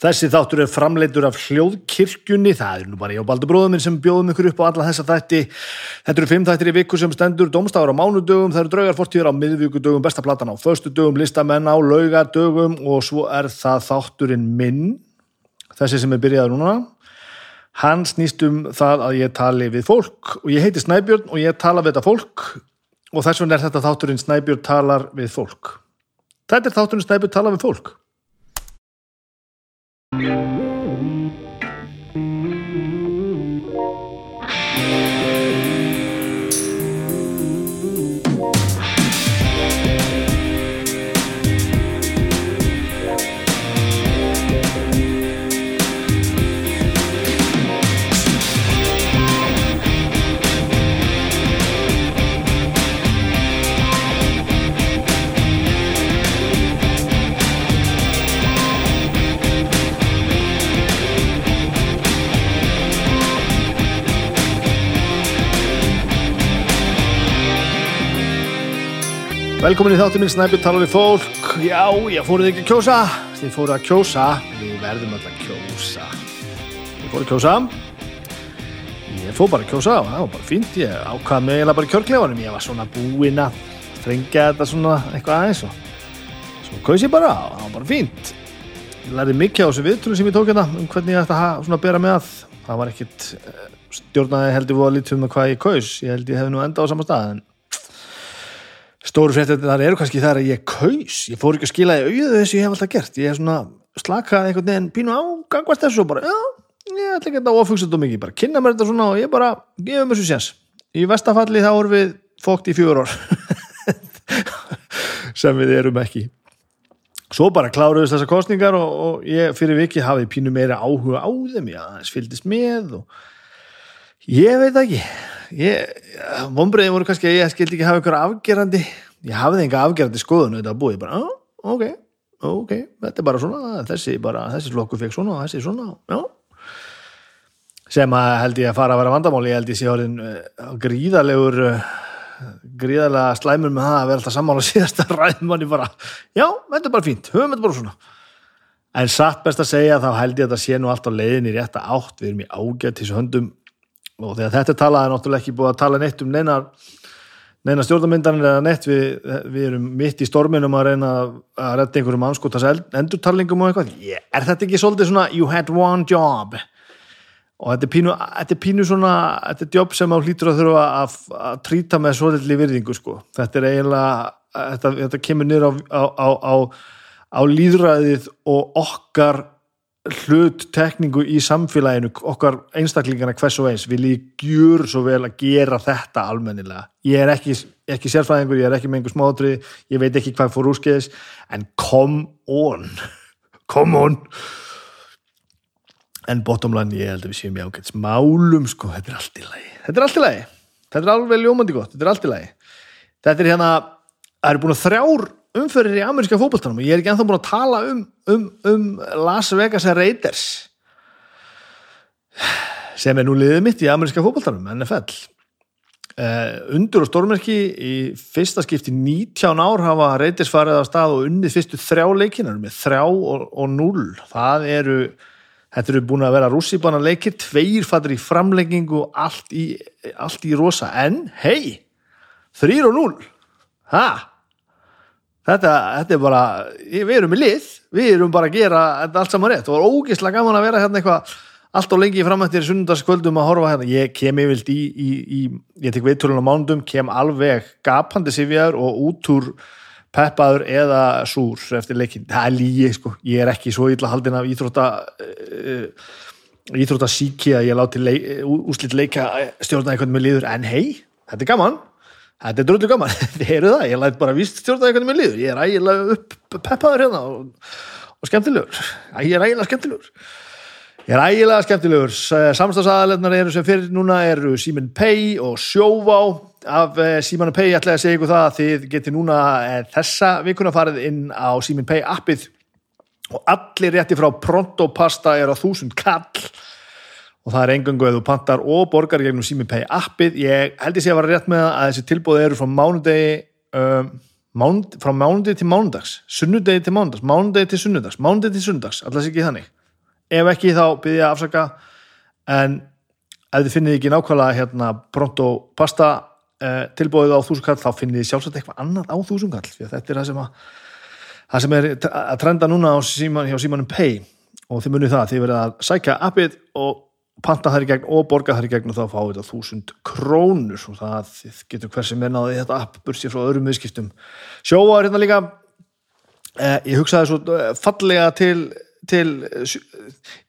Þessi þáttur er framleitur af hljóðkirkjunni, það er nú bara ég og Baldur bróður minn sem bjóðum ykkur upp á alla þessa þætti. Þetta eru fimm þættir í viku sem stendur, domstafur á mánudögum, það eru draugar fortíður á miðvíkudögum, besta platan á föstudögum, listamenn á laugadögum og svo er það þátturinn minn, þessi sem er byrjaður núna. Hann snýst um það að ég tali við fólk og ég heiti Snæbjörn og ég tala við þetta fólk og þess vegna er þetta þátturinn Snæbjörn talar við fólk. Þetta er þátturinn Snæbjörn talar við fólk. Yeah. Velkomin í þáttum minn Snæbjörn talar við fólk. Já, ég fóruð ekki að kjósa. Þið fóruð að kjósa. Við verðum öll að kjósa. Ég fóruð að kjósa. Ég fór bara að kjósa og það var bara fínt. Ég ákvaði mig eiginlega bara kjörklefanum. Ég var svona búinn að þrengja þetta svona eitthvað aðeins og svo kaus ég bara og það var bara fínt. Ég lærði mikið á þessu viðtölu sem ég tók hérna um hvernig ég ætti að bera með að. Það var ekkit eh, stjórnaði heldur stóru fréttir þar eru kannski þar að ég kaus. Ég fór ekki að skila í auðu þessu ég hef alltaf gert. Ég hef svona slakað einhvern veginn pínu á gangvast þessu og bara já, ég ætla ekki að ofugsa þetta mikið. Bara kynna mér þetta svona og ég bara gefum þessu séns. Í vestafalli þá erum við fókt í fjögur ár sem við erum ekki. Svo bara kláruðist þessar kostningar og, og ég fyrir viki hafið pínu meira áhuga á þeim. Já, þess fylgdist með og ég veit ekki. Vonbreiði voru kannski að ég skildi ekki hafa ykkur afgerandi ég hafði enga afgerandi skoðun þetta búið bara, ah, ok, ok þetta er bara svona, þessi, bara, þessi flokku fekk svona þessi svona, já. Sem að held ég að fara að vera vandamáli, ég held ég sé orðin uh, gríðalegur uh, gríðalega slæmur með það að vera alltaf sammála síðast að ræðum manni bara já, þetta er bara fínt, höfum þetta bara svona. En satt best að segja þá held ég að það sé nú allt á leiðin í rétta átt við erum í ágætt þessu höndum og þegar þetta talaði er náttúrulega ekki búið að tala neitt um neina, neina stjórnarmyndanir eða neitt, við, við erum mitt í storminum að reyna að redda einhverjum anskotas endurtalningum og eitthvað yeah. er þetta ekki svolítið svona you had one job og þetta er pínu, þetta er pínu svona þetta er jobb sem á hlýtur að þurfa að, að trýta með svolítið virðingu sko. þetta er eiginlega, þetta, þetta kemur niður á, á, á á líðræðið og okkar hlut tekningu í samfélaginu okkar einstaklingarna hvers og eins. Vil ég gjur svo vel að gera þetta almennilega. Ég er ekki, ekki sérfræðingur, ég er ekki með einhver smátri ég veit ekki hvað fór úrskeiðis en come on come on. En bottom line ég held að við séum ágætt smálum sko, þetta er allt í lagi. Þetta er allt í lagi, þetta er alveg ljómandi gott þetta er allt í lagi. Þetta er hérna, það eru búin að þrjár umfyrir í ameríska fókbaltanum og ég er ekki ennþá búin að tala um, um, um Las Vegas Raiders sem er nú liðið mitt í ameríska fókbaltanum, NFL uh, undur og stórmerki í fyrsta skipti 19 ár hafa Raiders farið á stað og unnið fyrstu þrjá leikinar með þrjá og, og núl það eru, þetta eru búin að vera rússibana leikir, tveir fattur í framleggingu og allt í, allt í rosa, en hei þrýr og núl hæ Þetta, þetta er bara, við erum í lið, við erum bara að gera allt saman rétt. Og ógeðslega gaman að vera hérna eitthvað allt og lengi framættir sunnundaskvöldum að horfa hérna, ég kem yfirlt í, í, í ég tek viðtölun á mándum, kem alveg gapandi sifjar og út úr peppaður eða súr eftir leikin, það er lígi sko, ég er ekki svo illa haldin af íþrótta uh, íþrótta síki að ég láti leik, úslitt leika stjórna eitthvað með liður, en hei, þetta er gaman Þetta er dröldu gaman, þið heyrðu það, ég læt bara vist stjórnaði hvernig mér liður, ég er ægilega upp peppaður hérna og, og skemmtilegur, ég er ægilega skemmtilegur, ég er ægilega skemmtilegur, samstagsaðalegnar eru sem fyrir núna eru Simin Pay og Sjóvá, af eh, Simin Pay ætla ég að segja ykkur það að þið geti núna eh, þessa vikuna farið inn á Simin Pay appið. Og allir rétti frá Pronto Pasta er á þúsund kall og það er engangu eða þú pantar og borgar gegnum SímiPay appið, ég held ég sé að vera rétt með að þessi tilbúið eru frá mánudegi um, mánud, frá mánudegi til mánudags. Sunnudegi til mánudags, mánudegi til sunnudags. Mánudegi til sunnudags, alltaf ekki þannig. Ef ekki þá byrja að afsaka. En ef þið finnið ekki nákvæmlega hérna pronto pasta eh, tilbúið á þúsundkall þá finnið þið sjálfsagt eitthvað annað á að þetta er það sem að það sem er að trenda núna síman, hjá símanum Pay. Og þið munið það, þið verið að sækja appið og panta þær í gegn og borga þær í gegn og þá fáið þetta þúsund krónur. Og það getur hver sem er náðið þetta app bursið frá öðrum viðskiptum. Sjóa er hérna líka. Eh, ég hugsaði svo eh, fallega til til,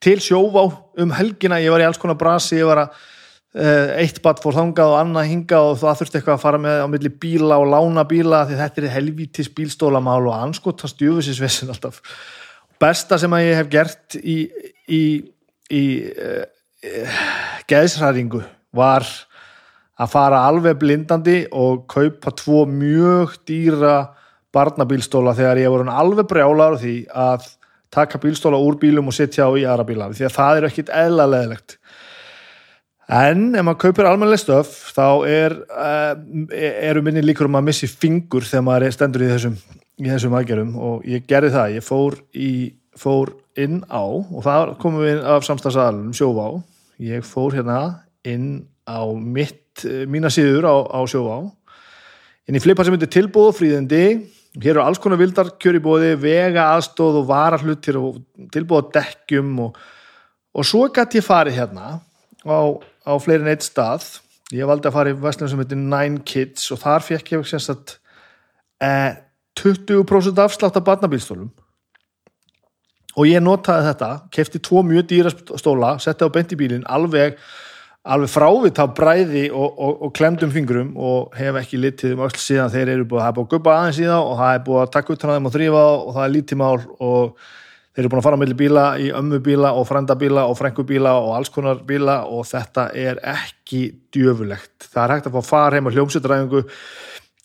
til sjóvá um helgina, ég var í alls konar brasi ég var að eh, eitt batt fór þangað og annað hingað og það þurfti eitthvað að fara með á milli bíla og lána bíla því þetta er helvítis bílstólamál og anskotast djöfusisvesin alltaf. Besta sem að ég hef gert í, í, í uh, geðsræringu var að fara alveg blindandi og kaupa tvo mjög dýra barnabílstóla þegar ég voru alveg brjálar því að taka bílstóla úr bílum og setja á í aðra bíla því að það er ekkit eðla leðilegt en ef maður kaupir almennileg stöf þá er, uh, eru minni líkur um að missi fingur þegar maður stendur í þessum í þessum aðgerum og ég gerði það, ég fór, í, fór inn á og það komum við af samstagsadalunum sjóvá, ég fór hérna inn á mitt mína síður á, á sjóvá. Inn í flipa sem heitir tilbúð og fríðindi, hér eru alls konar vildar kjöribóði, vega aðstóð og varahlutir og tilbúð á dekkjum og, og svo gæti ég farið hérna á, á fleirin eitt stað. Ég valdi að fara í vestlunum sem heitir Nine Kids og þar fekk ég semst að eh, 20% afslátt af barnabílstólum og ég notaði þetta kefti tvo mjög dýra stóla setti á beint í bílinn alveg, alveg frávit á bræði og, og, og klemdum fingrum og hef ekki litið um öll síðan þeir eru búið að hafa búið að guppa aðeins það og það er búið að taka út hann aðeins og þrýfa og það er lítið mál og þeir eru búin að fara með bíla í ömmubíla og frendabíla og frengubíla og alls konar bíla og þetta er ekki djöfulegt. Það er hægt að fá far heim á hljómsutræfingu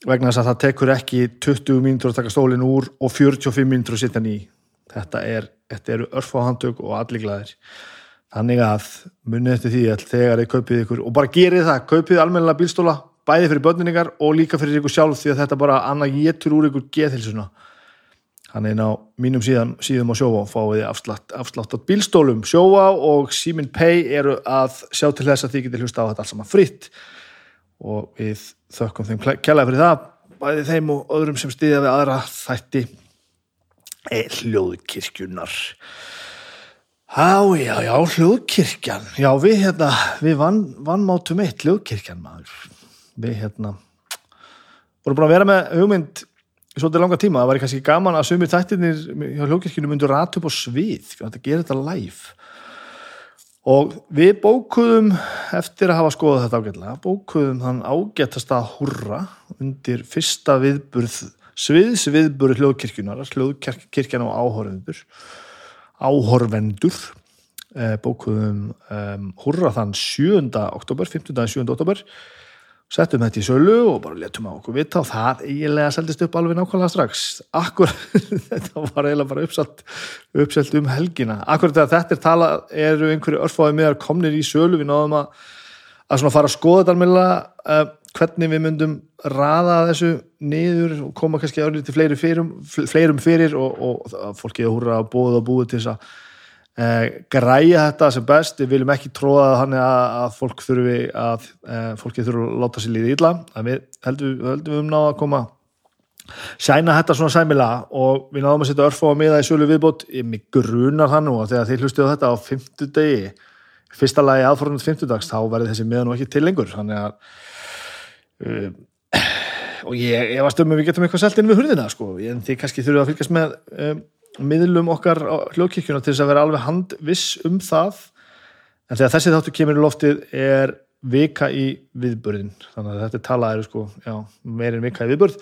vegna þess að það tekur ekki 20 mínútur að taka stólinn úr og 45 mínútur að sitja ný þetta, er, þetta eru örfáhandtök og allir glæðir þannig að munið eftir því að þegar þið kaupið ykkur og bara gerið það, kaupið almenna bílstóla bæði fyrir börningar og líka fyrir ykkur sjálf því að þetta bara annað getur úr ykkur geðhilsuna þannig að á mínum síðan, síðum á sjóvá fáið þið afslátt, afslátt á bílstólum. Sjóvá og Simin Pay eru að sjá til þess að þið getur hlusta á þetta alls saman fritt og við þökkum þeim kjallaði fyrir það bæði þeim og öðrum sem stýðja við aðra þætti. er hljóðkirkjunar Já, já, já, hljóðkirkjan. Já, við hérna, við vann, vannmátum eitt hljóðkirkjan maður. Við hérna vorum búin að vera með hugmynd í svolítið langa tíma, það var kannski gaman að sumir þættirnir hjá hljóðkirkjunum myndur rata upp á svið, þetta gerir þetta live. Og við bókuðum eftir að hafa skoðað þetta ágætlega bókuðum þann ágættast að hurra undir fyrsta viðburð sviðs viðburð hljóðkirkjunar hljóðkirkjan og áhorvendur áhorvendur eh, bókuðum um, hurra þann 7. oktober 15. 7. oktober settum þetta í sölu og bara letum á okkur vita og það eiginlega seldist upp alveg nákvæmlega strax akkur, þetta var eiginlega bara uppselt, uppselt um helgina akkur þegar þetta er tala, eru einhverju örfáði meðar komnir í sölu, við náðum að að svona fara að skoða þetta uh, hvernig við myndum raða þessu niður og koma kannski örlítið fleirum fyrir, fleirum fyrir og, og, fólkið húra að búið og búið til þess að Eh, græja þetta sem best. Við viljum ekki tróða þannig að, að fólk þurfi að eh, fólki þurfi að láta sér líði illa. Við heldum, heldum við um náða að koma sæna þetta svona sæmilega og við náðum að setja örfá að miða í sölu viðbót. Mig grunar það nú að þegar þið hlustuðu þetta á fymtu degi fyrsta lagi aðforðan fymtudags þá verði þessi miða nú ekki til lengur. Þannig að um, og ég, var stömmum við getum eitthvað selt inn við hurðina sko. En þið kannski þurfum að fylgjast með um, miðlum okkar hljóðkirkjuna til þess að vera alveg handviss um það. En þegar þessi þáttu kemur í loftið er vika í viðbörðin þannig að þetta tala er sko, meirinn vika í viðbörð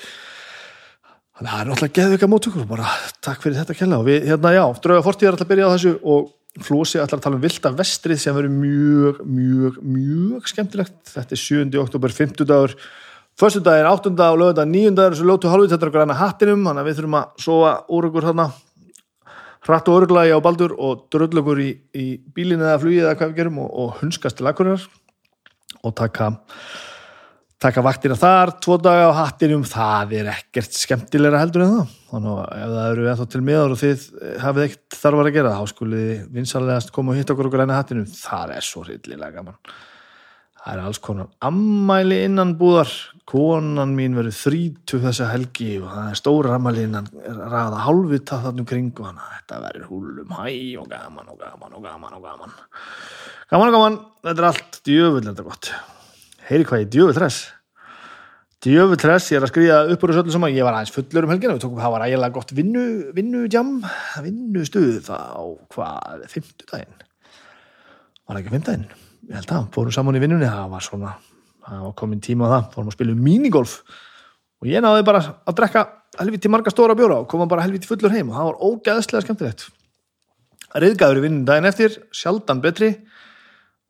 þannig að það er náttúrulega geðvika mótökur bara takk fyrir þetta kella. Og við, hérna já, drauga fortíð er alltaf byrja á þessu og Flósi ætlar að tala um vilda vestrið sem verður mjög, mjög, mjög skemmtilegt þetta er 7. oktober, 50 dagur Förstu daginn, 8. og lögða 9. dagur sem lótu halvvið þetta græna hattinum þannig að við þurfum að sofa úr okkur hérna hratt og örglagi á baldur og dröllögur í, í bílinu eða flugið eða hvað við gerum og, og hunskast til akkurar og taka taka vaktina þar, tvo daga á hattinum það er ekkert skemmtilegra heldur en það. Þannig að ef það eru ennþá til miðar og þið hafið ekkert þarfar að gera þá skulið vinsalegast koma og hitta okkur okkur enn hattinum, það er svo hryllilega gaman. Það er alls konar ammæli innan búðar konan mín verður þrítu þessa helgi og það er stóra ammæli innan ræða hálfvita þarna um kring og þannig að þetta verður húlum hæ og gaman og gaman og gaman og gaman. Gaman og gaman, þetta er allt djöfull heyri hvað ég djöfull þess djöfull þess, ég er að skriða upp úr þessu öllu saman, ég var aðeins fullur um helgina. Við tókum, það var ægilega gott vinnu vinnujam, vinnustuð á hvað, fimmtudaginn? Var ekki fimmtudaginn? Ég held að, fórum saman í vinnunni. Það var svona, það var komin tíma á það. Fórum að spila um minigolf. Og ég náði bara að drekka helviti marga stóra bjóra og koma bara helviti fullur heim. Og það var ógæðslega skemmtilegt. Reyðgæður í vinnun daginn eftir sjaldan betri.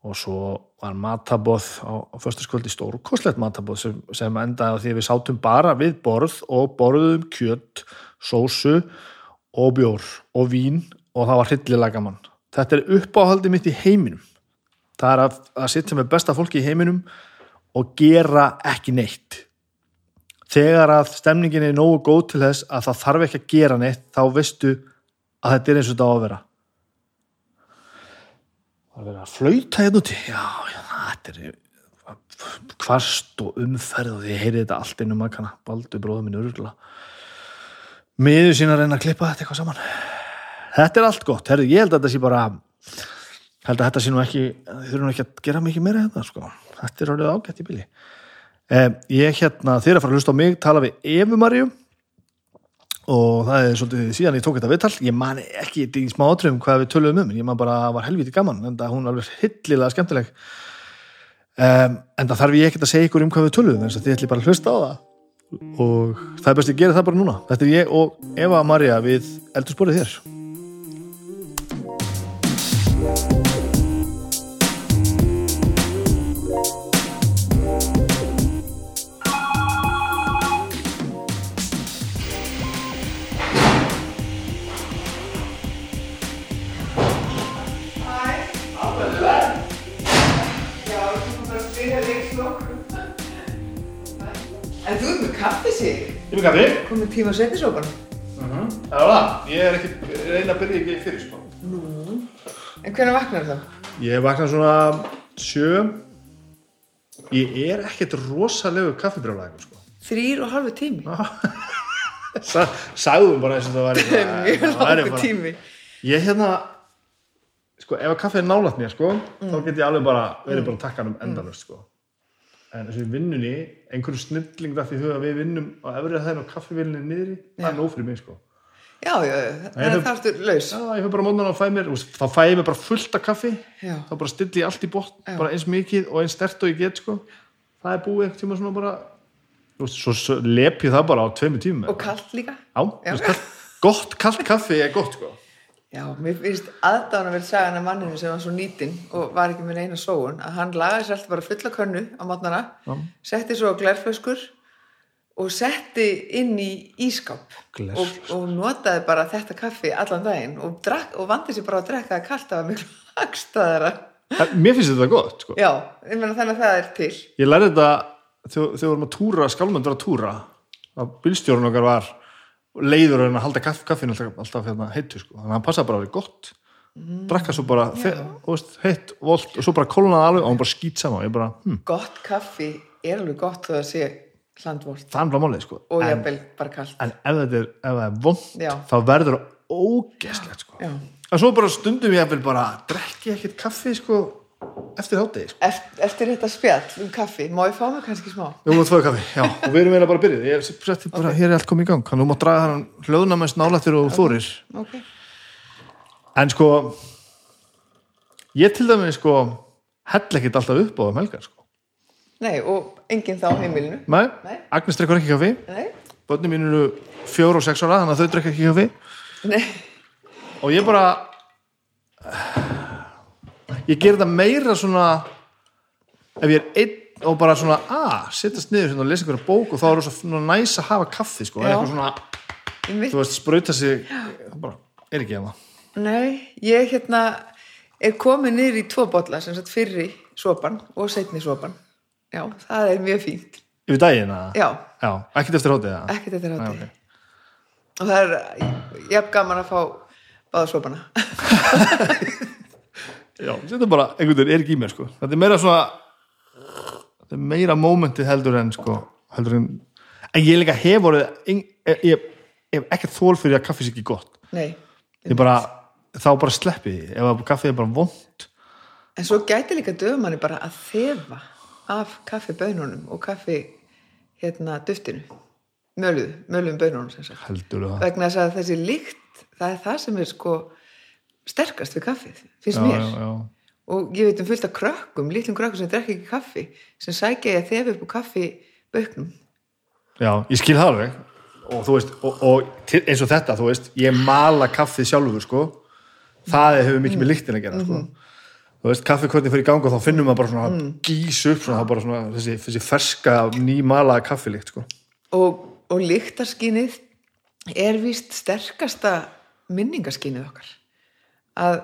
Og svo var matabóð á, á föstaskvöldi stórkoslegt matabóð sem, sem endaði á því við sátum bara við borð og borðum kjött, sósu og bjór og vín og það var hryllilega gaman. Þetta er uppáhaldi mitt í heiminum. Það er að, að sitja með besta fólki í heiminum og gera ekki neitt. Þegar að stemningin er nógu góð til þess að það þarf ekki að gera neitt þá veistu að þetta er eins og þetta á að vera er verið að flauta hérna úti? Já, já, þetta er kvast og umferð og ég heyri þetta allt innum makkana. Baldu bróðum minn örgulega miður sín að reyna að klippa þetta eitthvað saman. Þetta er allt gott, Herri, ég held að þetta sé bara held að þetta sé nú ekki þurfum ekki að gera mikið meira hérna sko. þetta er orðið ágætt í bíli eh, ég hérna, er að fara að hlusta á mig tala við Efu Marju og það er svolítið síðan ég tók þetta viðtal. Ég man ekki í smá átröfum hvað við töluðum um ég man bara var helviti gaman en það hún alveg hillilega skemmtileg. Um, en það þarf ég ekkert að segja ykkur um hvað við töluðum þess að þið ætli bara að hlusta á það. Og það er best að gera það bara núna. Þetta er ég og Eva Maria við eldursporið þér kaffi komið tíma að setja sópan. Það var það, ég er ekki reyna að byrja ekki fyrir sko. En hvernig vaknar það? Ég vakna svona sjö. Ég er ekkert rosalegu kaffibrjálæðingur sko. Þrýr og halvu tími. Sa, Sagðum bara eins og það Það er mjög bara- tími. Ég hérna sko, ef að kaffið er mér sko þá get ég alveg bara, verið bara takkanum endalust sko en þessu vinnunni einhverju snilling það því huga við vinnum á efrið þeim og kaffivillinni niðri það er nóg fyrir mig sko Já, já, það er þarftur laus. Já, ég fyrir bara mótnan að fæ mér, þá fæ ég mér bara fullt af kaffi Já. þá bara stilli ég allt í botn, Já. bara eins mikið og eins stert og ég get sko það er búið eitthvað tíma svona bara svo, lep ég það bara á tveimu tímum Og kallt líka. Já, þú veist, kall, gott, kallt kaffi er gott sko Já, mér finnst aðdána verið sagan af manninu sem var svo nýtin og var ekki með neina sóun að hann lagaði sér alltaf bara fulla könnu á mótnana, Já. setti svo glærflöskur og setti inn í Gler. og, og notaði bara þetta kaffi allan daginn og, drak, og vandi sér bara að drekka það kallt af miklu hagstaðara. En Mér finnst þetta gott sko Já, ég meina þannig að það er til. Ég lærði þetta þegar við vorum að túra, skálmönd var að túra að bílstjórun okkar var leiður að halda kaff, kaffinu alltaf, alltaf hérna, heitu sko, þannig að hann passaði bara að vera gott drakka svo bara heitt, volt og svo bara kólnaði alveg og hann bara skýt saman. Bara, hm, Gott kaffi er alveg gott þó að sé hlandvolt það er bara málið sko. Og en, jafnvel bara kallt. en ef þetta er, ef er vond þá verður það ógeðslegt sko. Já. en svo bara stundum ég að bara drekki ekkert kaffi sko eftir hátegi sko. Eftir, eftir þetta spjall um kaffi, má ég fá mig kannski smá? Við múum tvoði kaffi, já, og við erum eiginlega bara byrjuð. Ég er setti bara, hér er allt komið í gang. Þannig að þú mátt draga hann hlöðuna mest nálættir og þórir Ok. En sko Ég til dæmis sko Hell ekkert alltaf upp á um helgar sko. Nei, og enginn þá á heimilinu. Nei, Nei. Agnes drekkur ekki kaffi. Nei, Bönni mín eru fjór og sex ára Þannig að þau drekka ekki kaffi. Nei, Og ég bara Ég ger þetta meira svona Ef ég er einn og bara svona að, sittast niður hérna og lesa einhverja bók og þá er það svona næs að hafa kaffi sko, eitthvað svona ég þú veist, sprauta sig það bara, er ekki hérna. Nei, ég hérna er komin niður í tvo bolla sem sagt fyrri sopan og setni sopan já, það er mjög fínt. Yfir daginn að? já, Já, ekkert eftir hótið það? ekkert þetta Já, rátti ok. og það er jafn gaman að fá báðsopana Já, þetta bara, einhvern veginn er ekki í mér sko. Þetta er meira svona þetta er meira mómentið heldur en sko, heldur en en ég líka hef voruð ég, hef ekkert þól fyrir að kaffi sé ekki gott. Nei, ég bara, þá bara sleppi því ef kaffið er bara vond en svo gæti líka döfumanni bara að þefa af kaffibönunum og kaffi hérna duftinu. Möluð, möluðum bönunum vegna þess að þessi lykt það er það sem er sko sterkast við kaffið, finnst já, mér. já, og ég veit um fullt af krökkum lítlum krökkum sem drekka ekki kaffi sem sækja ég að þefa upp úr kaffi bauknum já, ég skil það alveg. Og þú veist, og, og eins og þetta þú veist, ég mala kaffið sjálfur sko. Það hefur mikið með lyktin að gera sko. Þú veist, kaffi hvernig fyrir gang og þá finnum maður bara svona gís upp svona, bara svona þessi, þessi ferska nýmalaða kaffilykt sko. Og, og lyktarskynið er víst sterkasta minningaskynið okkar að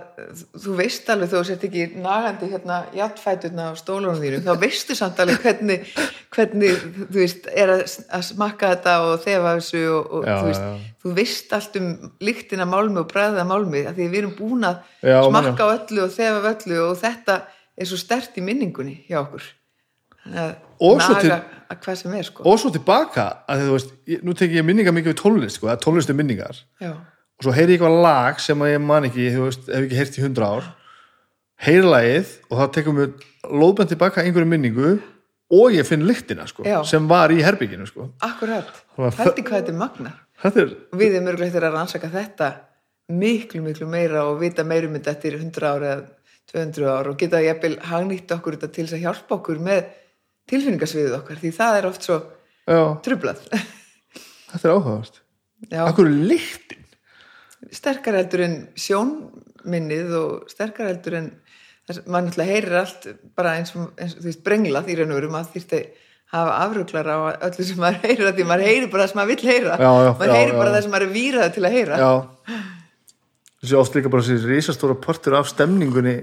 þú veist alveg þú sért ekki nagandi hérna játfæturna á stólunum þínu, þá veistu samt alveg hvernig, hvernig þú veist, er að, að smakka þetta og þefa þessu og, og Já, þú veist, já. þú veist allt um lyktina málmi og bræða málmi, af því við erum búin að Já, smakka á öllu og þefa öllu og þetta er svo stert í minningunni hjá okkur. Að svo naga til- að hvað sem er sko. Og svo tilbaka, að þú veist nú tek ég minningar mikið við tónlist sko, er tónlist um minningar. Já, og svo heyri ég eitthvað lag sem ég man ekki, þú veist, hef ekki heyrt í hundra ár. Heyri lagið og það tekur mér lóðbænt tilbaka einhverju minningu og ég finn lyktina sko, Já. sem var í herbygginu sko. akkurat var Pældi hvað þetta er magna þetta er, við erum örgulegt að rannsaka þetta miklu, miklu meira og vita meirum þetta eftir 100 ára eða 200 ára og geta jafnvel hagnýtt okkur þetta til að hjálpa okkur með tilfinningasviðið okkar því það er oft svo já, trublað þetta er áhugavert. Já, Akkur er lyktin sterkar heldur en sjónminnið og sterkar heldur en maður náttúrulega heyrir allt bara eins og, eins og þú veist, brenglað í raun og veru maður þýrti hafa afruglar á öllu sem maður heyrir því maður heyrir bara það sem maður vill heyra. Já, já, maður já, heyrir bara það sem maður er výrað til að heyra. Já. Þessi oft líka bara þessi risastóra portur af stemningunni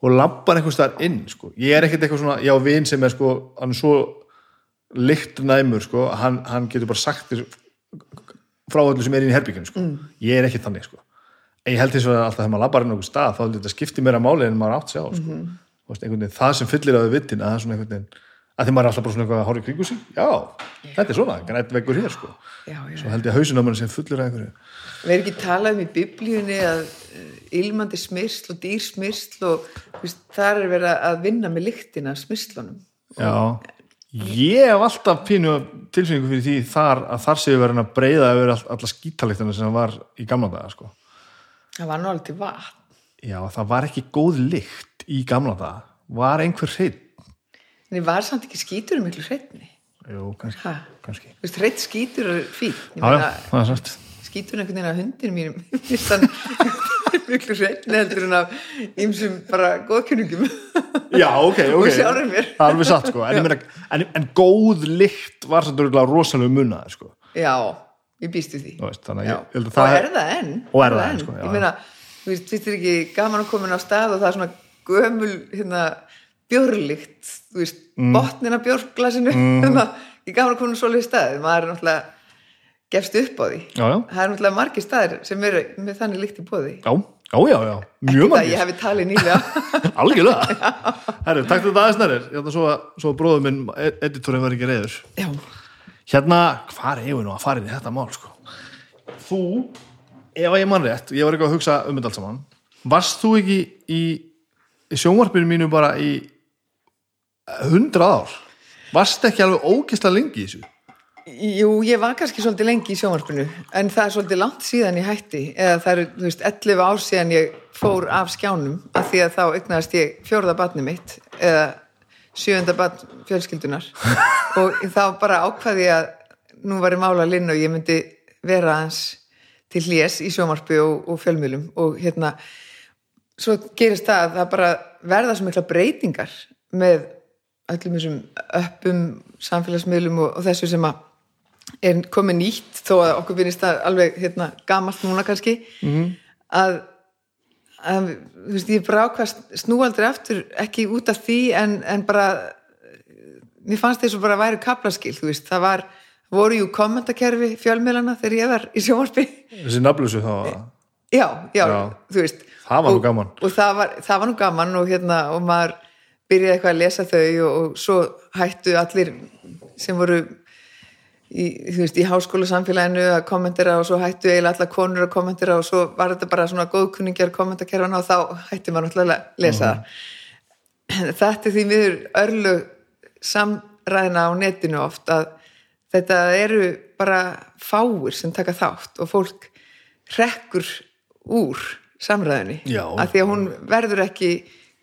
og labbar einhvers staðar inn sko. ég er ekkert eitthvað svona, já vin sem er sko, hann er svo lykt næmur sko, hann, hann getur bara sagt þér frá öllu sem er inn í herbygginu sko. ég er ekkert þannig sko. en ég held þess að alltaf þegar maður labbar inn á einhver stað þá heldur þetta skipti meira máli en maður átt sjá sko. mm -hmm. það sem fyllir á því vittin að það er svona einhvern veginn að því maður er alltaf bara svona eitthvað að horfa í kringu sig já, þetta er svona, grænt veggur hér sko. já, já. svo held ég að hausin á mann sem fullur af einhverju við erum ekki talað um í biblíunni að uh, ilmandi smyrsl og dýr smyrsl og veist, þar er verið að vinna með lyktina smyrslunum Já, ég hef alltaf pínu tilfinningu fyrir því þar að þar séu verið að breyða yfir all, alla skítaliktana sem var í gamla daga sko. það var alveg til vatn Já, það var ekki góð lykt í gamla daga var einhver hreitt en það var samt ekki skítur um miklu hreitni Jú, kannski, Ha? kannski. Þú veist, hreitt skítur er fín Já, já, það er sagt skítur einhvern veginn af hundinu mínum miklu hreitni heldur en af ýmsum bara góðkynungum Já, ok, ok. Það er alveg satt, sko. En, meina, en, en góð lykt var örugglega rosalega munnaði, sko. Já, ég býst við því. Veist, ég og það er það enn? Og er það enn, sko, já, ég meina, þú veist, finnst þér ekki gaman að koma inn á stað og það er svona gömul hérna, bjórlikt þú veist, mm. botnin af bjórglasinu? Mm. ég gaman að koma inn á svoleið stað. Maður er náttúrulega gefst upp á því. Já, já, það er náttúrulega margir staðir sem eru með þannig líkt í bóði já, já, já, já. Mjög margir. ég hefði talið nýlega. Algjörlega. Herru, takk þetta aðeins nærir Hérna svo, svo bróður minn, editorinn var ekki reyður já, Hérna, hvað er ég nú að fara inn í þetta mál sko? Þú, ef ég mann rétt ég var eitthvað að hugsa um þetta allt saman. Varst þú ekki í, í sjónvarpinu mínu bara í hundrað ár? Varst ekki alveg ógisla lengi í þessu? Jú, ég var kannski svolítið lengi í sjónvarpinu en það er svolítið langt síðan ég hætti eða það eru, þú veist, 11 ár síðan ég fór af skjánum af því að þá eignaðist ég fjórða batni mitt eða sjöunda batn fjölskyldunar. Og þá bara ákvaði ég að nú var ég mála linn og ég myndi vera hans til hlés í sjónvarpi og, og fjölmjölum og hérna svo gerist það að það bara verða svo mikla breytingar með öllum þessum öppum samfélagsmiðlum og, og þessu sem að er komið nýtt þó að okkur finnst það alveg hérna, gamalt núna kannski -hmm. að, að þú veist, ég bara ákvað snú aldrei aftur ekki út af því en, en bara mér fannst bara að væri kaplaskil, þú veist, það var voru jú kommentakerfi fjölmiðlana þegar ég var í sjónvarpi þessi nafnlösu þá já, já, Já. þú veist Það var nú og, gaman. og það var, það var nú gaman og hérna, og maður byrjaði eitthvað að lesa þau og, og svo hættu allir sem voru í, veist, í háskóla samfélaginu að kommentera og svo hættu eiginlega allar konur að kommentera og svo var þetta bara svona góðkunningjar kommentakerfana og þá hætti maður náttúrulega að lesa það. Þetta er því miður örlög samræðina á netinu oft að þetta eru bara fáir sem taka þátt og fólk rekkur úr samræðinni Já. að því að hún verður ekki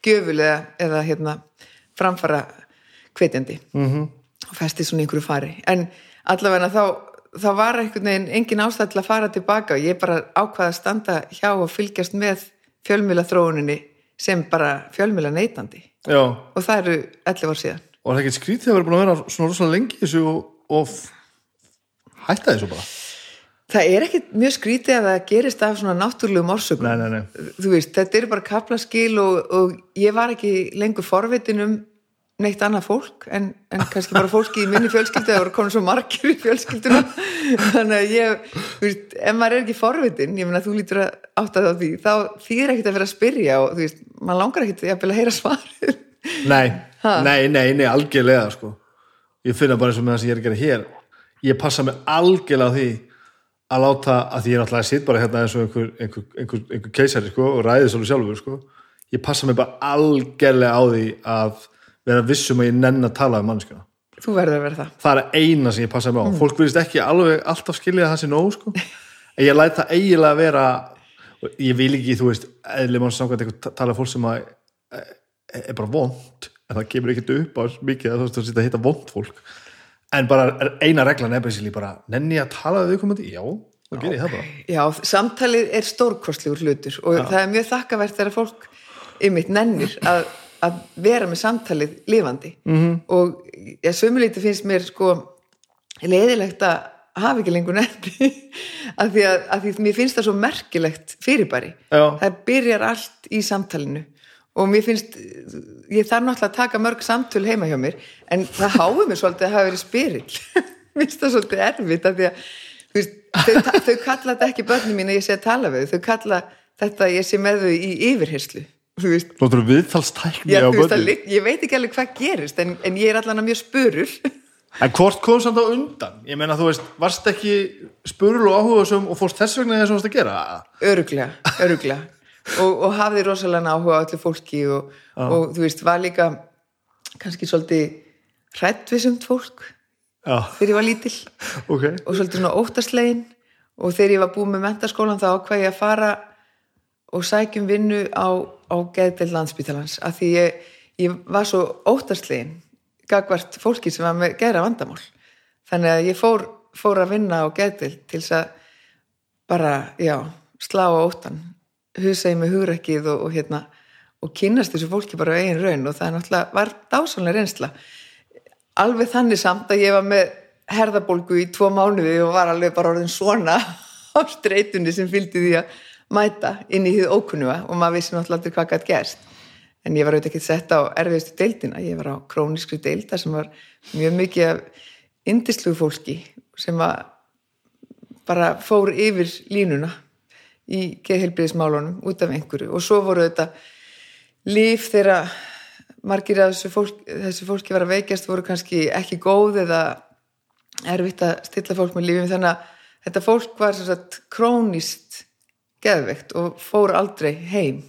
gjöfulega eða hérna framfara hvetjandi -hmm. og festi svona einhverju fari. En allavega þá, þá var einhvern veginn engin ástæð til að fara tilbaka og ég bara ákvaða að standa hjá og fylgjast með fjölmjöla þróuninni sem bara fjölmjöla neytandi já, og það eru 11 ár síðan og það er ekki skrítið að vera búin að vera svona rosalega lengi þessu og, og hætta þessu bara Það er ekkit mjög skrítið að það gerist af svona náttúrulegum orsökum. Nei, nei, nei. Þú veist, þetta eru bara kaplaskil og, og ég var ekki lengur forvitin um neitt annað fólk en, en kannski bara fólki í minni fjölskyldu það voru komin svo margir í fjölskylduna þannig að ég, þú veist, ef maður er ekki forvitin, ég meina þú lítur að átta það á því, þá þýðir ekkit að vera að spyrja og þú veist, maður langar jafnvel að heyra svarið nei, nei, nei, nei, algjörlega sko. ég finna bara eins og með það sem ég er að gera hér ég passa mig algjörlega á því að láta, að því ég er náttúrulega sitt bara hérna eins og einhver, einhver, einhver, einhver keisari sko, og ræði svolítið sjálfur sko. ég passa mig bara algjörlega á því að vera vissum að ég nenn að tala um mannskjana Þú verður að vera það. það er eina sem ég passa mig á. Fólk virðist ekki alveg alltaf skilja að það sé nóg sko. en ég læt það eiginlega vera ég vil ekki, þú veist eðli mann samkvæmt eitthvað tala fólk sem að er, er bara vond en það kemur ekkert upp á mikið að þú veist að sitja að hitta vond fólk. En bara eina reglan er basically bara nenni að tala við viðkomandi, já, þá ger ég það bara. Já, samtalið er stórkostlegur hlutur og það er mjög þakkavert þegar fólk ymitt nennir að, að vera með samtalið lifandi. -hmm. og ja, sömuleyti finnst mér sko leiðilegt að hafa ekki lengur nefni af því að, að því mér finnst það svo merkilegt fyrirbæri. Já. það byrjar allt í samtalinu. Og mér finnst ég þarf náttúrulega að taka mörg samtöl heima hjá mér en það háið mér svolítið að hafa verið spyrill mér finnst það svolítið erfitt af því að veist, þau, þau kalla þetta ekki börnum mín að ég sé að tala við þau. Kalla þetta að ég sé með þau í yfirherslu þú veist, Lóttur viðtalstækni Já, á það, börnum ég veit ekki alveg hvað gerist en, en ég er allan að mjög spurul En hvort kom samt á undan? Ég meina, þú veist, varst ekki spurul og áhugasum og fórst þess vegna þess að varst að gera? öruglega, öruglega og, og hafði rosalega áhuga á öllu fólki og, og þú veist, var líka kannski svolítið hrættvissumt fólk Já, þegar ég var lítil. Ok. og svolítið svona óttaslegin. Og þegar ég var búið með mentaskólan þá ákvað ég að fara og sækjum vinnu á, á geðdelt landsbítalans af því ég, ég var svo óttaslegin gagvart fólki sem var með geðra vandamál. Þannig að ég fór, fór að vinna á geðdelt til þess að bara, já, slá á óttan husa ég með hugrekkið og, og hérna og kynnast þessu fólki bara á eigin raun og það er náttúrulega var dásanlega reynsla. Alveg þannig samt að ég var með herðabólgu í tvo mánuði og var alveg bara orðin svona á streytunni sem fylgdi því að mæta inn í því ókunnuga og maður vissi náttúrulega aldrei hvað gætt gerst. En ég var auðvitað ekki sett á erfiðustu deildina. Ég var á króniskri deilda sem var mjög mikið af indislugu fólki sem bara fór yfir línuna í geðheilbriðismálunum út af einhverju. Og svo voru þetta líf þegar margir af þessu, fólk, þessu fólki var að veikjast voru kannski ekki góð eða erfitt að stilla fólk með lífum þannig að þetta fólk var sagt krónist geðveikt og fór aldrei heim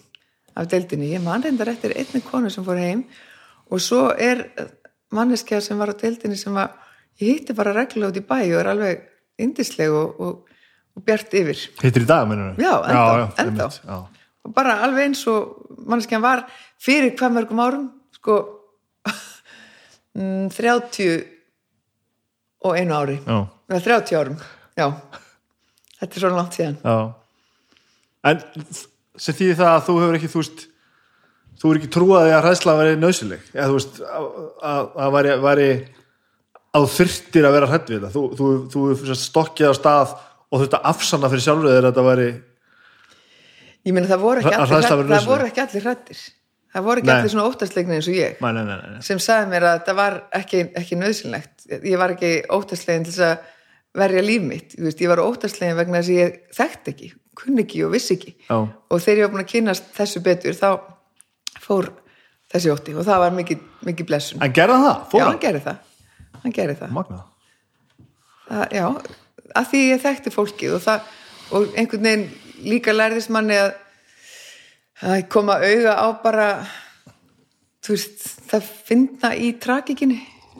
af deildinni. Ég man reyndar eftir einni konu sem fór heim og svo er manneskja sem var á deildinni sem var, ég hitti bara reglulega út í bæ og er alveg indisleg og, og, og bjart yfir Hittir í dag, mennur Já, ennþá, ennþá. einmitt, já. og bara alveg eins og manneskjan var fyrir hvað mörgum árum sko mm, 30 og einu ári Já, eða 30 árum, já þetta er svona langt síðan já. En sem þýði það að þú hefur ekki, þú veist, þú er ekki trúaði að hræðsla væri nöðsileg, eða þú veist, að, að, að væri, að þú þyrftir að vera hrætt við þetta, þú, þú, þú, þú stokkið á stað og þurft að afsanna fyrir sjálfur þegar þetta væri, ég meina það voru ekki Að allir, hrædd, það voru ekki allir hrættir það voru ekki Nei. allir svona óttastlegni eins og ég. Nei, nei, sem sagði mér að það var ekki, ekki nöðsynlegt ég var ekki óttastlegin til að verja líf mitt. Ég var óttastlegin vegna þess að ég þekkt ekki kunni ekki og vissi ekki Já. og þegar ég var búin að kynast þessu betur þá fór þessi ótti og það var mikið, mikið blessun En gerða það? já, Fór hann gerði það hann gerði það Magna. það, já, að því ég þekkti fólkið og, það, og einhvern veginn líka lærðist manni að, að koma auga á bara veist, það finna í tragikinni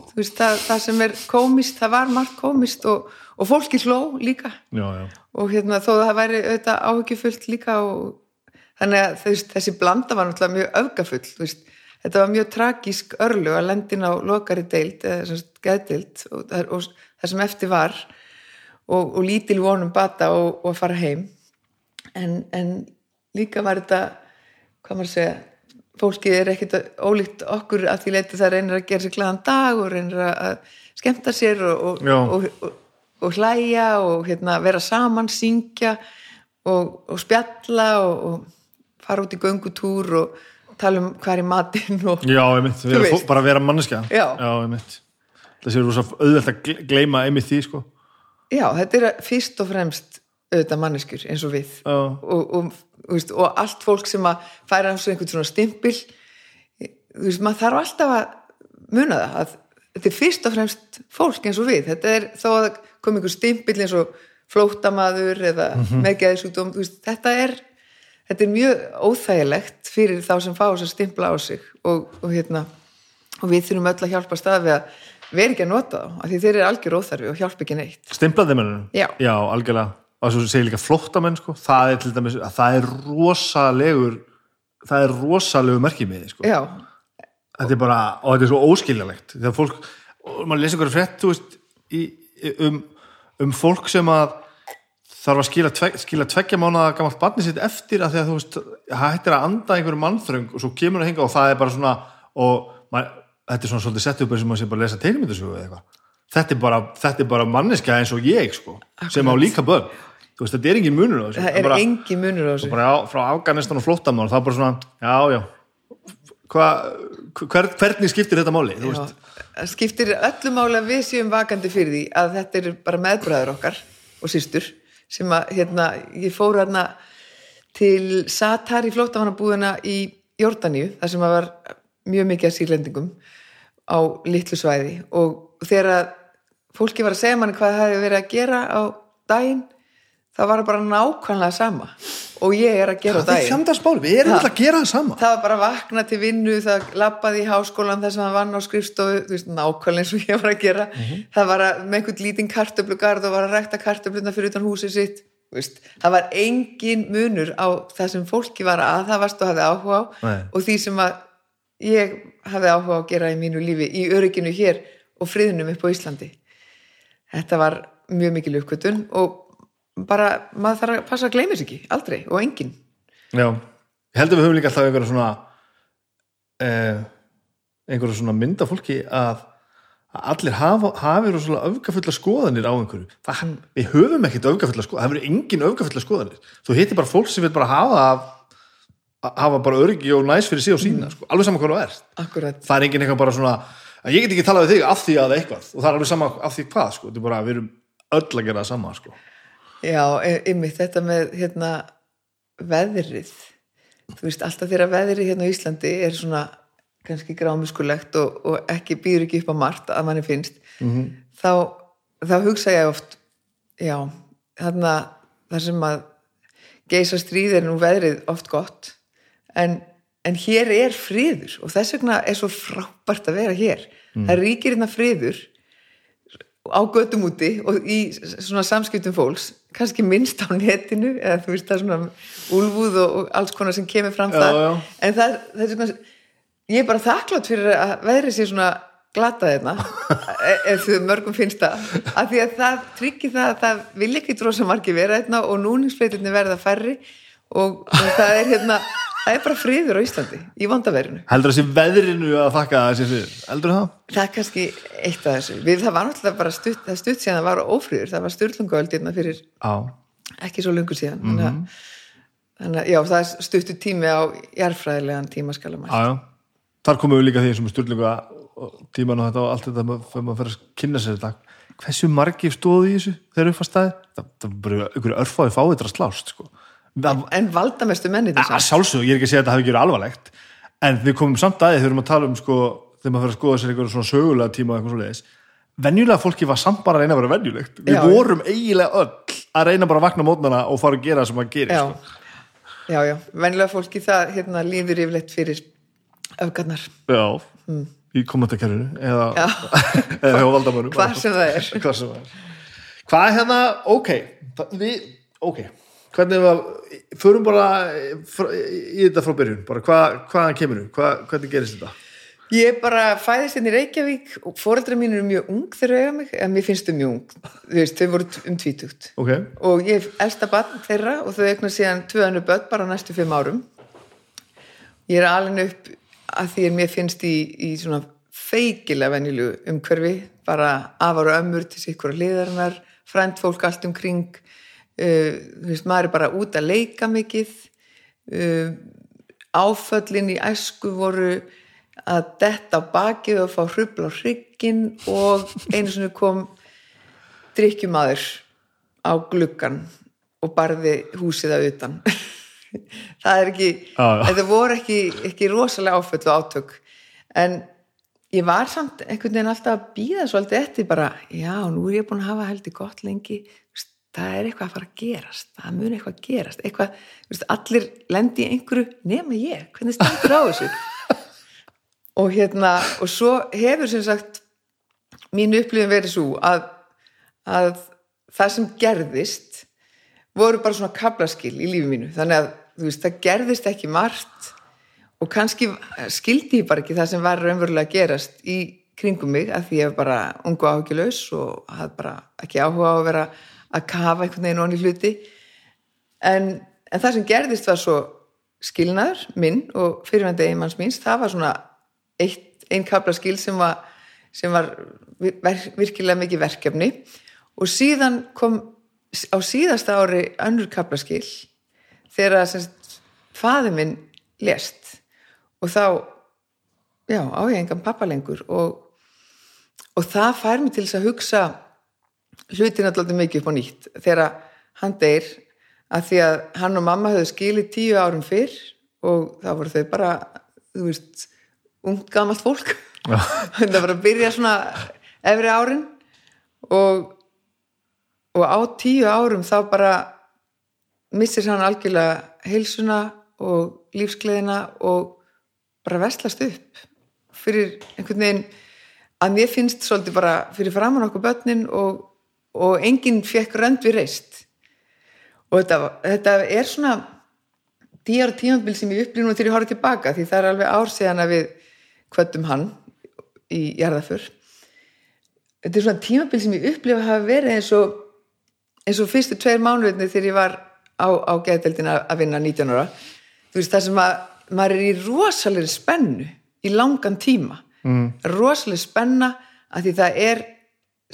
þú veist, það, það sem er komist, það var margt komist og, og fólki hló líka. Já, já. og hérna þó það væri auðvitað áhyggjufullt líka og þannig að veist, þessi blanda var náttúrulega mjög öfgafull þetta var mjög tragísk örlu að lendin á lokari deild eða geðdeild og, og það sem eftir var og, og lítil vonum bata og, og fara heim. En, en líka var þetta hvað maður að segja fólkið er ekkit ólíkt okkur að því leiti það reynir að gera sér glæðan dag og reynir að skemmta sér og, og, Já. og, og, og hlæja og hérna, vera saman, syngja og, og spjalla og, og fara út í göngutúr og tala um hvað er í matinn og Já, einmitt, Þú vera, veist. bara vera manneskja Já. einmitt Það séu rosa auðvelt að gle- gleyma einmitt því sko já, þetta er fyrst og fremst auðvitað manneskjur eins og við Já. og, og, þú veist, og allt fólk sem að færa á sig einhvern svona stimpil þú veist, maður þarf alltaf að muna það að þetta er fyrst og fremst fólk eins og við þetta er þó að kom einhver stimpil eins og flóttamaður eða mm þú veist, þetta er þetta er mjög óþægilegt fyrir þá sem fá þess að stimpla á sig og, og hérna og við þurfum öll að hjálpa stað við að vera ekki að nota þá, af því þeir eru algjör óþarfi og hjálpa ekki neitt Stimplaði mennunum? Já. Já, algjörlega og svo segir líka flóttamenn sko það er til dæmis, að það er rosalegur það er rosalegur merkið með sko. já, þetta er bara, og þetta er svo óskiljanlegt þegar fólk, og maður lesa ykkur frétt þú veist, í, um, um fólk sem að þarf að skila, tvek, skila tveggja mánuða gamalt barni sitt eftir að því að þú veist hættir að anda einhverju mannþröng og svo kemur það hinga og það er bara svona og maður, þetta er svona svolítið sett upp eins og maður sé bara lesa teilmyndasögu eða eitthvað. Þetta er bara, þetta er bara manneska eins og ég sko, sem á líka börn. Veist, þetta er engin munur á þessu. Það er bara, engin munur á þessu. bara á, frá Afganistan og flóttamann það er bara svona, já, já. Hva, hver, hvernig skiptir þetta máli? Þú Já, veist, það skiptir öllu máli að við séum vakandi fyrir því að þetta eru bara meðbræður okkar og systur sem að hérna, ég fór hérna til Satar í flóttamannabúðina í Jórdaníu þar sem að var mjög mikið af sýrlendingum á litlu svæði. Og þegar að fólki var að segja manni hvað það hefði verið að gera á daginn það var bara nákvæmlega sama. Og ég er að gera það er daginn. fjandarsmáli, við erum alltaf að gera það sama. Það var bara að vakna til vinnu það lappaði í háskólan þess að hann vann á skrifstofu þú veist, nákvæmlega eins og ég var að gera. Það var að, með einhvern lítinn kartöflugarð og var að rækta kartöfluna fyrir utan húsið sitt þú veist, það var engin munur á það sem fólki var að aðhafast og hafði áhuga á Nei. og því sem að ég hafði áhuga á að gera í mínu lífi í örygginu hér og friðnum upp á Íslandi. Þetta var mjög mikil uppkvötun og bara, maður þarf að passa að gleyma sér ekki, aldrei og enginn. Já, ég held að við höfum líka alltaf einhverja svona eh, einhverja svona mynda fólki að að allir hafa, hafi svona öfgafulla skoðanir á einhverju. Það, við höfum ekkert öfgafulla skoðanir það verður engin öfgafulla skoðanir. Þú hittir bara fólk sem vil bara hafa að hafa bara öryggi og næs fyrir sig og sína sko, alveg saman hvað þú ert. Akkurat. Það er engin eitthvað bara svona ég get ekki talað við þig af því að eitthvað og það er alveg sama af því hvað sko, er bara, við erum öll að gera það sama sko. Já, e- einmitt þetta með hérna veðrið. Þú veist, alltaf þegar veðrið hérna á Íslandi er svona kannski grámuskulegt og, og ekki býður ekki upp á margt að manni finnst. -hmm. þá, þá hugsa ég oft já, þarna þar sem að geisa stríð er nú veðrið oft gott en, en hér er friður og þess vegna er svo frábært að vera hér. Það ríkir hérna friður á götum úti og í svona samskiptum fólks kannski minnst á netinu eða þú veist það er svona úlfúð og, alls konar sem kemur fram Já, þar já. en það, það er svona ég er bara þakklátt fyrir að veðrið sé svona glata þeirna ef þau mörgum finnst það af því að það tryggir það að það vil ekki drósa margir vera þeirna og núningsfleitinni verða færri og það er hérna það er bara friður á Íslandi í vandaverinu heldur þessi veðrinu að þakka þessi fyrir heldur það? Það er kannski eitt af þessu. Við, það var náttúrulega bara stutt, það stutt síðan það var ófríður, það var styrlungaöld hérna fyrir Já, ekki svo lungu síðan. Mm -hmm. þannig að já, það er stuttu tími á jarfræðilegan tímaskalumælt Já, já. Þar komum við líka því sem styrlingu tíman og þetta og allt þetta fyrir maður fyrir að kynna sér þetta. Hversu margir stóðu í þessu þegar upp að staði? Það, það Það, en valdamestu menni þess að sjálfsög, ég er ekki að segja að hafi ekki verið alvarlegt, en við komum samt aðeins við erum að tala um, sko, þegar maður fyrir að skoða sér einhverjum svona sögulega tíma og eitthvað svo leiðis. Venjulega fólki var samt bara að reyna að vera venjulegt. Við Já. vorum eiginlega öll að reyna bara að vakna mótnana og fara að gera það sem maður gerir, já, sko. já, já, venjulega fólki það hérna, líður yfirleitt fyrir öfgarnar Já, í kommentakerfinu eða, eða hjá valdamönnum Hvar sem það er. Það Hvað er hérna, ok það- við, ok hvernig við förum bara frá, í þetta frá byrjun bara hvað, hvaðan kemur við, hvað, hvernig gerist þetta? Ég bara fæðist hérna í Reykjavík og foreldrar mín eru mjög ung þegar eiga mig, en mér finnst þau mjög ung, þú veist, þau voru um tvítugt. Ok, og ég er elsta barn þeirra og þau eignar síðan tvö hannu börn bara næstu fimm árum. Ég er alveg upp að því að mér finnst í, í svona feikilega venjulu umhverfi, bara afar og ömmur til sikkur hliðarinnar, frænt fólk allt umkring, uh, þú veist, maður er bara út að leika mikið, uh, áföllin í æsku voru að detta bakið og fá hrubla á hrygginn og einu sinni kom drikkjumadur á gluggan og barði húsið að utan. Það er ekki já. þetta voru ekki, ekki rosalega áföll og átök. En ég var samt einhvern veginn alltaf að býða svolítið eftir bara, já, nú er ég búin að hafa heldur gott lengi, það er eitthvað að fara að gerast, það mun eitthvað að gerast. Eitthvað, veist, allir lendi í einhverju nema ég, hvernig stendur á þessu? Og hérna og svo hefur sem sagt mín upplifin verið svo að, að það sem gerðist voru bara svona kaplaskil í lífi mínu. Þannig að veist, það gerðist ekki margt og kannski skildi ég bara ekki það sem var raunverulega að gerast í kringum mig að því ég var bara ungu áhugjulegs og hafði bara ekki áhuga á að vera að kafa einhvern veginn onni hluti. En, en það sem gerðist var svo skilnaður minn og fyrirvændi einmanns míns, það var svona einn kapla skil sem var, sem var vir, virkilega mikið verkefni. Og síðan kom á síðasta ári önnur kapla skil þegar að faði minn lést. Og þá já, á ég engan pappa lengur. Og, og það fær mig til þess að hugsa hlutin alltaf mikið upp á nýtt. Þegar hann deyr að því að hann og mamma höfðu skilið tíu árum fyrr og þá voru þau bara þú veist, ungt gamalt fólk. Það var að byrja svona efri árin og og á tíu árum þá bara missir hann algjörlega heilsuna og lífsgleðina og bara vestlast upp fyrir einhvern veginn að mér finnst svolítið bara fyrir framann okkur börnin og, og enginn fekk rönd við reist. Og þetta, þetta er svona tíjar tímabil sem ég upplýnum þegar ég horfði tilbaka því það er alveg ár síðan að við kvöldum hann í jarðaför þetta er svona tímabil sem ég upplifa að hafa verið eins og eins og fyrstu tveir mánuðinni þegar ég var á, á geðdeldin að að vinna 19 ára. Þú veist það sem að maður er í rosalegri spennu í langan tíma. Mm. rosalegri spenna að því það er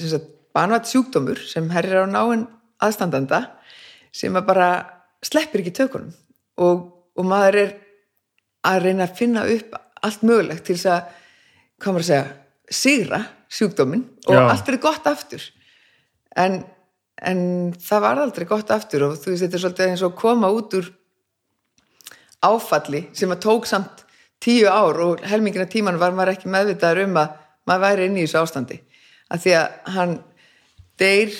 sem sagt, banvætt sjúkdómur sem herrir á náinn aðstandanda sem að bara sleppir ekki tökunum. Og, og maður er að reyna að finna upp allt mögulegt til þess að, hvað maður að segja sigra sjúkdómin og Já. allt er gott aftur. En, en það var aldrei gott aftur og þú veist þetta er svolítið eins og koma út úr áfalli sem að tók samt tíu ár og helmingina tíman var maður ekki meðvitaður um að maður væri inn í þessu ástandi. Að því að hann deyr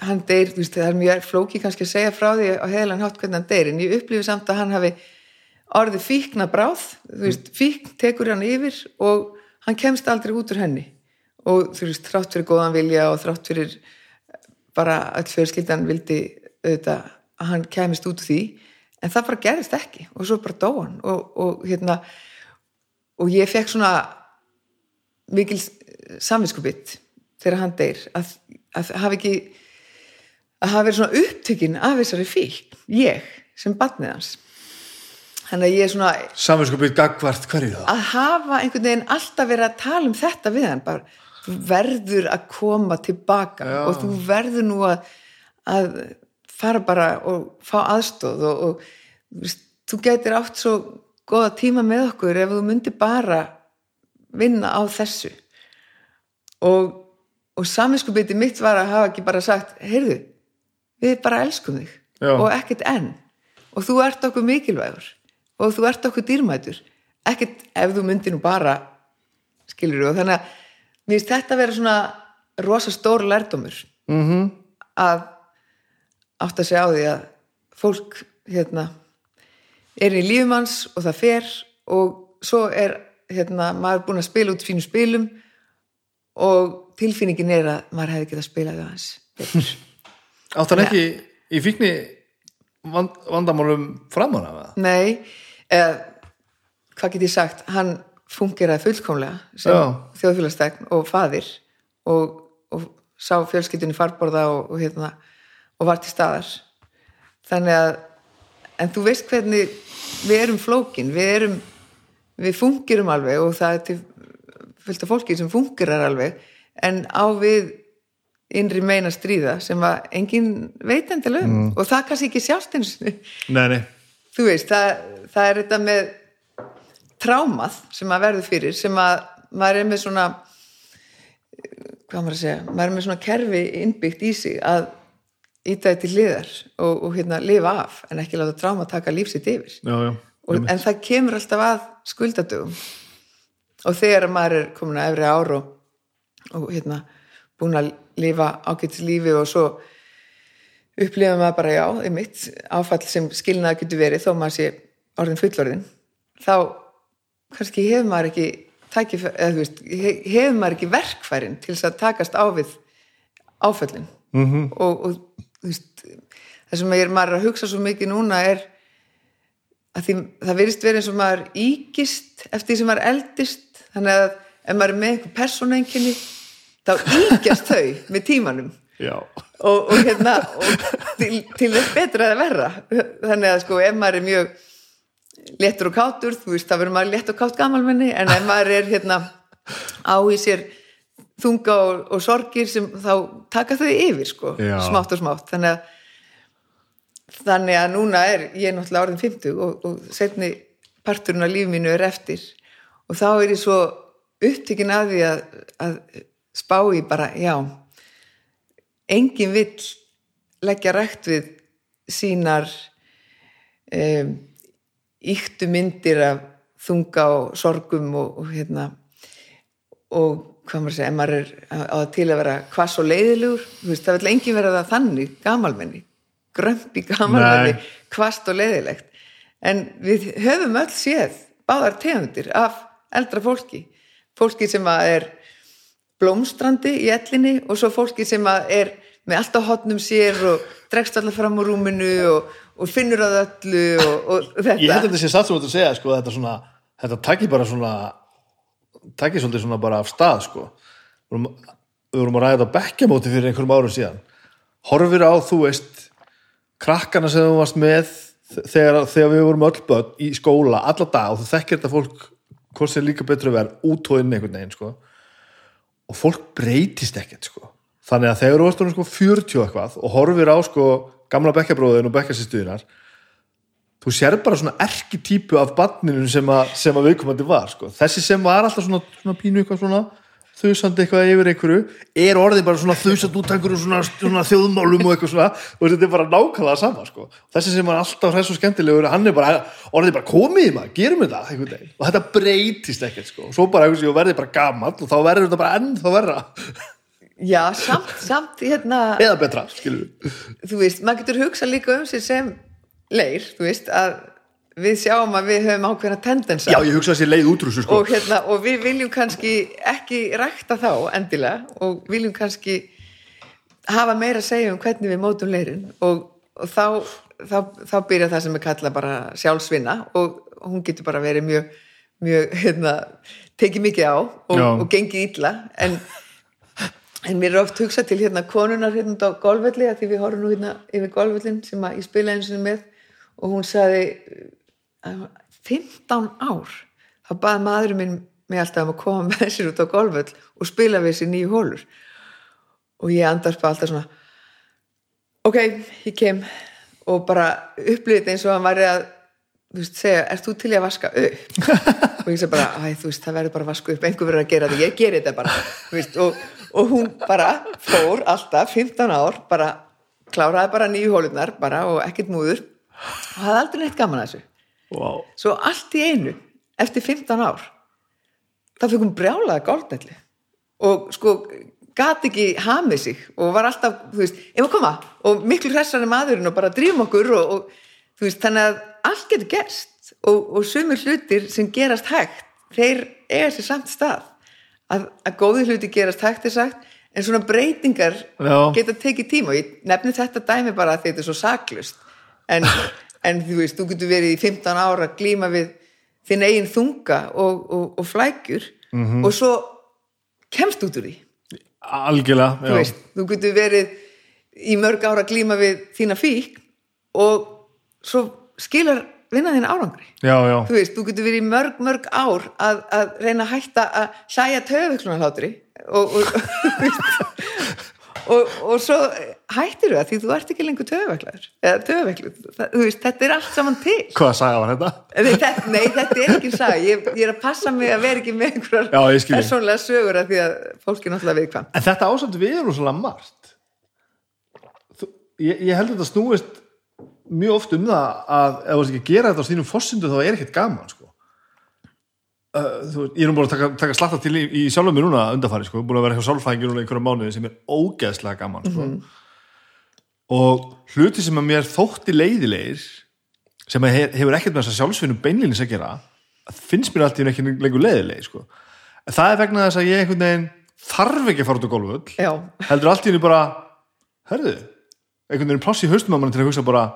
hann deyr, þú veist, það er mjög flóki kannski að segja frá því á heilan hátt hvernig hann deyr en ég upplifi samt að hann hafi orðið fíkna bráð, þú veist, fíkn tekur hann yfir og hann kemst aldrei út úr henni. Og þú veist, þrátt fyrir góðan vilja og þrátt fyrir bara að fjölskyldan vildi auðvitað að hann kemist út úr því en það bara gerist ekki og svo bara dó hann. Og, og hérna og ég fekk svona mikil samvinskubitt þegar hann deyr að, að hafa ekki að hafa verið svona upptökin af þessari fík ég sem batnið hans þannig að ég er svona Samvinskupið gagvart hverju það? að hafa einhvern veginn alltaf verið að tala um þetta við hann bara, þú verður að koma tilbaka Já. og þú verður nú að, að fara bara og fá aðstóð og, og þú veist, þú getur átt svo góða tíma með okkur ef þú myndir bara vinna á þessu og, og saminskupiti mitt var að hafa ekki bara sagt heyrðu, við bara elskum þig. Já. og ekkert enn. Og þú ert okkur mikilvægur. Og þú ert okkur dýrmætur. Ekkert ef þú myndir nú bara skilur og þannig að mér finnst þetta að vera svona rosa stór lærdómur. Mm -hmm. að átt að segja á því að fólk hérna er í lífumanns og það fer. Og svo er hérna maður búin að spila út fínum spilum. Og tilfinningin er að maður hefði getað spilað það hans betur. Átt hann ekki í fíkni vand, vandamálum það? Nei, eða hvað get ég sagt, hann fungeraði fullkomlega sem Já. þjóðfélagstegn og faðir og, og sá fjölskyldunni farborða og, og, hérna, og var til staðar þannig að en þú veist hvernig við erum flókin við erum, við fungerum alveg og það er til fullt af fólki sem fungerar alveg en á við innri meina stríða sem að engin veit endilega um. Og það kannski ekki sjást eins þú veist, það, það er þetta með trámað sem að verður fyrir sem að maður er með svona hvað maður að segja maður er með svona kerfi innbyggt í sig að íta þetta til hliðar og, og hérna lifa af en ekki láta tráma taka lífsitt yfir. Já, já. og, en það kemur alltaf að skuldadögum. Og þegar maður er komin að efri ár og, og hérna búin að lifa ágætis lífi og svo upplifa maður bara já, einmitt, áfall sem skilnaða getur verið þó maður sé orðin fullorðin þá kannski hefur maður ekki hefur maður ekki verkfærin til þess að takast á við áföllin. -hmm. og, og veist, það sem ég er maður að hugsa svo mikið núna er að því, það virðist verið eins og maður íkist eftir því sem maður eldist. Þannig að ef maður er með einhver persónenginni þá íkjast þau með tímanum. Og, og hérna og til, til þess betra að verra. Þannig að sko ef maður er mjög léttur og kátur, þú veist, það verður maður létt og kátt gamalmenni, en ef maður er hérna á í sér þunga og, og sorgir sem þá taka þau yfir sko, Já. smátt og smátt. Þannig að þannig að núna er ég er náttúrulega orðin 50 og, og setni parturinn af lífi mínu er eftir. Og þá er ég svo upptíkin að því að, að spá í bara, já engin vill leggja rækt við sínar um, íktu myndir af þunga og sorgum og, og hérna og hvað maður að segja, ef maður er á það til að vera hvass og leiðilegur veist, það vil engin vera það þannig gamalmenni, grömpi gamalmenni hvast og leiðilegt. En við höfum öll séð báðar tegundir af eldra fólki fólki sem að er blómstrandi í ellinni og svo fólki sem er með allt á hotnum sér og dregst allar fram úr rúminu og, og finnur að öllu og, og þetta Ég held að þetta sé satt sem þú ert að segja, sko, þetta svona, þetta takir bara svona, takir svolítið svona bara af stað, sko. Við vorum, að ræða þetta bekkjamóti fyrir einhverjum árum síðan. Horfir á, þú veist, krakkana sem þú varst með þegar, þegar við vorum öll börn í skóla alla dag og þú þekkir þetta fólk hvort sem líka betur að vera út og inn einhvern veginn, sko. Og fólk breytist ekkert, sko. Þannig að þegar þú varst sko 40 og eitthvað og horfir á, sko, gamla bekkjabróðin og bekkjasistuðinar þú sér bara svona erkitýpu af barninu sem að, að viðkomandi var sko. þessi sem var alltaf svona, svona pínu eitthvað svona þusandi eitthvað yfir einhverju er orðið bara svona þusand út einhverju svona, svona þjóðmálum og eitthvað svona og þetta er bara nákvæmlega sama sko. þessi sem var alltaf hress og skemmtilegur hann er bara, orðið bara komið maður, gerum þetta einhvern veginn og þetta breytist ekkert sko. og svo bara einhvers og verðið bara gamall og þá verður þetta bara ennþá verra já, samt, samt hérna eða betra, skilur við þú veist, maður getur hugsað líka um sig sem leir, þú veist, að við sjáum að við höfum ákveðna tendensa. Já, ég hugsa þessi leið útrúsu sko. og, hérna, og við viljum kannski ekki rækta þá endilega og viljum kannski hafa meira að segja um hvernig við mótum leirin. Og, og þá, þá, þá byrja það sem er kallað bara sjálfsvinna og hún getur bara verið mjög, mjög hérna, tekið mikið á og, og gengið illa. En, en mér er oft hugsað til hérna konunar hérna á golfvelli að því við horfum nú hérna yfir golfvellin sem að ég spila eins og með og hún sagði að 15 ár. Þá baði maðurinn minn mig alltaf um að koma með sér út á golfvöll og spila við sér nýju hólur og ég andast bara alltaf svona ok, ég kem. Og bara upplýðið eins og hann væri að þú veist, segja, ert þú til í að vaska upp? Og ég segi bara, æ, þú veist, það verður bara að vaska upp. Einhver verður að gera þetta, ég geri þetta bara. Veist, og, og hún bara fór alltaf, 15 ár, bara kláraði bara nýju hólunar bara og ekkert múður. Og hafði aldrei neitt gaman að þessu wow. svo allt í einu, eftir 15 ár þá fikk hún brjálaða gálnelli og sko gati ekki hamið sig og var alltaf, þú veist, ef að koma. Og miklu hressari maðurinn og bara drýfum okkur og, og þú veist, þannig að allt getur gerst. Og, og sumir hlutir sem gerast hægt, þeir eiga sér samt stað. Að, að góði hluti gerast hægt er sagt en svona breytingar Já. geta tekið tíma. Og ég nefni þetta dæmi bara að þetta er svo saklust en, en þú veist, þú getur verið í 15 ára að glíma við þinn eigin þunga og, og, og flækjur Mhm. og svo kemst út úr því. Algjörlega þú veist, þú getur verið í mörg ára að glíma við þína fík og svo skilar vinna þín árangri. Já, já, þú veist, þú getur verið í mörg, mörg ár að, að reyna að hætta að hlæja töfuklunarhlátri og, og, og, og svo hættir það því þú ert ekki lengur þú veist, þetta er allt saman til hvað sagði var þetta? Nei, þetta, nei, þetta er ekki saga ég, ég er að passa mig að vera ekki með einhverjar skil. persónlega sögur af því að fólk er náttúrulega viðkvæm En þetta ásamt við erum svona margt Þú, ég, ég held að þetta snúist mjög oft um það að ef þú ert ekki að gera þetta á þínum fossindu þá er ekkert gaman sko. Uh, veist, ég er nú búin að taka, taka slatta til í, í sjálfum mér núna undarfæri sko, búin að vera eitthvað sálfæðingur núna einhverja mánuði sem er ógeðslega gaman sko. og hluti sem að mér þótti leiðilegir sem að hef, hefur ekkert með þess að sjálfsvinnum beinlýnis að gera finnst mér alltaf ekki lengur leiðilegir sko. það er vegna þess að ég einhvern veginn þarf ekki að fara út á já, heldur allt í henni bara herðu, einhvern veginn pláss í haustum að mann til að hugsa bara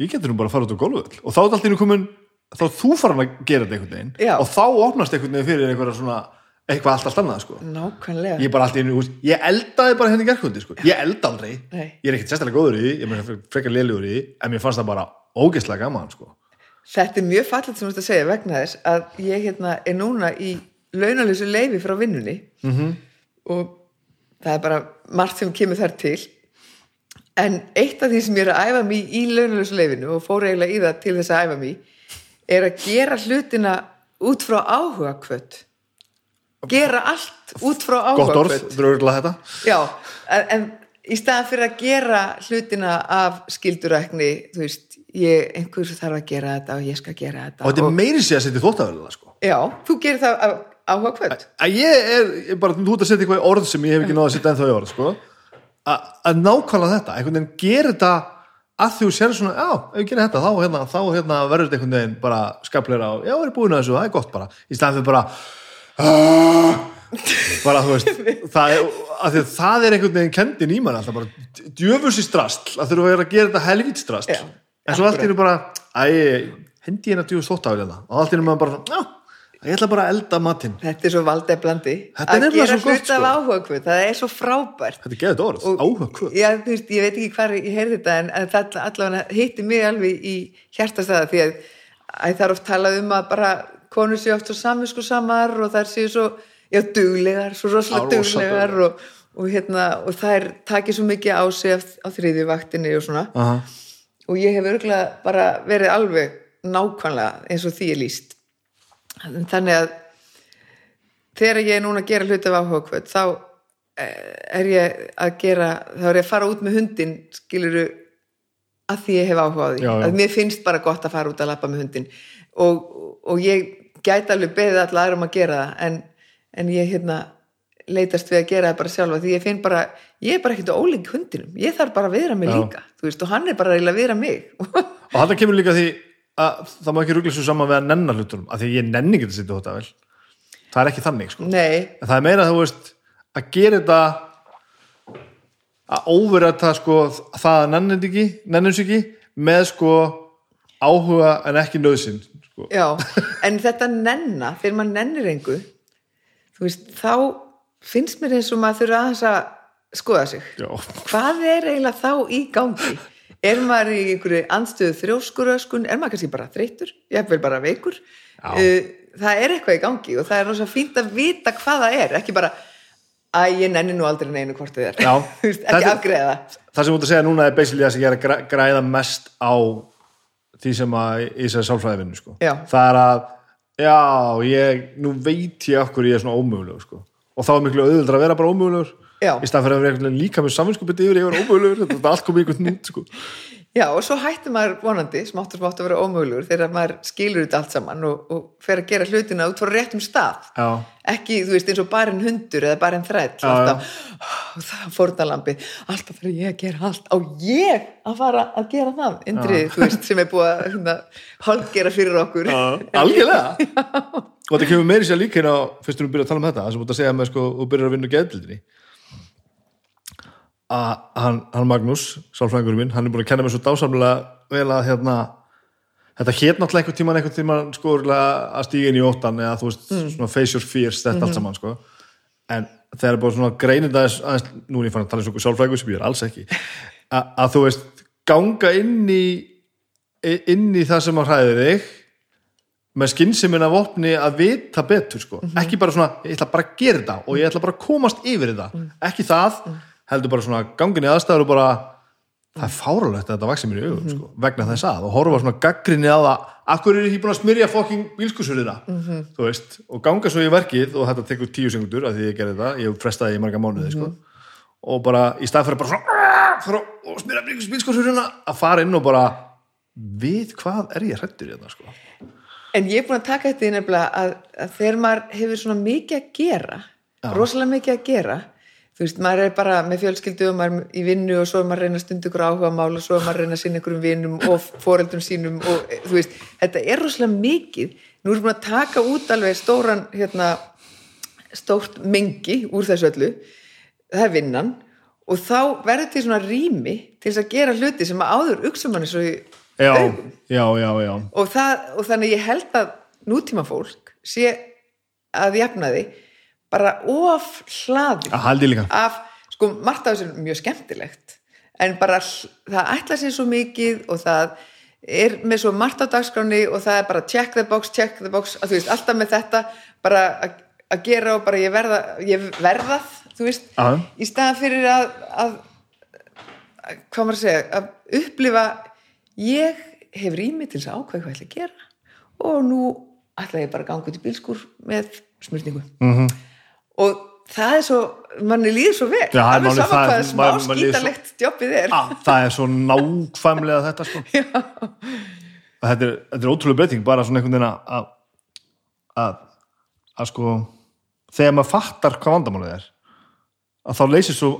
ég getur nú bara að fara út á gólfull og þá er allt í henni komin þá þú farin að gera þetta einhvern veginn Já. og þá opnast einhvern veginn fyrir einhverja svona eitthvað allt allt annað sko nákvæmlega ég bara allt í henni, ég eldaði bara henni gerkvöldi sko. ég elda aldrei, Nei. ég er ekkert sérstaklega góður í því ég er frekar lélugur í því en mér fannst það bara ógeðslega gaman sko. Þetta er mjög fallet sem þú ert að segja vegna þess að ég hérna er núna í launalösu leifi frá vinnunni -hmm. og það er bara margt sem kemur þar til en eitt af því sem ég er að æfa mig í launalösu leifinu og fór eiginlega í það til þess að æfa mig er að gera hlutina út frá áhuga kvöt gera allt út frá gott áhuga orð, drögurlega þetta Já, en, en í staðan fyrir að gera hlutina af skildurækni, þú veist, ég, einhver þarf að gera þetta og ég skal gera þetta. og þetta er meiri sér að setja þóttaverðilega sko. Já, þú gerir það af áhuga kvöld. að ég er, ég bara, þú ert að setja eitthvað í orð sem ég hef ekki náða að setja ennþá í orð sko. að nákvæmlega þetta einhvern veginn gerir þetta að þú sér svona, já, ef ég gerir þetta þá, hérna, þá hérna, verður þetta einhvern veginn bara skapleira og já, ég er búin að þessu, það er gott bara. Í staðan fyrir bara "Ah", bara, þú veist það er, það er einhvern veginn kendin í mann alltaf bara djöfusi strastl að þurfa að vera að gera þetta helvít strastl Já, en svo allt hennu bara, æ, hendi hérna djöfus þóttafélina og allt í hennu maður bara, já, ég ætla bara að elda matinn Þetta er svo valdeflandi. Þetta er Að nefnilega gera svo gott, hluti af sko. áhuga kvöld, það er svo frábært. Þetta er geðið orð, Og- áhuga hvað Já, þú veist, ég veit ekki hvað ég heyrði þetta en, það allavega hitti mig alveg í hjartastæða því að, að það er oft talað um að bara konur séu oft svo saminsku samar og þær séu svo, já, duglegar, svo rosalega duglegar og, og hérna, og þær takir svo mikið á sig á, þriðju vaktinni og svona Aha. og ég hef örgulega bara verið alveg nákvæmlega eins og því er líst þannig að þegar ég er núna að gera hluti af áhuga kvöld þá eh, er ég að gera þá er ég að fara út með hundin skiluru að því ég hef áhuga á því Já, já. að mér finnst bara gott að fara út að lappa með hundin og, og ég gæti alveg beðið allar aðrum að gera það en, en ég hérna leitast við að gera það bara sjálfa því ég finn bara, ég er bara ekkert ólík hundinum ég þarf bara að viðra mig Já. líka veist, og hann er bara að viðra mig Og þetta kemur líka því að það má ekki ruggla svo saman við að nenna hlutunum af því ég nenni ekki að setja þetta vel það er ekki þannig sko. Nei, en það er meira þú veist að gera þetta að óverða sko það að nenni þetta ekki nenni þessu ekki með sko áhuga en ekki nöðsinn sko. já en þetta nenna, þegar maður nennir engu þú veist, þá finnst mér eins og maður þurfa aðeins að skoða sig. Já. hvað er eiginlega þá í gangi er maður í einhverju andstöðu þrjóskuröskun, er maður kannski bara þreytur jafnvel bara veikur? Uh, það er eitthvað í gangi og það er rosa fínt að vita hvað það er. Ekki bara Æ, ég nenni nú aldrei neinu hvort þið er. Ekki Þetta- afgreða það. sem þú ert að segja núna er basically það sem ég er að græ- græða mest á því sem að í þessari sálfræðivinnu sko. Það er að já, ég, nú veit ég hverju ég er svona ómögulegur sko. og þá er miklu auðvöldra að vera bara ómögulegur. Í stað fyrir að vera líka með saminskupið yfir ég var ómögulegur, þetta allt komið í einhvern nút sko. Já, og svo hættir maður vonandi, smátt og smátt að vera ómögulegur þegar maður skilur þetta allt saman og, og fer að gera hlutina út frá réttum stað. Já, ekki, þú veist, eins og bara en hundur eða bara en og það fórnalambi alltaf fyrir ég að gera allt á ég að fara að gera það? Indrið, þú veist, sem er búið að hérna, hálgera fyrir okkur. Algjörlega. Og þetta kemur meiri sér líka hérna fyrstur við byrja að tala um þetta, það sem ert að segja með sko, og byrjar að vinna geðbildinni að hann, hann Magnús sálfræðingurinn minn, hann er búin að kenna mér svo dásamlega vel að hérna þetta hétt náttúrulega einhvern tíman einhvern tíman sko að stíga inn í óttan eða þú veist, svona face your fears, þetta allt saman sko. En þegar er búin svona greinir það aðeins, aðeins, nú er ég fann að tala eins og sálfræðingur sem ég er alls ekki að, að þú veist, ganga inn í inn í það sem að hræðir þig með skynnsimin af opni að vita betur sko. ekki bara svona, ég ætla bara að gera þetta og ég ætla bara að komast yfir þetta. Ekki það, heldur bara svona gangin í aðstæður og bara það er fáralegt að þetta vaxi mér í augum sko, vegna þess að og horfa svona gaggrinni á það akkur er ég búin að smyrja fokking bílskursurina þú veist, og ganga svo í verkið og þetta tekur tíu sekundur af því ég gerði þetta ég frestaði í marga mánuði sko. og bara í stað fyrir bara svona og smyrja bílskursurina að fara inn og bara við hvað er ég hrættur í þetta sko En ég er búin að taka þetta í nefnilega að, að þegar maður hefur svona mikið að gera, rosalega mikið að gera, þú veist, maður er bara með fjölskyldu og maður er í vinnu og svo er maður að reyna stundu ykkur áhuga mál og svo er maður að reyna að sinna ykkur um vinnum og foreldrum sínum og eh, þú veist, þetta er rosalega mikið. Nú erum við að taka út alveg stóran, hérna, stórt mengi úr þessu öllu, það er vinnan. Og þá verður til svona rými til þess að gera hluti sem að áður uksa manni svo í já, augum. já, já, já. Og, það, og þannig ég held að nútíma fólk sé að jafna því bara of hlaði af, sko, margt af þessu er mjög skemmtilegt en bara það ætla sér svo mikið og það er með svo margt á dagskráni og það er bara check the box, check the box að þú veist, alltaf með þetta bara að- gera og bara ég verða ég verðað, þú veist Já. í staðan fyrir að, að, að hvað maður að segja að upplifa ég hef rými til þess að ákveða hvað ég ætla að gera og nú ætla ég bara að ganga út í bílskur með smurningu Mhm. -hmm. Og það er svo manni líður svo vel. Það- hvað smá manni- manni líður svo- skítalegt jobbið er. Það er svo nákvæmlega þetta sko. Þetta, er, þetta er ótrúlega breyting bara svona einhvern veginn að, að, að sko þegar maður fattar hvað vandamálið er að þá leysir svo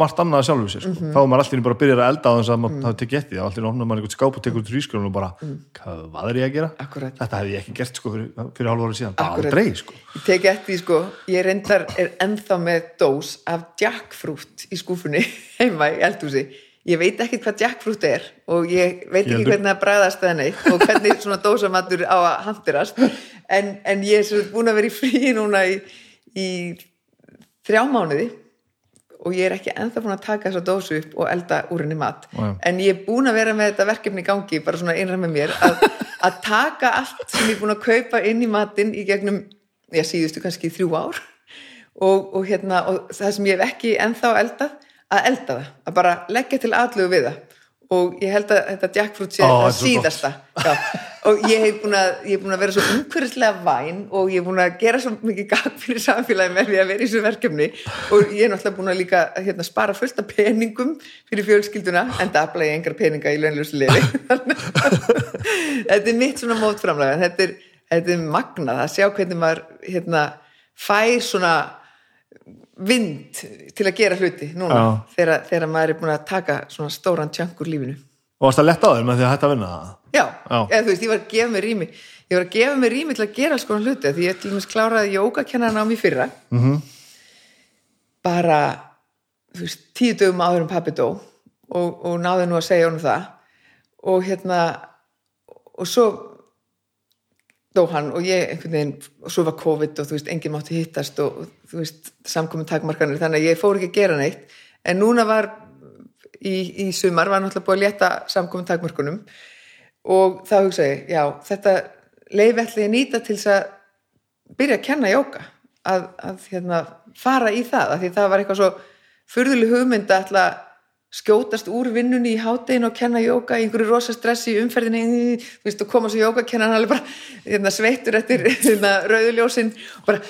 margt annað að sjálfu sér sko. Mhm. þá er maður alltaf bara að byrja að elda á þess að maður hafi tekið eftir þá alltaf opnar maður einhvern skáp og tekur út rískrun og bara, hvað er ég að gera? Mm. Akkúrat. Þetta hefði ég ekki gert sko fyrir, fyrir hálf ára síðan, bara Akkúrat. aldrei sko. ég teki eftir sko ég reyndar er ennþá með dós af jackfruit í skúfunni heima í eldhúsi ég veit ekkert hvað jackfruit er og ég veit ekki Ég hvernig það bræðast eða neitt og hvernig svona dósamatur á að handirast en, en ég er búin að vera í frí núna í, í þrjá mánuði og ég er ekki ennþá búin að taka þessa dósu upp og elda úr henni mat. Já. en ég er búin að vera með þetta verkefni í gangi bara svona einra með mér að, að taka allt sem ég er búin að kaupa inn í matinn í gegnum, já síðustu kannski þrjú ár. Og, og hérna og það sem ég hef ekki ennþá eldað að elda það, að bara leggja til aðlugu við það. Og ég held að þetta jackfruit sé er svo síðasta. Já. og ég hef búin að, hef búin að vera svo umhverfislega væn og ég hef búin að gera svo mikið gagn fyrir samfélagi með því að vera í þessu verkefni. Og ég er náttúrulega búin að líka hérna, spara fullt af peningum fyrir fjölskylduna en það afla ég engar peninga í launlösu liði. Þetta er mitt svona mótframlega þetta er, þetta er magnað að sjá hvernig maður hérna, fær svona vind til að gera hluti núna þegar, þegar maður er búin að taka svona stóran tjankur lífinu. Og varst það lett á þér með því að hætta að vinna það Já. Eða, þú veist, ég var að gefa mér rými ég var að gefa mér rými til að gera alls konar hluti því ég til dæmis kláraði jógakennarinn á mér fyrra Mhm. -hmm. bara þú veist, tíu dögum áður um pappi dó og, og náði nú að segja honum það og hérna og svo dó hann og ég einhvern veginn og svo var COVID og þú veist, enginn mátti hittast og, og þú veist, samkomin takmarkanir þannig að ég fór ekki að gera neitt en núna var í, í sumar var náttúrulega búið að létta samkomin takmarkunum og þá hugsa ég, já, þetta að nýta til þess að byrja að kenna jóka að, að hérna, fara í það af því það var eitthvað svo furðuleg hugmynd að að skjótast úr vinnunni í háttegin og kenna jóka í einhverju rosa stressi í umferðinni. Þú veist, og koma svo jóka, kenna hann alveg bara hérna, sveittur eftir hérna, rauðuljósin og bara,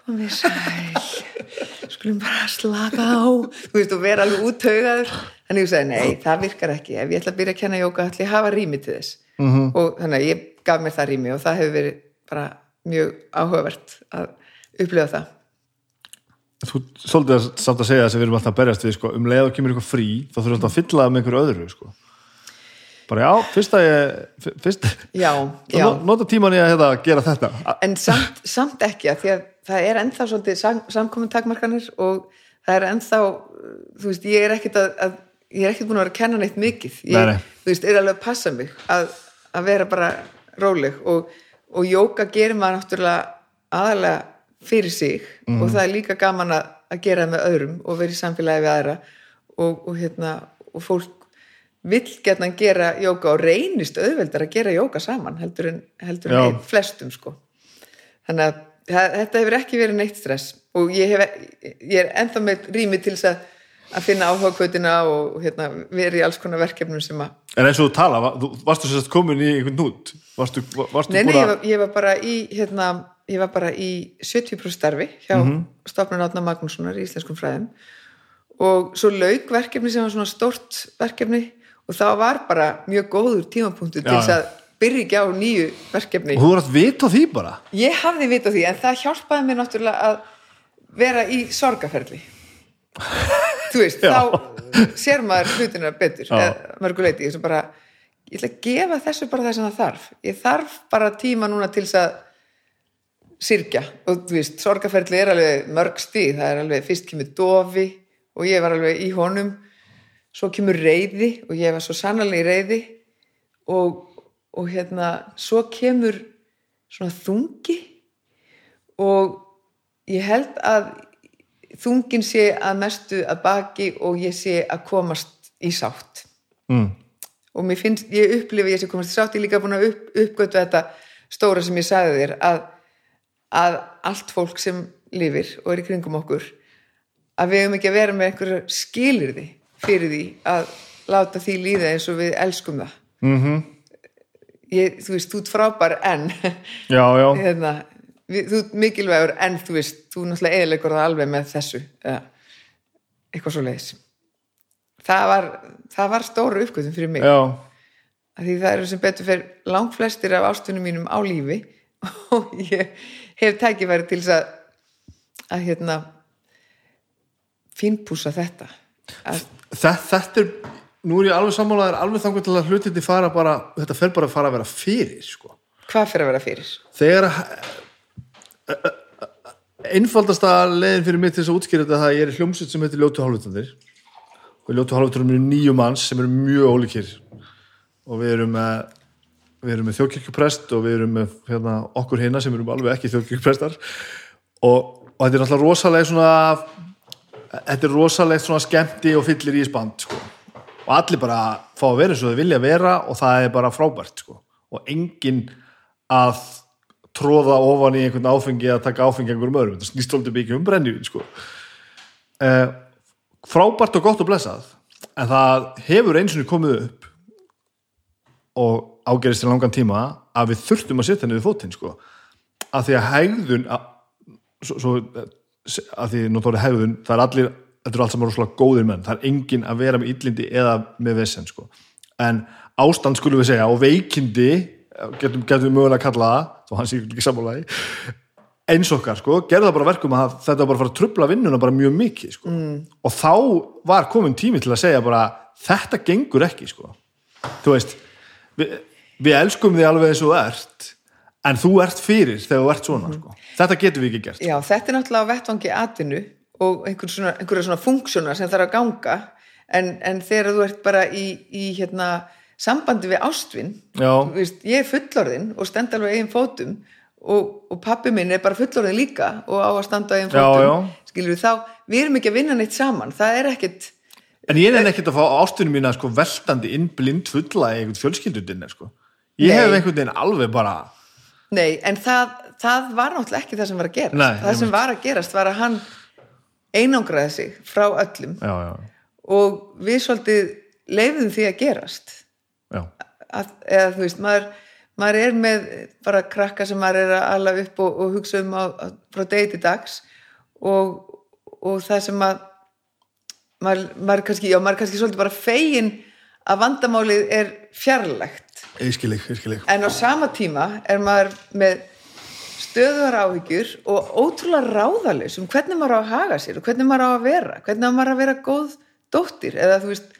komið sæl skulum bara slaka á. Þú veist, og vera alveg úttaugaður þannig ég sagði, nei, það virkar ekki ef ég ætla að byrja að kenna jóka, ætla ég að hafa rými til þess -hmm. og þannig að ég gaf mér það rými og það hefur verið bara mjög áhugavert að upplifa það Þú svolítið að samt að segja þess að við erum alltaf að berjast við sko, um leið og kemur eitthvað frí þá þurfum við alltaf að fylla það með einhverju öðru sko. bara já, fyrst að ég fyrst, já, já. nota tíman ég að hérna, gera þetta en samt, samt ekki að því að það er ennþá svolítið sam, samkomin takmarkanir og það er ennþá þú veist, ég er ekkit að, að ég er ekkit búin að vera að kenna neitt mikið ég, Nei, nei. veist, er alveg að passa mig að, að vera bara róleg og, og jóka gerir maður náttúrulega aðalega fyrir sig Mhm. og það er líka gaman að, að gera það með öðrum og vera í samfélagi við aðra og, og hérna, og fólk vill getna gera jóka og reynist auðveldar að gera jóka saman heldur en, heldur en flestum sko þannig að þetta hefur ekki verið neitt stress og ég, hef, ég er ennþá með rými til þess að, að finna áhugakvötina og, hérna, verið í alls konar verkefnum sem að en eins og þú tala, var- varstu sérst komin í einhvern nút varstu, varstu Nei, nei, ég var, ég var bara í hérna, ég var bara í 70% starfi hjá mm -hmm. stofnun Átna Magnússonar í Íslenskum fræðum. Og svo lauk verkefni sem var svona stórt verkefni og það var bara mjög góður tímapunktur til þess að byrja ekki á nýju verkefni. Og þú voru að vita á því bara? Ég hafði vit á því en það hjálpaði mér náttúrulega að vera í sorgaferli Þú veist, Já. þá sér maður hlutina betur mörguleiti, ég, bara, ég ætla að gefa þessu bara það sem það þarf. Ég þarf bara tíma núna til þess að sirkja og þú veist, sorgaferli er alveg mörg stíð, það er alveg fyrst kemur dofi og ég var alveg í honum. Svo kemur reyði og ég var svo sannlega í reyði og, og hérna svo kemur svona þungi. Og ég held að þungin sé að mestu að baki og ég sé að komast í sátt. Mm. og mér finnst, ég upplifi ég sé komast í sátt, ég er líka búin að upp, uppgötu þetta stóra sem ég sagði þér að, að allt fólk sem lifir og er í kringum okkur að við höfum ekki að vera með einhverju skilirði fyrir því að láta því líða eins og við elskum það. Mm ég, þú veist, þú ert frábær en já, já, hérna, við, þú mikilvægur en þú veist, þú náttúrulega eðilegur það alveg með þessu eða, eitthvað svo leiðis það var, það var stóru uppgötum fyrir mig. Því það eru sem betur fyrir langflestir af ástunum mínum á lífi og ég hef tækifæri til þess að að hérna fínpúsa þetta. Að, Þetta, þetta er nú er ég alveg sammálaður alveg þangur til að hlutinni fara bara þetta fer bara að fara að vera fyrir sko. hvað fyrir að vera fyrir? Þegar að einfaldasta leiðin fyrir mig til þess að útskýra þetta það er hljómsveit sem heitir Ljótu Hálfutandir og Ljótu Hálfutandir eru níu manns sem eru mjög ólíkir og við erum með við erum með þjóðkirkjuprest og við erum með hérna, okkur hinna sem erum alveg ekki þjóðkirkjuprestar og, og þetta er náttúrulega rosalega svona þetta er rosalegt svona skemmti og fyllir í spand sko. og allir bara fá að vera eins og þau vilja vera og það er bara frábært sko. og enginn að tróða ofan í einhvern áfengi að taka áfengi einhverjum öðrum, þetta snýst alltaf mikið um brennjúin sko. eh, frábært og gott og blessað en það hefur eins og komið upp og ágerist til langan tíma að við þurftum að setja henni við fótinn sko. að því að hegðun að, svo, svo, að því notóri hegðun, það er allir þetta eru allt saman rosalega góðir menn, það er engin að vera með illindi eða með vesen sko. en ástand skulum við segja og veikindi, getum, getum mögulega að kalla það, þó hann sé ekki sammálaði eins okkar, sko, gerði það bara verkum að þetta bara fara að trubla vinnuna bara mjög mikið, sko, mm. og þá var komin tími til að segja bara þetta gengur ekki, sko. Þú veist, við, við elskum þig alveg eins og ert en þú ert fyrir þegar þú ert svona, sko. Þetta getum við ekki gert. Já, þetta er náttúrulega vettvangi atvinnu og einhver svona, einhverja svona funksjónar sem þarf að ganga. En, en þegar þú ert bara í, í hérna, sambandi við ástvinn ég er fullorðinn og stend alveg eigin fótum og, og pappi minn er bara fullorðinn líka og á að standa eigin fótum skilur við þá, við erum ekki að vinna neitt saman það er ekkit En ég er ekkert að fá ástunum mína sko, veltandi inn blind fulla í einhvern fjölskyldudinn sko. Ég Nei. hef einhvern veginn alveg bara Nei, en það, það var náttúrulega ekki það sem var að gerast. Nei, það sem var að gerast var að hann einangraði sig frá öllum. Já, já, og við svolítið leifðum því að gerast að, eða þú veist, maður, maður er með bara krakka sem maður er að ala upp og, og hugsa um á, á, frá degi til dags og, og það sem að maður, maður, kannski, já, maður kannski svolítið bara fegin að vandamálið er fjarlægt. Einskilig, einskilig en á sama tíma er maður með stöðuðar áhyggjur og ótrúlega ráðalaus um hvernig maður á að haga sér og hvernig maður á að vera. Hvernig á maður að vera góð dóttir eða þú veist,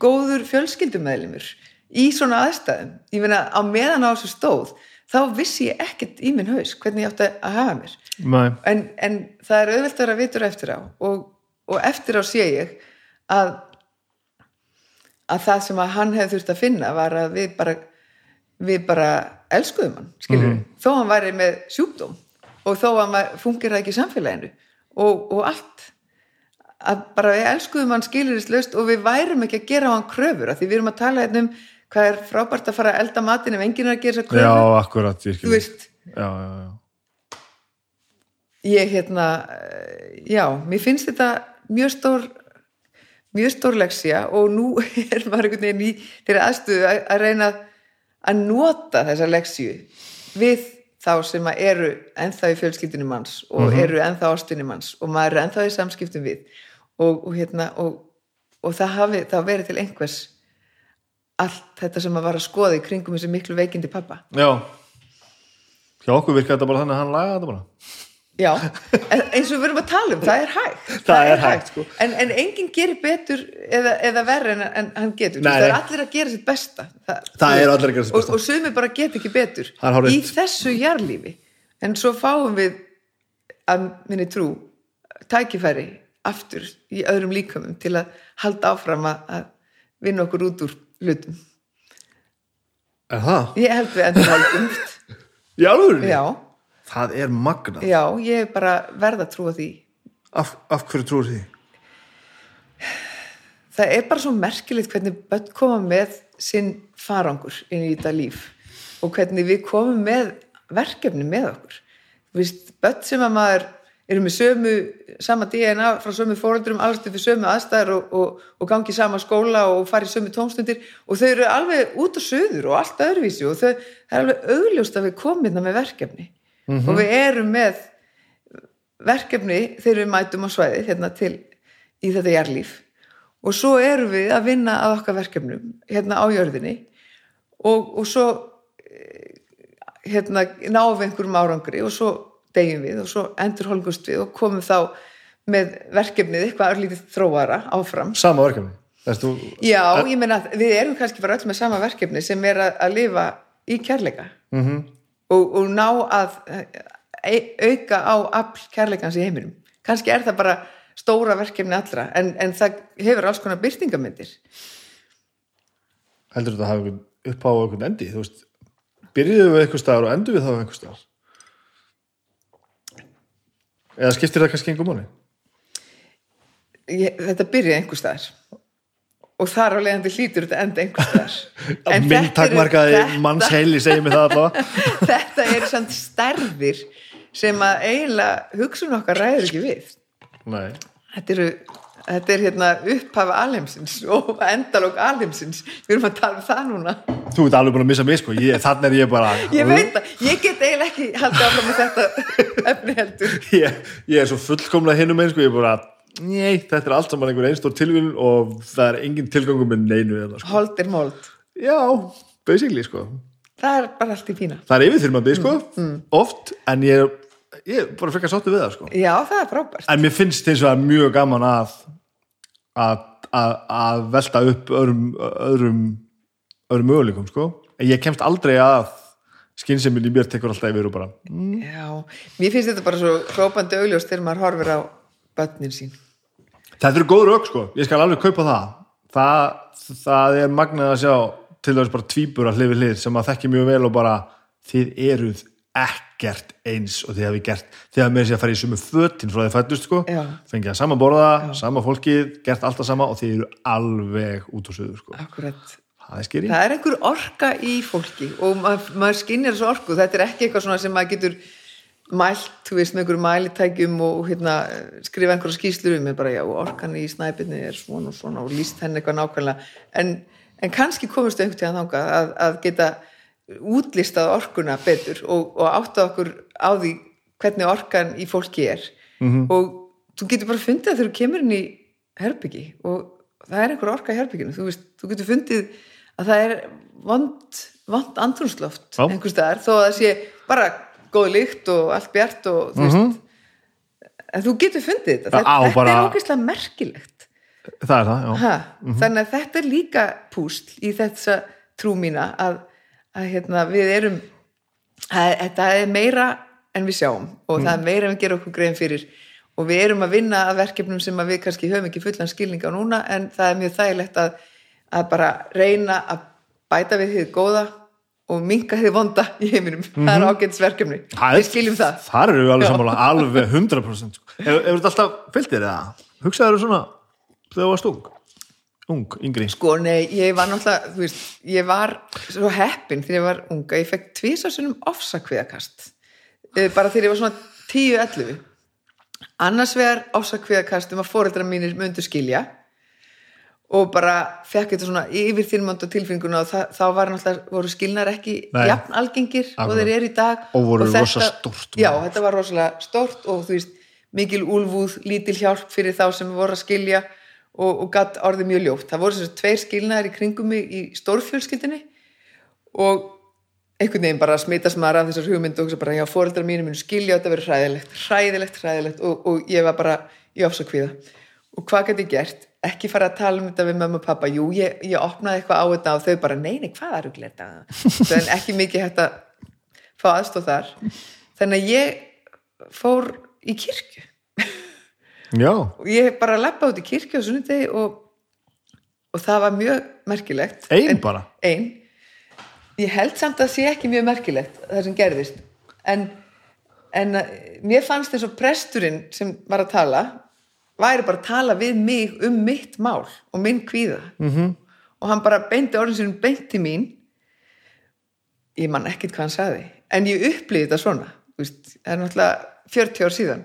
góður fjölskyldumeðlimur í svona aðstæðum. Ég meina á meðan á þessu stóð þá vissi ég ekkert í minn haus hvernig ég átti að hafa mér. En, en það er auðvelt að vera vitur eftir á og, og eftir á sé ég að að það sem að hann hefði þurft að finna var að við bara við bara elskuðum hann skilur þó hann væri með sjúkdóm og þó hann fungir það ekki í samfélaginu og, og allt. Að bara við elskuðum hann skilurist löst og við værum ekki að gera hann kröfur af því við erum að tala hérna um hvað er frábært að fara að elda matinn ef enginn er að gera þessar kröfur Já, akkurat, þú virkilega veist, Já, já, já. Ég hérna eh, já, mér finnst þetta mjög stór mjög stór leksja og nú er maður einhvern veginn í þeirra aðstöðu að, að reyna að nota þessa leksju við þá sem að eru ennþá í fjölskyldinu manns og eru ennþá ástinni manns og maður er ennþá í samskiptum við. Og, og hérna og, og það hafi þá verið til einhvers allt þetta sem að var að skoða í kringum þessi miklu veikindi pappa Já Hjá okkur virka þetta bara þannig að hann laga þetta bara Já, en eins og við erum að tala um, það er hægt. Það er hægt, sko. En, en enginn gerir betur eða, eða verri en, en hann getur. Nei, það er allir að gera sitt besta. Það, Það eru allir að gera sitt besta. Og, og sumir bara get ekki betur Það er í þessu jarlífi. En svo fáum við að minni trú tækifæri aftur í öðrum líkamum til að halda áfram að vinna okkur út úr hlutum. Það? Ég held við endur haldum. Í alvöru? Já, Það er magnað já, ég er bara verð að trúa því. af, af hverju trúir því? það er bara svo merkilegt hvernig börn koma með sinn farangur inn í þetta líf og hvernig við komum með verkefni með okkur Þú veist, börn sem að maður eru með sömu, sama DNA frá sömu fóröldurum, alls til fyrir sömu aðstæður og, og, og gangi sama skóla og fari sömu tómstundir. Og þau eru alveg út á söður og allt öðruvísi og þau, það er alveg augljóst að við komum hérna með verkefni. Og við erum með verkefni þegar við mætum á svæði hérna til í þetta jarlíf og svo erum við að vinna að okkar verkefnum hérna á jörðinni. Og, og svo eh, hérna náum við einhverjum árangri og svo deyjum við og svo endur holgust við og komum þá með verkefnið eitthvað örlítið þróara áfram. Sama verkefni þú, Já, ég meina að við erum kannski bara öll með sama verkefni sem er að, að lifa í kærleika mm og, og ná að e, auka á afl kærleikans í heiminum. Kannski er það bara stóra verkefni allra en, en það hefur alls konar byrtingamyndir. heldur þetta að hafa einhvern upp á einhvern endi þú veist, byrjuðu við einhver staðar og endur við þá einhver staðar eða skiptir það kannski einhver máli? Ég, þetta byrja einhver staðar. Og þar á leiðandi hlýtur þetta enda einhver staðar. En minn þetta- manns heili segir mig það allavega. Þetta eru samt stærðir sem að eiginlega hugsun okkar ræður ekki við. Nei. þetta eru þetta er hérna upphafa alheimsins og endalók alheimsins. Við erum að tala um það núna. Þú ert alveg búin að missa mig sko. Ég, þannig er ég bara ég veit að, ég get eiginlega ekki haldið áfram með þetta efni heldur. Ég, ég er svo fullkomlega hinum einn sko, ég er bara, nei, þetta er allt saman einhver einstór tilvíðun og það er engin tilgangur með neinu eða, sko. hold er mold, já, basically sko. Það er bara allt í fína. Það er yfirþyrmandi sko, Mm, oft en ég, ég er bara frekar sáttu við það sko. Já það er frábært. En mér finnst eins og það mjög gaman að að, að, að velta upp öðrum öðrum, öðrum möguleikum sko. En ég kemst aldrei að skynsemminn í mér tekur alltaf yfir og bara já, mér finnst þetta bara svo hrópandi augljóst þegar maður horfir á börnin sín. Þetta eru góð rauk sko, ég skal alveg kaupa það. Það, það er magnað að sjá til þess bara tvíbur að hlifi hlið sem að þekki mjög vel og bara þið eruð ekkert eins og þið hafi gert. Hafi með sér að fara í sumu fötin frá þið fættust sko, Já. fengið að sama borða sama fólkið, gert alltaf sama og þið eru alveg út og suður sko. Akkurat. Það er skýring. Það er einhver orka í fólki og maður, maður skinnir þessu orku. Þetta er ekki eitthvað sem maður getur mælt, þú veist, með einhverju mælitækjum og hérna, skrifa einhverju skýslur um. Bara, já, orkan í snæpinni er svona og svona og líst henni eitthvað nákvæmlega. En, en kannski komist einhvern tíðan þangað að, að geta útlistað orkuna betur og, og átta okkur á því hvernig orkan í fólki er. -hmm. og þú getur bara fundið þegar þú kemur inn í herbyggi og það er einhver orka í herbygginu þú, veist, þú getur fundið að það er vond, vond andrúnsloft einhvers staðar, þó að það sé bara góð lykt og allt bjart og þú veist en þú getur fundið þetta, þetta, á þetta bara- er ógeðslega merkilegt. Það er það, já. Ha, þannig að þetta er líka púsl í þessa trú mína að, að hérna, við erum að, þetta er meira en við sjáum og það er meira en við gerum okkur grein fyrir. Og við erum að vinna að verkefnum sem að við kannski höfum ekki fullan skilning á núna en það er mjög þægilegt að, að bara reyna að bæta við þið góða og minka þið vonda í heiminum. Það er ágætisverkefni, Það er- við skiljum það. Þar eru við alveg sammála, alveg 100% sko. Hefur þetta alltaf fyllt þér eða? Hugsaður svona þegar þú varst ung? Ung, yngri Sko, nei, ég var náttúrulega, þú veist, ég var svo heppin þegar ég var unga, ég fekk tvísarsunum ofsakviðakast, Eh, bara þegar ég var svona 10-11. Annars vegar ofsakviðakast um að foreldra mínir myndu skilja og bara fekk þetta svona yfir þínmönda tilfinninguna og það, þá var náttúrulega, voru skilnar ekki Nei. jafn algengir og þeir eru í dag. Og voru þetta- rosa stórt Já, þetta var rosalega stórt og þú veist, mikil úlfúð, lítil hjálp fyrir þá sem voru að skilja og, og gatt orðið mjög ljótt. Það voru þessar tveir skilnaðir í kringum mig í stórfjölskyldinni og einhvern veginn bara smitast maður af þessar hugmynd og hugsa bara, já, foreldrar mínu munu skilja þetta verður hræðilegt, hræðilegt, hræðilegt og, og ég var bara í ofsakvíða. Og hvað gæti ég gert? Ekki fara að tala um þetta við mömmu og pappa. Jú, ég, ég opnaði eitthvað á þetta og þau bara, nei, nei, hvað er þetta? Þannig ekki mikið hægt að fá aðstóð þar. Þannig að ég fór í kirkju Já, og ég bara lappa út í kirkju á sunnudegi og, og það var mjög merkilegt. Ein En- bara? Ein. Ég held samt að það sé ekki mjög merkilegt það sem gerðist. En, en að, mér fannst eins og presturinn sem var að tala væri bara að tala við mig um mitt mál og minn kvíða. -hmm. Mhm. Og hann bara beinti orðin sinni beint til mín. Ég man ekkit hvað hann sagði. En ég upplýði þetta svona. það er náttúrulega 40 ár síðan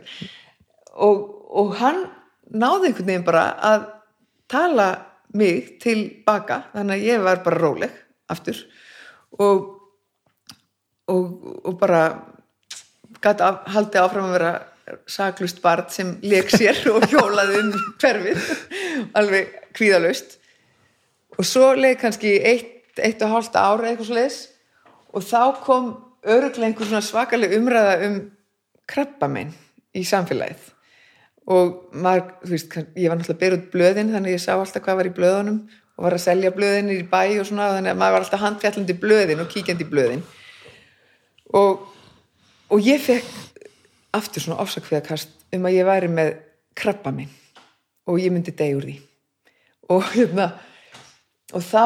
og, og hann náði einhvern veginn bara að tala mig tilbaka þannig að ég var bara róleg aftur. Og og, og bara gæti af, haldi áfram að vera saklust barn sem leik sér og hjólaði um hverfið alveg kvíðalaust. Og svo leik kannski eitt, eitt og hálft ára eitthvað leis og þá kom öruglega einhver svona svakaleg umræða um krabbamein í samfélagið og maður, þú veist, ég var náttúrulega að bera út blöðin þannig að ég sá alltaf hvað var í blöðunum og var að selja blöðin í bæ og svona þannig að maður var alltaf handfjallandi í blöðin og kíkjandi í blöðin. Og, og ég fekk aftur svona ofsakveðakast um að ég væri með krabba minn og ég myndi deg úr því. Og hérna og þá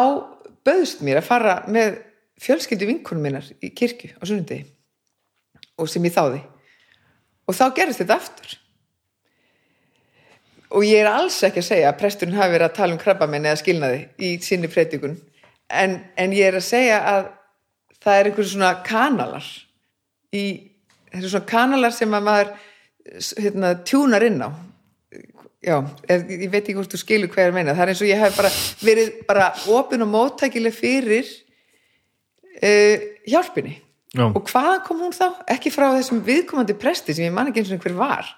böðst mér að fara með fjölskyldu vinkunum minnar í kirkju á sunnundegi og sem ég þáði. Og þá gerist þetta aftur og ég er alls ekki að segja að presturinn hafi verið að tala um krabbamenn eða skilnaði í sinni predikun. En, en ég er að segja að það er einhverjum svona kanalar í, eru svona kanalar sem að maður hérna, tjúnar inn á. Já, ég, veit ekki hvort þú skilur hvað ég er að meina. Það er eins og ég hef bara verið bara opin og móttækileg fyrir uh, hjálpinni. Já. og hvaðan kom hún þá? ekki frá þessum viðkomandi presti sem ég man ekki eins og hver var.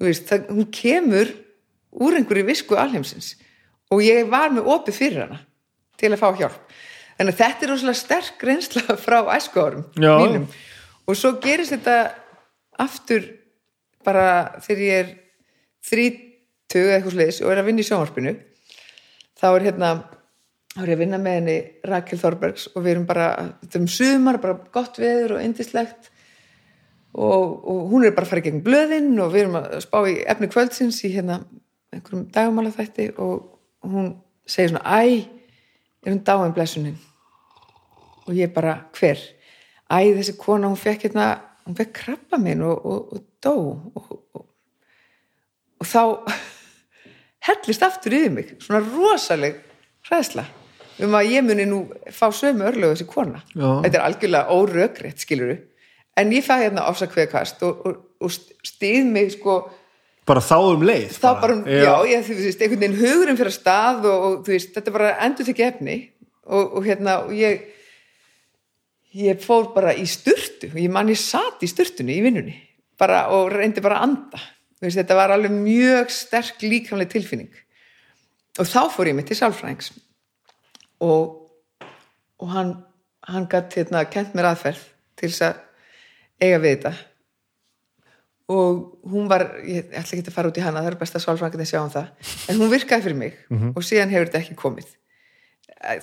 Þú veist, það, hún kemur úr einhverju visku alheimsins. Og ég var með opið fyrir hana til að fá hjálp. Að þetta er rosalega sterk reynsla frá æskuárum mínum. Og svo gerist þetta aftur bara þegar ég er þrítug eða eitthvað sliðis og er að vinna í sjónvarpinu. Þá er hérna þá er ég að vinna með henni Rakel Þorbergs og við erum bara, þetta er um sumar bara gott veður og indislegt og, og hún er bara að fara gegn blöðin og við erum að spá í efni kvöldsins í hérna einhverjum dagamála þætti og hún segir svona, æ, er hún dáin blessunin og ég bara, hver? Æ, þessi kona, hún fekk hérna, hún fekk krabba minn og, og, og dó og, og, og þá hellist aftur yfir mig, svona rosaleg hræðsla um að ég muni nú fá sömu örlögu þessi kona. Já. Þetta er algjörlega órökrétt, skiluru, en ég fæ hérna og, og stýð mig sko bara þá um leið þá bara, já, ég, þú veist, einhvern veginn hugurinn fyrir að stað og, og þú veist, þetta er bara endur til gefni og, og hérna, og ég ég fór bara í sturtu og ég man ég satt í sturtunni í vinnunni bara og reyndi bara að anda. Veist, þetta var alveg mjög sterk líkamlega tilfinning. Og þá fór ég mitt til sálfræðings og og hann, hann gætt hérna, kent mér aðferð til þess að eiga við þetta og hún var, ég ætla ekki að fara út í hana það er best að sálfræðingin að sjá um það. En hún virkaði fyrir mig Mhm. og síðan hefur þetta ekki komið.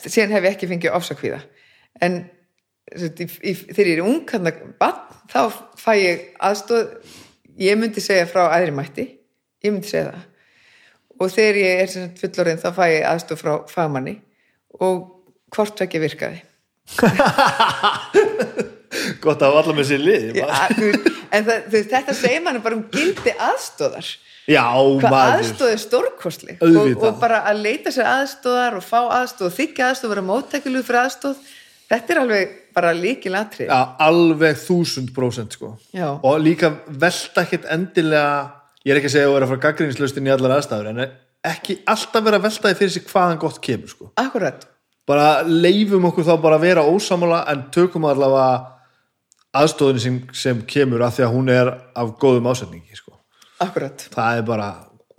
Síðan hef ég ekki fengið ofsakvíða en þegar ég er ung þá fæ ég aðstóð ég myndi segja frá aðri mætti. Ég myndi segja það. Og þegar ég er fullorðin þá fæ ég aðstóð frá fagmanni. Og hvort ekki virkaði gott að allar með sér lið Já, en það, þú veist, þetta segir manni bara um gildi aðstóðar já hvað aðstóð er stórkostleg. Og, og bara að leita sér aðstóðar og fá aðstóð þykja aðstóð, vera móttækjuleg fyrir aðstóð þetta er alveg bara líkil atrið já, alveg þúsund prósent sko. Já. og líka velta ekkert endilega ég er ekki að segja að vera frá gaggrinslaustin í allar aðstæður en ekki alltaf vera að velta því fyrir sig hvaðan gott kemur sko. Akkurat, bara leifum okkur þá bara að vera ósamála en tökum allavega aðstóðin sem, sem kemur af því að hún er af góðum ásetningi sko. akkurat það er bara,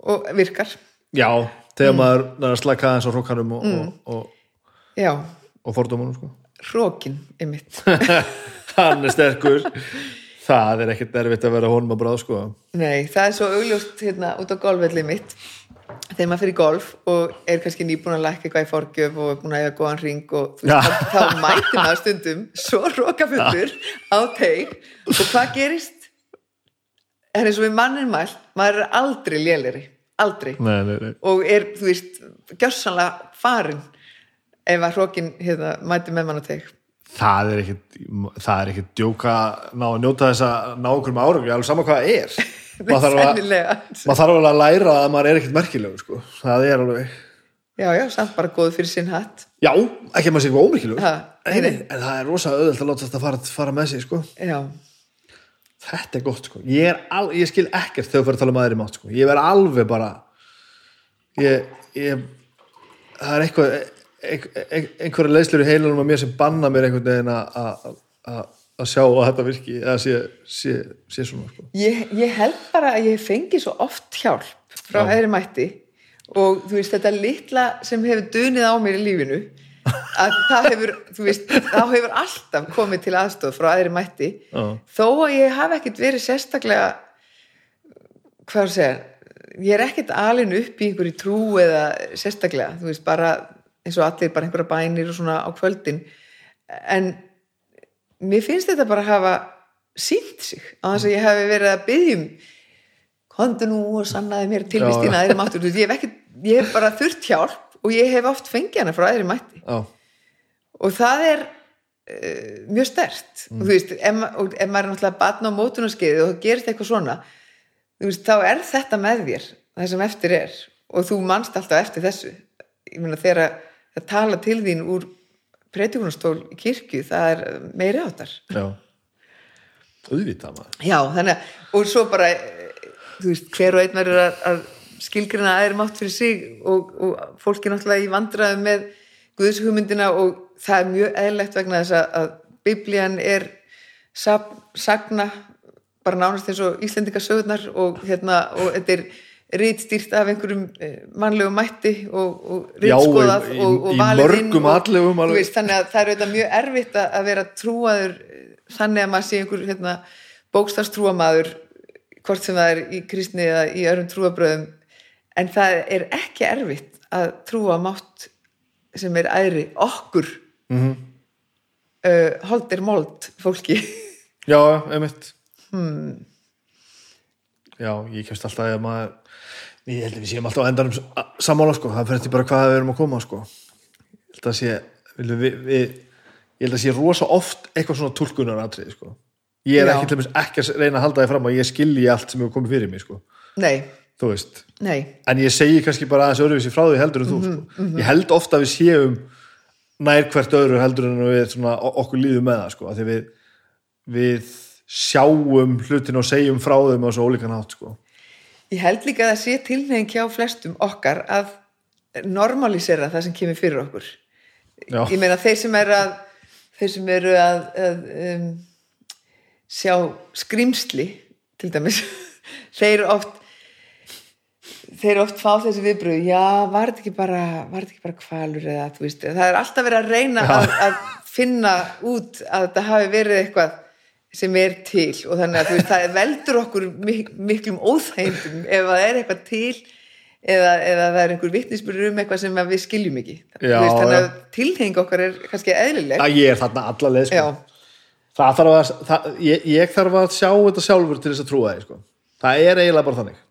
og virkar, já þegar Mm. maður er að slaka aðeins á hrókanum og, og, og, já og fordómanum sko. hrókin er mitt hann er sterkur það er ekkert erfitt að vera honum að bráð sko. nei, það er svo augljóst hérna út á golfvelli mitt þegar maður fyrir golf og er kannski nýbúin að lækka eitthvað í forgjöf og er búin að eiga góðan ring og veist, þá, þá mætir maður stundum svo rókafullur á teik og hvað gerist? En eins og við mannin mælt, maður er aldrei léleri, aldrei. Nei, nei, nei. og er, þú veist, gjörsanlega farin ef að hrókin hérna, mæti með mann á teik það er ekkert það er ekkert djóka ná að njóta þess að ná okkur með árangur alveg sama hvað það er maður þarf, alveg að læra að maður er ekkert merkilegur sko. það er alveg já, já, samt bara góð fyrir sinn hatt Já, ekki að maður sé eitthvað nei, en það er rosa auðvöld að láta þetta fara, fara með sig sko. já, þetta er gott sko. ég, er al, ég skil ekkert þegar þú fyrir að tala um aðri mátt sko. ég verð alveg bara ég, ég það er eitthvað einhverja leiðslur í heilunum að mér sem banna mér einhvern veginn að- sjá að þetta virki eða sé, sé, sé svona sko. ég, ég held bara að ég fengi svo oft hjálp frá hægri mætti og þú veist þetta litla sem hefur dunið á mér í lífinu að það hefur, þú veist, þá hefur alltaf komið til aðstof frá hægri mætti Já. þó að ég hafi ekkert verið sérstaklega hvað að segja ég er ekkert alin upp í einhverju trú eða sérstaklega, þú veist, bara eins og allir bara einhverja bænir og svona á kvöldin. En mér finnst þetta bara að hafa sínt sig á þess að ég hafi verið að byggjum kontu nú og sannaði mér tilvistina aðri máttur, ég hef, ekki, ég hef bara þurft hjálp og ég hef oft fengið hana frá aðri mætti. Já. og það er uh, mjög stert og þú veist, ef, og ef maður er náttúrulega batna á mótunarskeiði og það gerist eitthvað svona veist, þá er þetta með þér það sem eftir er. Og þú manst alltaf eftir þessu. Ég meina þegar að það tala til þín úr breytingunarstól í kirkju það er meiri áttar Já. auðvitað maður já, þannig að, og svo bara þú veist, hver og einn verður að, að skilgrina aðeir mátt fyrir sig og, og fólk er náttúrulega í vandræðu með Guðshugmyndina og það er mjög eðlegt vegna þess að, að biblían er sab, sagna bara nánast eins og Íslendingasögurnar og hérna, og þetta er rítstýrt af einhverjum eh, mannlegum mætti og, og Já, rítskoðað í- í- og, og valið inn og, veist, þannig að það er auðvitað mjög erfitt að vera trúaður eh, þannig að maður sé einhver hérna, bókstafstrúamaður hvort sem það er í kristni eða í öðrum trúabröðum en það er ekki erfitt að trúa mátt sem er æðri okkur mm. -hmm. uh, holdir mold fólki Já, einmitt hmm. Já, ég kemst alltaf að maður ég held að við séum alltaf á endanum sammála sko, það fyrir bara hvað við erum að koma sko. Ég held að sé við, við, ég held að sé rosa oft eitthvað svona túlkunar atriði sko. Ég er ekki, til dæmis ekki að reyna að halda því fram að ég skilji allt sem hefur komið fyrir mig sko. Nei, þú veist, nei, en ég segi kannski bara aðeins öðruvísi frá því heldur en þú sko. ég held ofta að við séum nær hvert öðru heldur en við svona, okkur líðum með það sko, því við, við sjáum hlutin og segjum frá þeim á svo ólíkan hátt sko. Ég held líka að það sé tilnefing hjá flestum okkar að normalisera það sem kemur fyrir okkur. Já. Ég meina þeir sem eru að, þeir sem eru að, að um, sjá skrimsli til dæmis, þeir oft þeir oft fá þessi viðbröð já, var þetta ekki bara var þetta ekki bara kvalur eða þú veist það er alltaf verið að reyna að, að finna út að þetta hafi verið eitthvað sem er til og þannig að veist, það veldur okkur mik miklum óþægindum ef það er eitthvað til eða, eða það er einhver vittnisbyrður um eitthvað sem við skiljum ekki. Já, veist, þannig að tilheng okkar er kannski eðlileg. Að ég er þarna alla leið sko. já, það þarf að, það, ég, ég þarf að sjá þetta sjálfur til þess að trúa því sko. það er eiginlega bara þannig.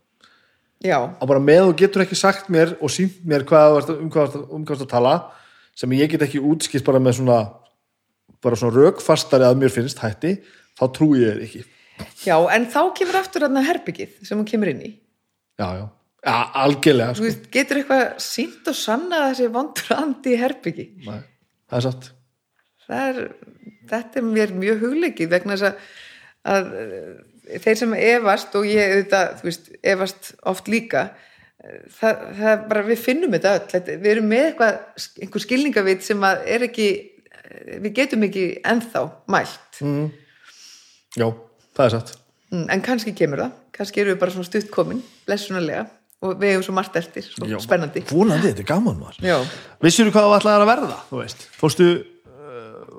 Já, að bara með þú getur ekki sagt mér og sínt mér hvað, um hvað, um ert að tala sem ég get ekki útskipt bara með svona bara svona rökfastari að mér finnst hætti, þá trúi ég þér ekki. Já, en þá kemur aftur þarna herbyggið sem hún kemur inn í. Já, já, já algjörlega sko. veist, getur eitthvað sínt og sanna þessi vondur andi í herbyggi Nei, það er satt. Það er, þetta er mér mjög hugleikið vegna þess að, að eh, þeir sem efast og ég auðvitað, þú veist, efast oft líka eh, það, það bara, við finnum þetta öll, við erum með eitthvað einhver skilningavit sem að er ekki eh, við getum ekki ennþá mælt. Mm. Já, það er satt. En kannski kemur það, kannski erum við bara svona stutt komin, blessunarlega og við hefum svo margt eftir, svo Já. spennandi. Vonandi, þetta er gaman var Já. Vissir þú hvað þú ætlaðir að verða, þú veist? Fórstu,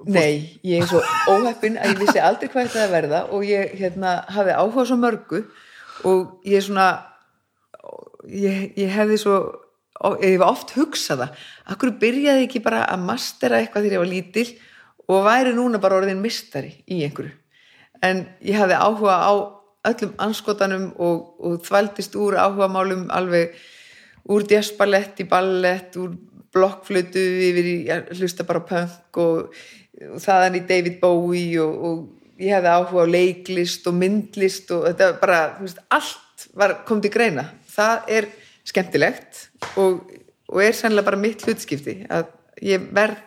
Nei, ég er svo óheppin að ég vissi aldrei hvað þetta að verða og ég hérna, hafi áhuga svo mörgu og ég er svona ég, ég hefði svo ég hef oft hugsað það akkur byrjaði ekki bara að mastera eitthvað þegar ég var lítil og væri núna bara orðin mistari í einhverju en ég hafði áhuga á öllum anskotanum og, og þvældist úr áhugamálum alveg úr jazzballett í ballett, úr blokkflötu yfir í hlusta bara punk og, og þaðan í David Bowie og, og ég hefði áhuga á leiklist og myndlist og þetta var bara, þú veist, allt var kom til greina. Það er skemmtilegt og, og er sannlega bara mitt hlutskipti að ég verð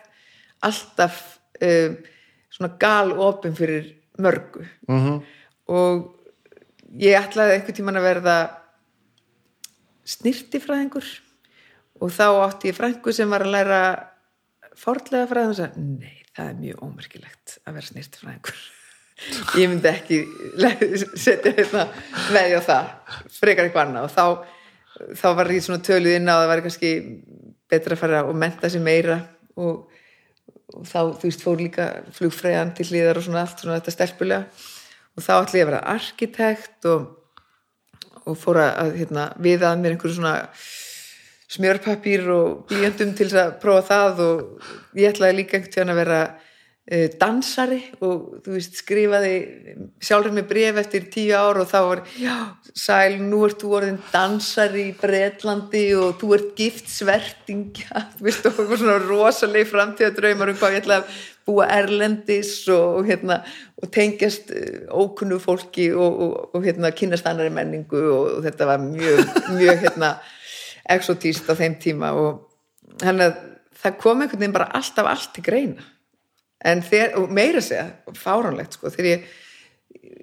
alltaf um, svona gal opin fyrir mörgu. -hmm. og ég ætlaði einhvern tímann að verða snirtifræðingur og þá átti ég frængu sem var að læra fordlega fræðin og sagði, nei, það er mjög ómerkilegt að vera snirtifræðingur ég myndi ekki setja hérna veðja á það frekar eitthvað annað. Og þá, þá var ég svona töluð inn á að það var kannski betra að fara og menta sig meira. Og, og þá, þú veist, fór líka flugfræðan til hliðar og svona allt svona þetta stelpulega. Og þá ætla ég að vera arkitekt og og fór að, hérna, við að mér einhverju svona smjörpapír og blíjöndum til að prófa það og ég ætlaði líka einhvern tíðan að vera dansari og þú veist skrifaði sjálfur með bref eftir tíu ár og þá var já, sæl, nú ert þú orðin dansari í Bretlandi og þú ert gift svertingja þú veist, og svona rosaleg framtíðadraumar um hvað ég ætlaði að búa erlendis og, og hérna og tengjast uh, ókunnu fólki og, og, og hérna kynast annari menningu og, þetta var mjög, mjög hérna exotíst á þeim tíma og hann að það kom einhvern veginn bara alltaf allt til greina en og meira segja fáránlegt sko, þegar ég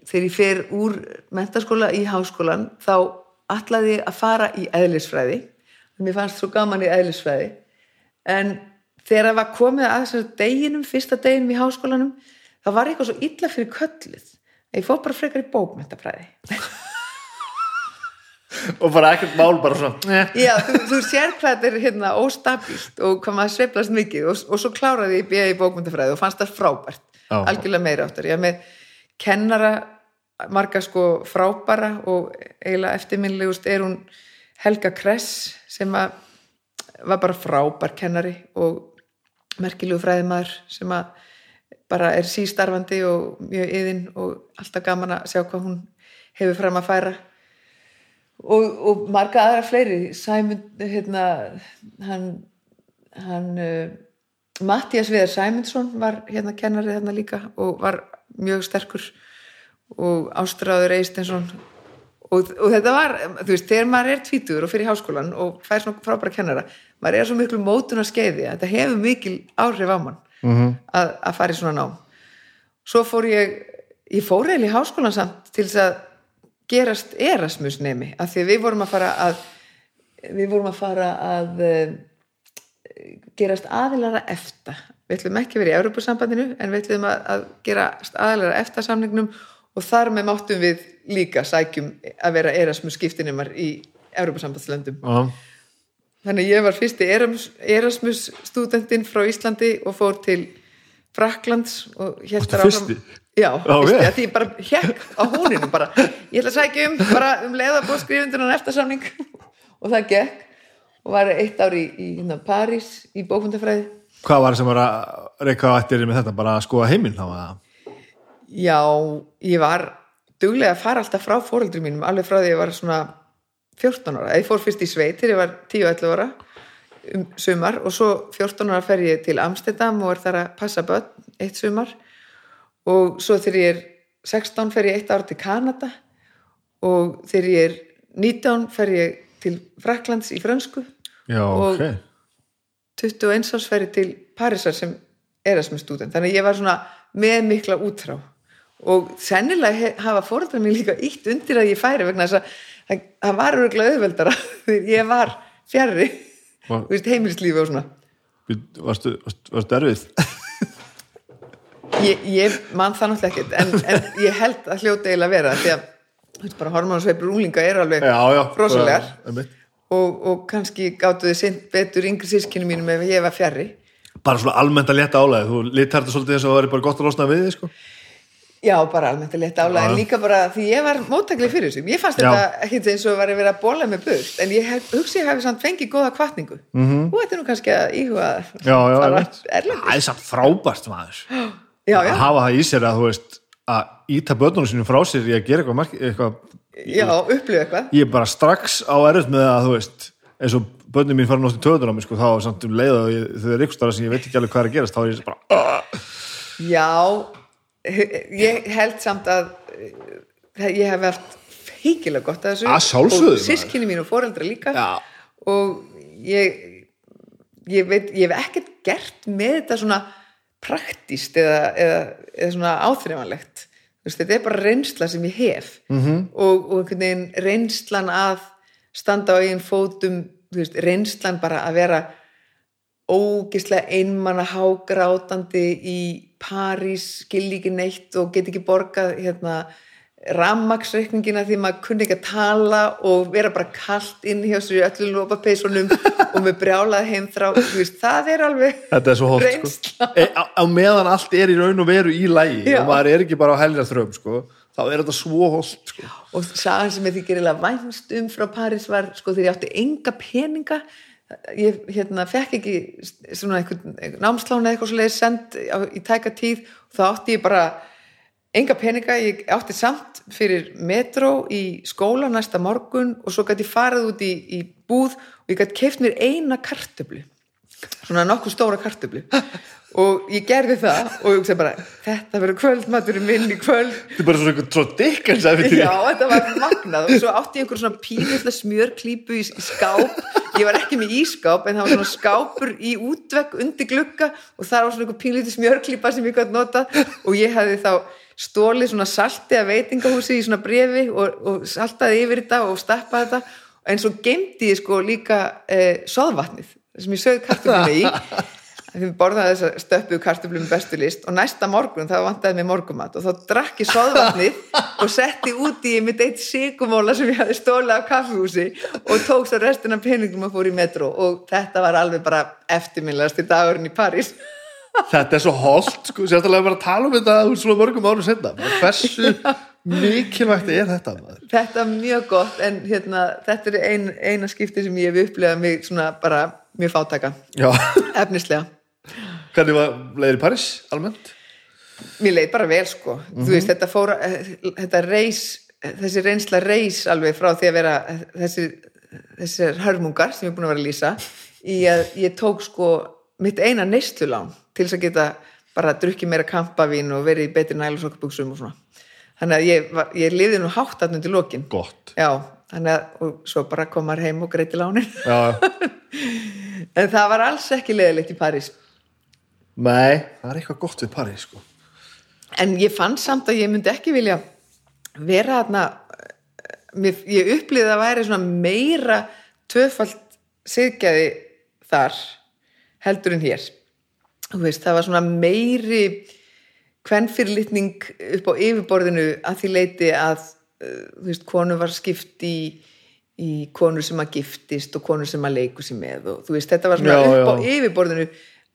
þegar ég fer úr mentaskóla í háskólan þá ætlaði ég að fara í eðlisfræði. Mér fannst svo gaman í eðlisfræði. En þegar það var komið að þessar deginum, fyrsta deginum í háskólanum þá var eitthvað svo illa fyrir köllið að ég fór bara frekar í bókmentafræði og bara ekkert mál bara svona eh. Já, þú, þú sér hvað þetta er hérna óstabílt og hvað maður sveiflast mikið og, og svo kláraði ég bíða í bókmyndafræði og fannst það frábært, Já. algjörlega meira áttar ég er með kennara marga sko frábæra og eiginlega eftirminlegust er hún Helga Kress sem að var bara frábær kennari og merkilegu fræðimæður sem að bara er sístarfandi og mjög yðin og alltaf gaman að sjá hvað hún hefur fram að færa og, og marga aðra fleiri. Sæmund, hérna hann, hann uh, Mattias Viðar Sæmundsson var hérna kennari hérna líka og var mjög sterkur. Og Ástráður Eistensson og, og þetta var, þú veist, þegar maður er tvítur og fyrir háskólan og fær svona frábæra kennara, maður er svo miklu mótun að skeiði þetta hefur mikil áhrif á mann -hmm. að, að fara í svona nám. Svo fór ég ég fór eiginlega í háskólan samt til þess að gerast Erasmus nemi af því við vorum að fara að við vorum að fara að uh, gerast aðilara efta við ætlum ekki að vera í Europasambandinu en við ætlum að, að gerast aðilara efta samningnum og þar með máttum við líka sækjum að vera Erasmus skiptinumar í Europasambandslöndum Já. Þannig að ég var fyrsti Erasmus, Erasmus stúdentinn frá Íslandi og fór til Fraklands og Varstu þar áfram-? Já, vel. að því ég bara hekk á húninu bara, ég ætla að sækja um bara um leiða búið skrifundunan eftir samning og það gekk. Og var eitt ár í, í hérna, París í bókmyndafræði Hvað var það sem var að reyka á eftir með þetta? Bara að skoða heiminn Já, ég var duglega að fara alltaf frá fóreldrum mínum alveg frá því ég var svona 14 ára, ég fór fyrst í sveit þegar ég var 10-11 ára um sumar og svo 14 ára fer ég til Amsterdam og er þar að passa börn eitt sumar og svo þegar ég er 16 fer ég eitt ára til Kanada og þegar ég er 19 fer ég til Fraklands í frönsku. Já, Og- ok. 21 árs fer ég til Parísar sem Erasmus student, þannig að ég var svona með mikla útrá. Og sennilega hafa fóreldrar mér líka ítt undir að ég færi vegna þess að það, var örgulega auðveldara þegar ég var fjarrri heimilislífi og svona. Varstu, varstu erfið? Ég, ég man það náttúrulega ekkert en, en ég held að hljóta eiginlega vera því að þú veist, bara hormónsveipur úlinga er alveg einmitt. og, og kannski gáttu þið sint betur yngri sískinu mínum ef ég var fjarrri Bara svona almennt að létta álæði Þú litar þetta svolítið eins og það væri bara gott að losna við sko. Já, bara almennt að leta álæg, en líka bara því ég var móttaklega fyrir þessu. Ég fannst Já. þetta ekkert eins og var að vera að bóla með burt, en ég hef, hugsi ég hefði samt fengið Já, já, Að hafa það í sér að þú veist að íta börnunum sínum frá sér í að gera eitthvað, eitthvað já, upplifu eitthvað. ég er bara strax á erut með að þú veist eins og börnum mín fara náttúrulega töður á mig sko, þá er samt um leið og ég, þau eru ykkur stara sem ég veit ekki alveg hvað er að gerast þá er ég bara, "Ah." Já, ég held samt að eh, ég hef haft feikilega gott að þessu. Að Og sískinni mín og foreldra líka. Já. Og ég, ég veit, ég hef ekkert gert með þetta svona praktíst eða, eða, eða svona áþreifanlegt. Þetta er bara reynsla sem ég hef Mhm. -hmm. og, og einhvern veginn reynslan að standa á eigin fótum, veist, reynslan bara að vera ógislega einmanna hágrátandi í París, skilji ekki neitt og get ekki borgað hérna rammaksreikningina því maður kunni ekki að tala og vera bara kalt inn hjá sér í öllum lópapeisunum og með brjálað heimþrá, það er alveg þetta er svo hótt sko. e, á, á meðan allt er í raun og veru í lægi Já. og maður er ekki bara á helgar þröm sko, þá er þetta svo hótt sko. og sagan sem ég þykir eiginlega vænst um frá París var, sko, þegar ég átti enga peninga ég hérna fekk ekki svona einhvern, námslána eitthvað svo leiði send í tæka tíð þá átti ég bara enga peninga, ég átti samt fyrir metró í skóla næsta morgun og svo gæti ég farið út í, í búð og ég gæti keift mér eina kartöflu. Svona nokkuð stóra kartöflu. Og ég gerði það og ég hugsaði bara, þetta verður kvöldmaturinn minn í kvöld. Þetta er bara svona dickens æfintýri. Já, þetta var magnað. Og svo átti ég einhver svona pínullega smjörklípu í, í skáp. Ég var ekki með ískáp en það var svona skápur í útvegg undir glugga og þar var svona einhver pínlítið smjörklípa sem ég gæti notað. Og ég hefði þá stólið svona salti að veitingahúsi í svona brefi og, og saltaði yfir þetta og stappaði þetta. En svo geimdi ég sko líka eh, soðvatnið sem ég sögði kartöfluna í. Við borðaði þess að stöppuðu kartöflum með bestu list og næsta morgun það vantaði mig morgumat og þá drakk ég soðvatnið og setti út í mitt eitt sigumóla sem ég hafði stólið af kaffihúsi og tók svo restina peningum og fór í metro og þetta var alveg bara eftirminnlegast í dagurinn í París þetta er svo hótt sko, sérstæðlega bara að tala um þetta úr svona mörgum árum setna hversu mikilvægt er þetta maður? þetta er mjög gott en hérna, þetta er ein, eina skipti sem ég hef upplegað mig svona bara mjög fátaka Já, efnislega. Hvernig var leiðir í Paris almennt? Mér leið bara vel sko. Þú veist þetta fóra þetta reis, þessi reynsla reis alveg frá því að vera þessi, þessir hörmungar sem ég er búin að vera að lýsa í að ég tók sko mitt eina neistulán til þess að geta bara drukkið meira kampavín og verið í betri nælusokkabúksum og svona. Þannig að ég, ég liði nú hátt að til lokin. Gott. Já, þannig að og svo bara kom maður heim og greiti lánin. Já, en það var alls ekki leðilegt í París. Nei, það er eitthvað gott við Paris sko. En ég fann samt að ég myndi ekki vilja vera þarna mér, ég upplýði að væri svona meira tvöfalt siðgæði þar heldur en hér veist, það var svona meiri kvenfyrirlitning upp á yfirborðinu að því leiti að þú veist, konu var skipt í, í konur sem að giftist og konur sem að leiku sér með og þú veist, þetta var svona Já, upp á já. yfirborðinu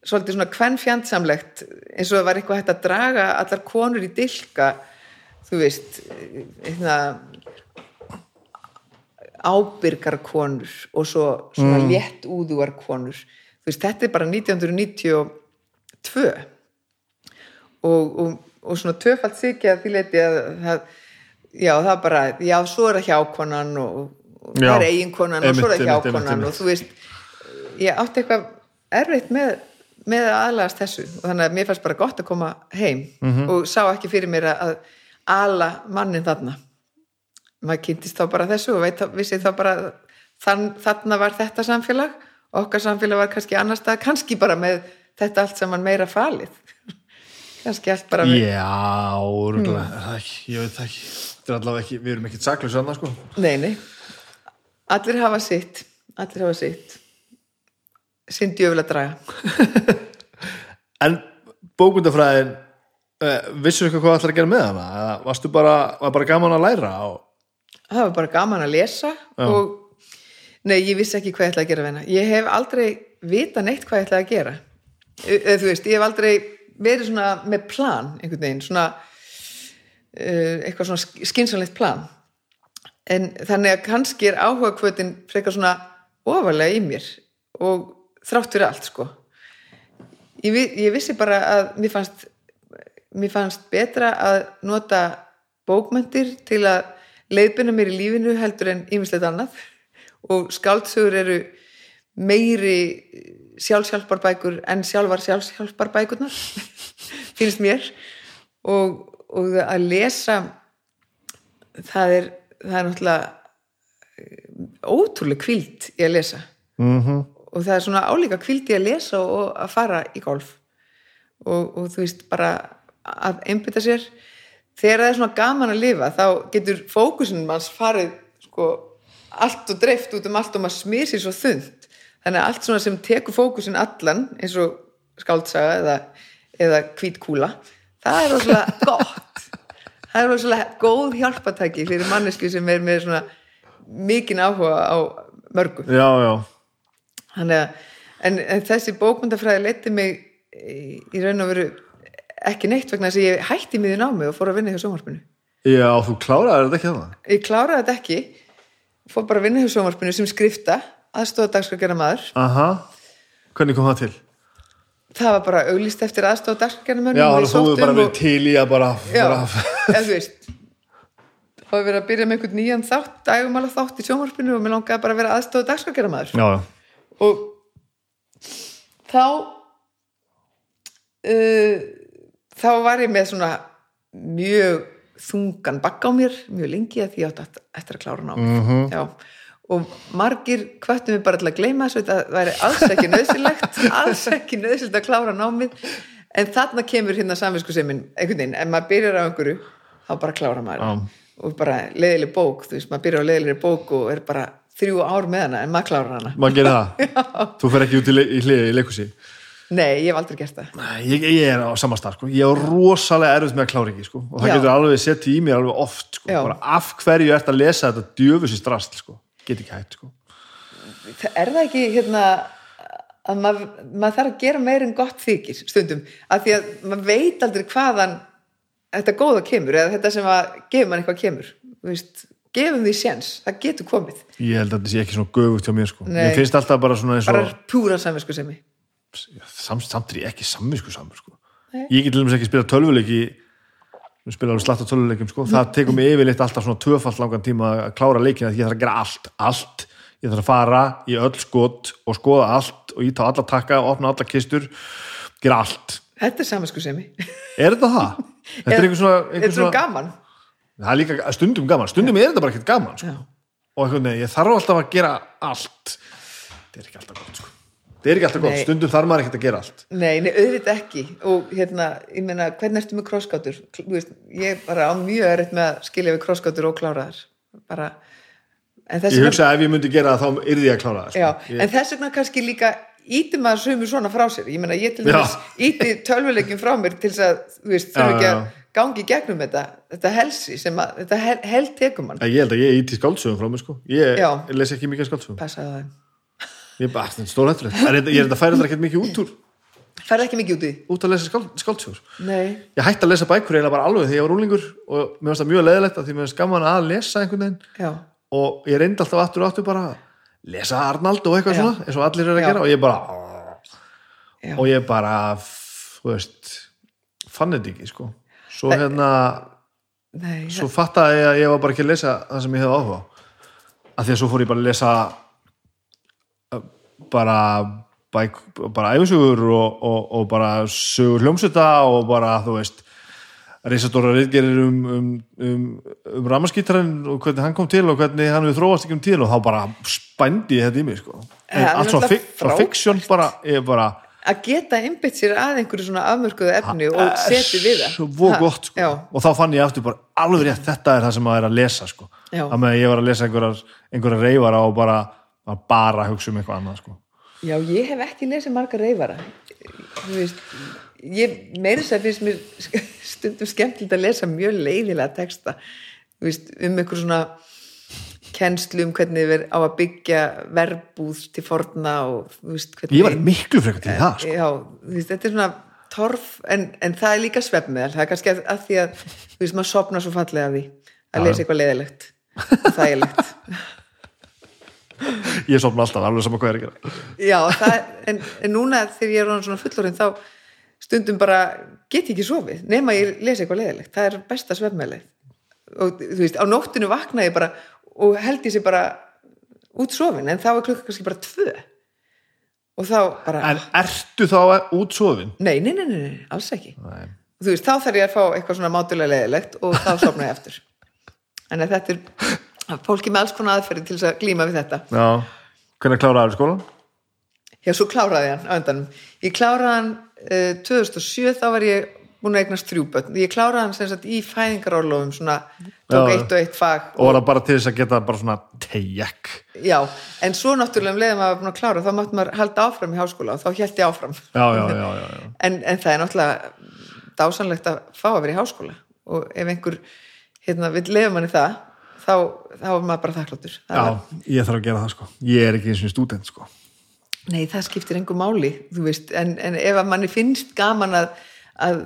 svolítið svona kvenfjandsamlegt eins og það var eitthvað hægt að draga allar konur í dilka þú veist ábyrgar konur og svo svona Mm. létt úðugar konur þú veist, þetta er bara 1992 og, og, og svona tvöfalt sikið að því leiti að það, já, það er bara, já, svo er það hjákonan og, og það er eiginkonan og svo er það hjákonan og þú veist, ég átti eitthvað erfitt með, með að aðlagast þessu. Og þannig að mér fannst bara gott að koma heim Mhm. og sá ekki fyrir mér að ala mannin þarna. Maður kynntist þá bara þessu og veit, vissi þá bara þann, þarna var þetta samfélag. Okkar samfélag var kannski annar stað kannski bara með þetta allt saman meira falið? Kannski allt bara með, Já, rúglega, það ekki, ég veit það ekki. Þetta er allavega ekki, við erum ekkert saklaus annað sko. Nei, nei. Allir hafa sitt. Allir hafa sitt. Sinn djöful að draga. En bókmyndafræðin uh, vissur eitthvað hvað ætlar að gera með hana? Eða varstu bara, var bara gaman að læra og, það var bara gaman að lesa og nei, ég vissi ekki hvað ég ætlaði að gera við hana. Ég hef aldrei vita neitt hvað ég ætlaði að gera þú veist, ég hef aldrei verið svona með plan einhvern veginn, svona uh, eitthvað svona skynsanlegt plan. En þannig að kannski er áhuga kvötin frekar svona ofalega í mér og þrátt fyrir allt sko. Ég, ég vissi bara að mér fannst mér fannst betra að nota bókmyndir til að leiðbina mér í lífinu heldur en ýmislegt annað. Og skáldsögur eru meiri sjálfsjálfbarbækur en sjálfar sjálfsjálfbarbækurnar finnst mér. Og, og að lesa það er, það er náttúrulega eh, ótrúlega kvíld í að lesa. Mm og það er svona álíka kvildi að lesa og að fara í golf. Og, og þú veist bara að einbytta sér. Þegar það er svona gaman að lifa þá getur fókusin manns farið sko allt og dreift út um allt og maður smýr sér svo þund þannig að allt svona sem tekur fókusin allan eins og skáldsaga eða, eða kvítkúla það er rosalega gott. Það er rosalega góð hjálpatæki fyrir mannesku sem er með svona mikinn áhuga á mörgu. Já, já, Þannig að, en, en þessi bókmyndafræði leiti mig í, í raun og veru ekki neitt vegna þess að ég hætti miðun á mig og fór að vinna hjá sjónvarpinu. já, þú kláraði þetta ekki það Ég kláraði þetta ekki, fór bara að vinna hjá sjónvarpinu sem skrifta, aðstofa dagskrargera maður. Aha, hvernig kom það til? Það var bara auglýst eftir aðstofa dagskrargera maður. Já, þannig að þú hefur bara verið til í að bara, Já, eða þú veist, þá hefur verið að byrja með einhvern nýjan þátt, dægumála þátt í sjónvarpinu og mér langaði bara að vera aðstofa dagskrargera maður. Já, og þá uh, þá var ég með svona mjög þungan bakk á mér mjög lengi að því ég átti að- eftir að klára námið Mhm. Já. Og margir hvöttum við bara til að gleyma þessu þetta væri alls ekki nöðsilegt alls ekki nöðsilegt að klára námið en þarna kemur hérna samvisku sem einhvern veginn, ef maður byrjar á einhverju þá bara klára maður Já. og bara leiðileg bók, þú veist, maður byrjar á leiðilegri bók og er bara þrjú ár með hana en maður klárar hana maður gerir það Þú fer ekki út í, le í hlið í leikhúsi Nei, ég hef aldrei gert það. Nei, ég, ég er á samastað sko. ég er rosalega erfitt með að klára ekki sko. og það Já. getur alveg sett í mér alveg oft sko. Af hverju ert að lesa þetta djöfusins drast sko. Get ekki hægt sko. Er það ekki hérna að maður, maður þarf að gera meir en gott þykir stundum, af því að maður veit aldrei hvaðan þetta góða kemur eða þetta sem að gefur mann eitthvað kemur veist, gefum því séns, það getur komið ég held að þetta sé ekki svona göfugt hjá mér sko. Nei. mér finnst alltaf bara svona eins og bara púra samvisku sem ég samt, samt er ég ekki samvisku. Nei. ég get til dæmis ekki spila tölvuleiki við spila alveg slatt á tölvuleikim sko. það tekur mig yfirleitt alltaf svona tvöfalt langan tíma að klára leikina því ég þarf að gera allt, allt ég þarf að fara í öll skot og skoða allt og íta á alla takka, opna alla kistur gera allt Þetta er samvisku sem ég er þetta það? þetta er einhver svona, einhver er svona gaman það er líka stundum gaman, stundum er þetta bara ekkert gaman sko. Já. og einhvern veginn, ég þarf alltaf að gera allt þetta er ekki alltaf gott sko. Það er ekki alltaf gott, Nei. stundum þarf maður ekkert að gera allt Nei, nei, auðvitað ekki og hérna, ég meina, hvernig ertu með krosskátur? Ég er bara á mjög erfitt með að skilja við krosskátur og klára þar bara, en þess ég vegna hugsa að ef ég myndi gera það þá yrði ég að klára það já, sko. ég, en þess vegna kannski líka íti maður sömu svona frá sér ég meina, ég til Já. þess íti tölvuleikjum frá mér til þess að, þú veist, Já, þurfa ekki já, að gangi gegnum þetta, þetta helsi sem að, þetta hel, held tekum mann ég held að ég íti skáldsögum frá mig sko. ég, Já. ég les ekki mikið skáldsögum passaði það, ég er er stórhættulegt en ég er þetta færi þetta ekkert mikið út úr? Færði ekki mikið út í því? út að lesa skáld, skáldsögur? Nei, ég hætti að lesa bækur eiginlega bara alveg þegar ég var úlingur og mér finnst það mjög leðilegt að því mér finnst gaman að lesa einhvern veginn. Já, og ég reyndi alltaf aftur og aftur bara að lesa Arnald og eitthvað Já. svona eins og allir eru að Já. gera og ég bara já, og ég bara þú veist fann þetta ekki sko. Svo hérna nei, svo fattaði ég að ég var bara ekki að lesa það sem ég hefði áhuga af því að svo fór ég bara að lesa bara bara æfisugur og, og, og bara sögur hljómsvita og bara þú veist reisastóra reyðgerir um, um, um, um ramaskítarinn og hvernig hann kom til og hvernig hann við þróast ekki um tíðin og þá bara spændi ég þetta í mig sko. En er allt frá fiksjón bara, ég bara að geta einbytt sér að einhverju svona afmörkuðu efni og seti við það gott sko. og þá fann ég aftur bara alveg rétt þetta er það sem maður er að lesa sko. Að með að ég var að lesa einhverjar, einhverjar reyfara og bara, bara, bara hugsa um eitthvað annað sko. Já, ég hef ekki lesið marga reyfara þú veist ég meiri sér finnst mér stundum skemmtilegt að lesa mjög leiðilega texta. Þú veist, um einhver svona kennslu um hvernig við á að byggja verbúð til forna og þú veist hvernig ég var miklu frekar til það sko. já, þú veist, þetta er svona torf en, en það er líka svefnmeðal. Það er kannski að, að því að þú veist, maður sopna svo fallega því að lesa eitthvað leiðilegt og þægilegt ég sopna alltaf, alveg saman hvað er að gera. Já, það, en, en núna þegar ég er svona fullorinn þá stundum bara get ég ekki sofið nema ég lesi eitthvað leðilegt, það er besta svefnmeðlið og þú veist, á nóttinu vakna ég bara og held ég sér bara út sofin, en þá er klukka kannski bara tvö. Og þá bara en ertu þá útsofin? nei, nei, nei, nei, nei, alls ekki. Nei. þú veist, þá þarf ég að fá eitthvað svona mátulega leðilegt og þá sofna ég eftir en þetta er fólki með alls konar aðferði til þess að glíma við þetta já, hvernig kláraði skólan? Já, svo kláraði hann á endanum. Ég kláraði hann uh, 2007, þá var ég búin að eignast þrjú börn. Ég kláraði hann sem sagt í fæðingarorlofum, svona tók Já. eitt og eitt fag. og var það bara til þess að geta bara svona tejek Já, en svo náttúrulega um leiðum að var búin að klára, þá mátti maður halda áfram í háskóla og þá hélt ég áfram. já, já, já, já, já. En, en það er náttúrulega dásanlegt að fá að vera í háskóla og ef einhver hérna, vill leiða manni það, þá, þá er maður bara þakkláttur. Já var- ég þarf að gera það sko. Ég er ekki eins og stúdent sko. Nei, það skiptir engu máli, þú veist, en, en ef að manni finnst gaman að, að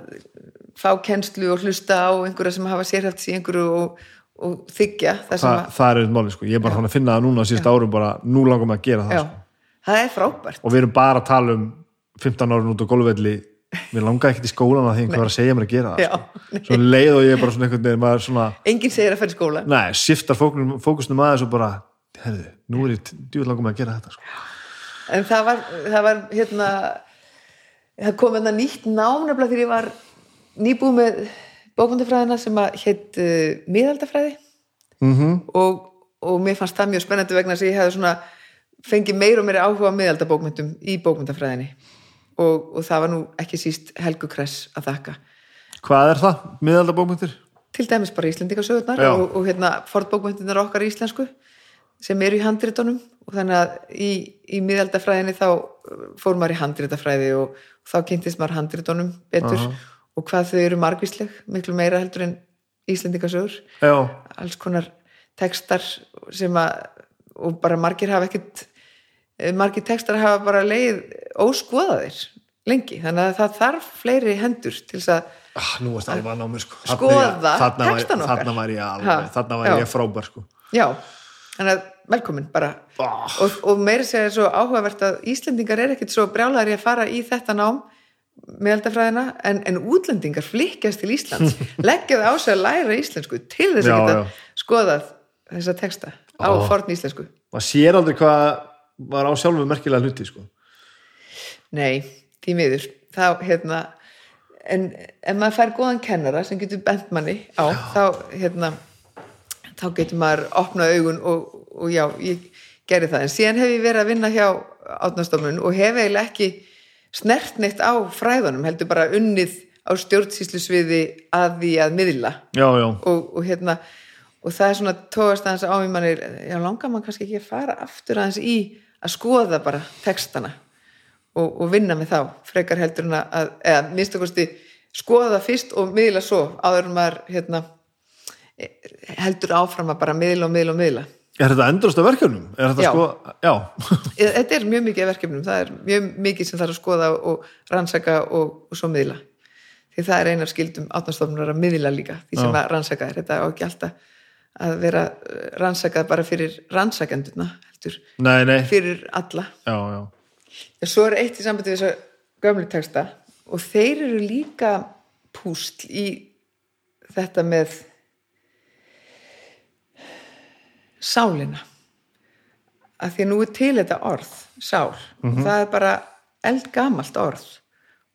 fá kennslu og hlusta á einhverja sem hafa sérhæft sér einhverju og, og þykja það Þa, það er eitthvað máli sko, ég er bara þannig að finna það núna síðust árum bara, nú langar mig að gera að, það já, sko. það er frábært. og við erum bara að tala um 15 árin út á gólfvelli mér langar ekkert í skólan að því einhver var að segja mér að gera það Já, sko. svo leið og ég bara svona einhvern veginn maður svona, Enginn segir að fara í skóla. nei, shiftar fókusnum, fókusnum aðeins og bara, herðu, nú er ég djúið langar mig að gera þetta sko. En það var, það var hérna, það kom hérna nýtt nám nefnilega þegar ég var nýbúið með bókmyndafræðina sem að hétt uh, miðaldafræði mm og, og mér fannst það mjög spennandi vegna þess að ég svona fengið meir og meiri áhuga á miðaldabókmyndum í bókmyndafræðinni og, og það var nú ekki síst Helgu Kress að þakka hvað er það, miðaldabókmyndir? til dæmis bara Íslendingasögurnar Já. og, og hérna fornbókmyndirnar okkar íslensku sem eru í handritunum og þannig að í, í miðaldafræðinni þá uh, fór maður í handritafræði og þá kynntist maður handritunum betur Aha. og hvað þau eru margvísleg miklu meira heldur en Íslendingasögur já, alls konar textar sem að og bara margir hafa eh, margir textar hafa bara leið óskoðaðir lengi þannig að það þarf fleiri hendur til þess að ah, nú varst alveg að sko. Skoða textann okkar. þarna var ég alveg, þarna var ég frábær sko. já, þannig að velkomin bara Ah. og, og meira segja svo áhugavert að Íslendingar er ekkit svo brjálæri að fara í þetta nám meðaldafræðina en, en útlendingar flikkjast til Íslands leggja það á sig að læra íslensku til þess að geta skoðað þessa texta á Ó. forn íslensku maður sér aldrei hvað var á sjálfu merkilega hluti sko. Nei, því miður. Þá hérna en ef maður fær góðan kennara sem getur bent manni á þá hérna þá getur maður opnað augun og, og já, ég, gerði það, en síðan hef ég verið að vinna hjá átnastofnun og hef eiginlega ekki snert neitt á fræðunum heldur bara unnið á stjórnsýslusviði að því að miðla. Já, já, og, og hérna og það er svona tóast aðeins á í manni já, langar mann kannski ekki að fara aftur aðeins í að skoða bara textana og, og vinna með þá frekar heldur en að, eða minnst okkursti skoða það fyrst og miðla svo áður en maður hérna, heldur áfram að bara miðla og miðla og miðla er þetta endurst af verkefnum? Er þetta Já. sko, já, þetta er mjög mikið verkefnum, það er mjög mikið sem þarf að skoða og rannsaka og, og svo miðla því það er einar skildum átnastofnunar að miðla líka því sem Já. að rannsaka er, þetta á ekki alltaf að vera eh, rannsakað bara fyrir rannsakendurna heldur, nei, nei. fyrir alla. Já, já, en svo er eitt í sambandi við þess að gömlu texta og þeir eru líka púsl í þetta með sálina. Að því að nú er til þetta orð sál, og það er bara eldgamalt orð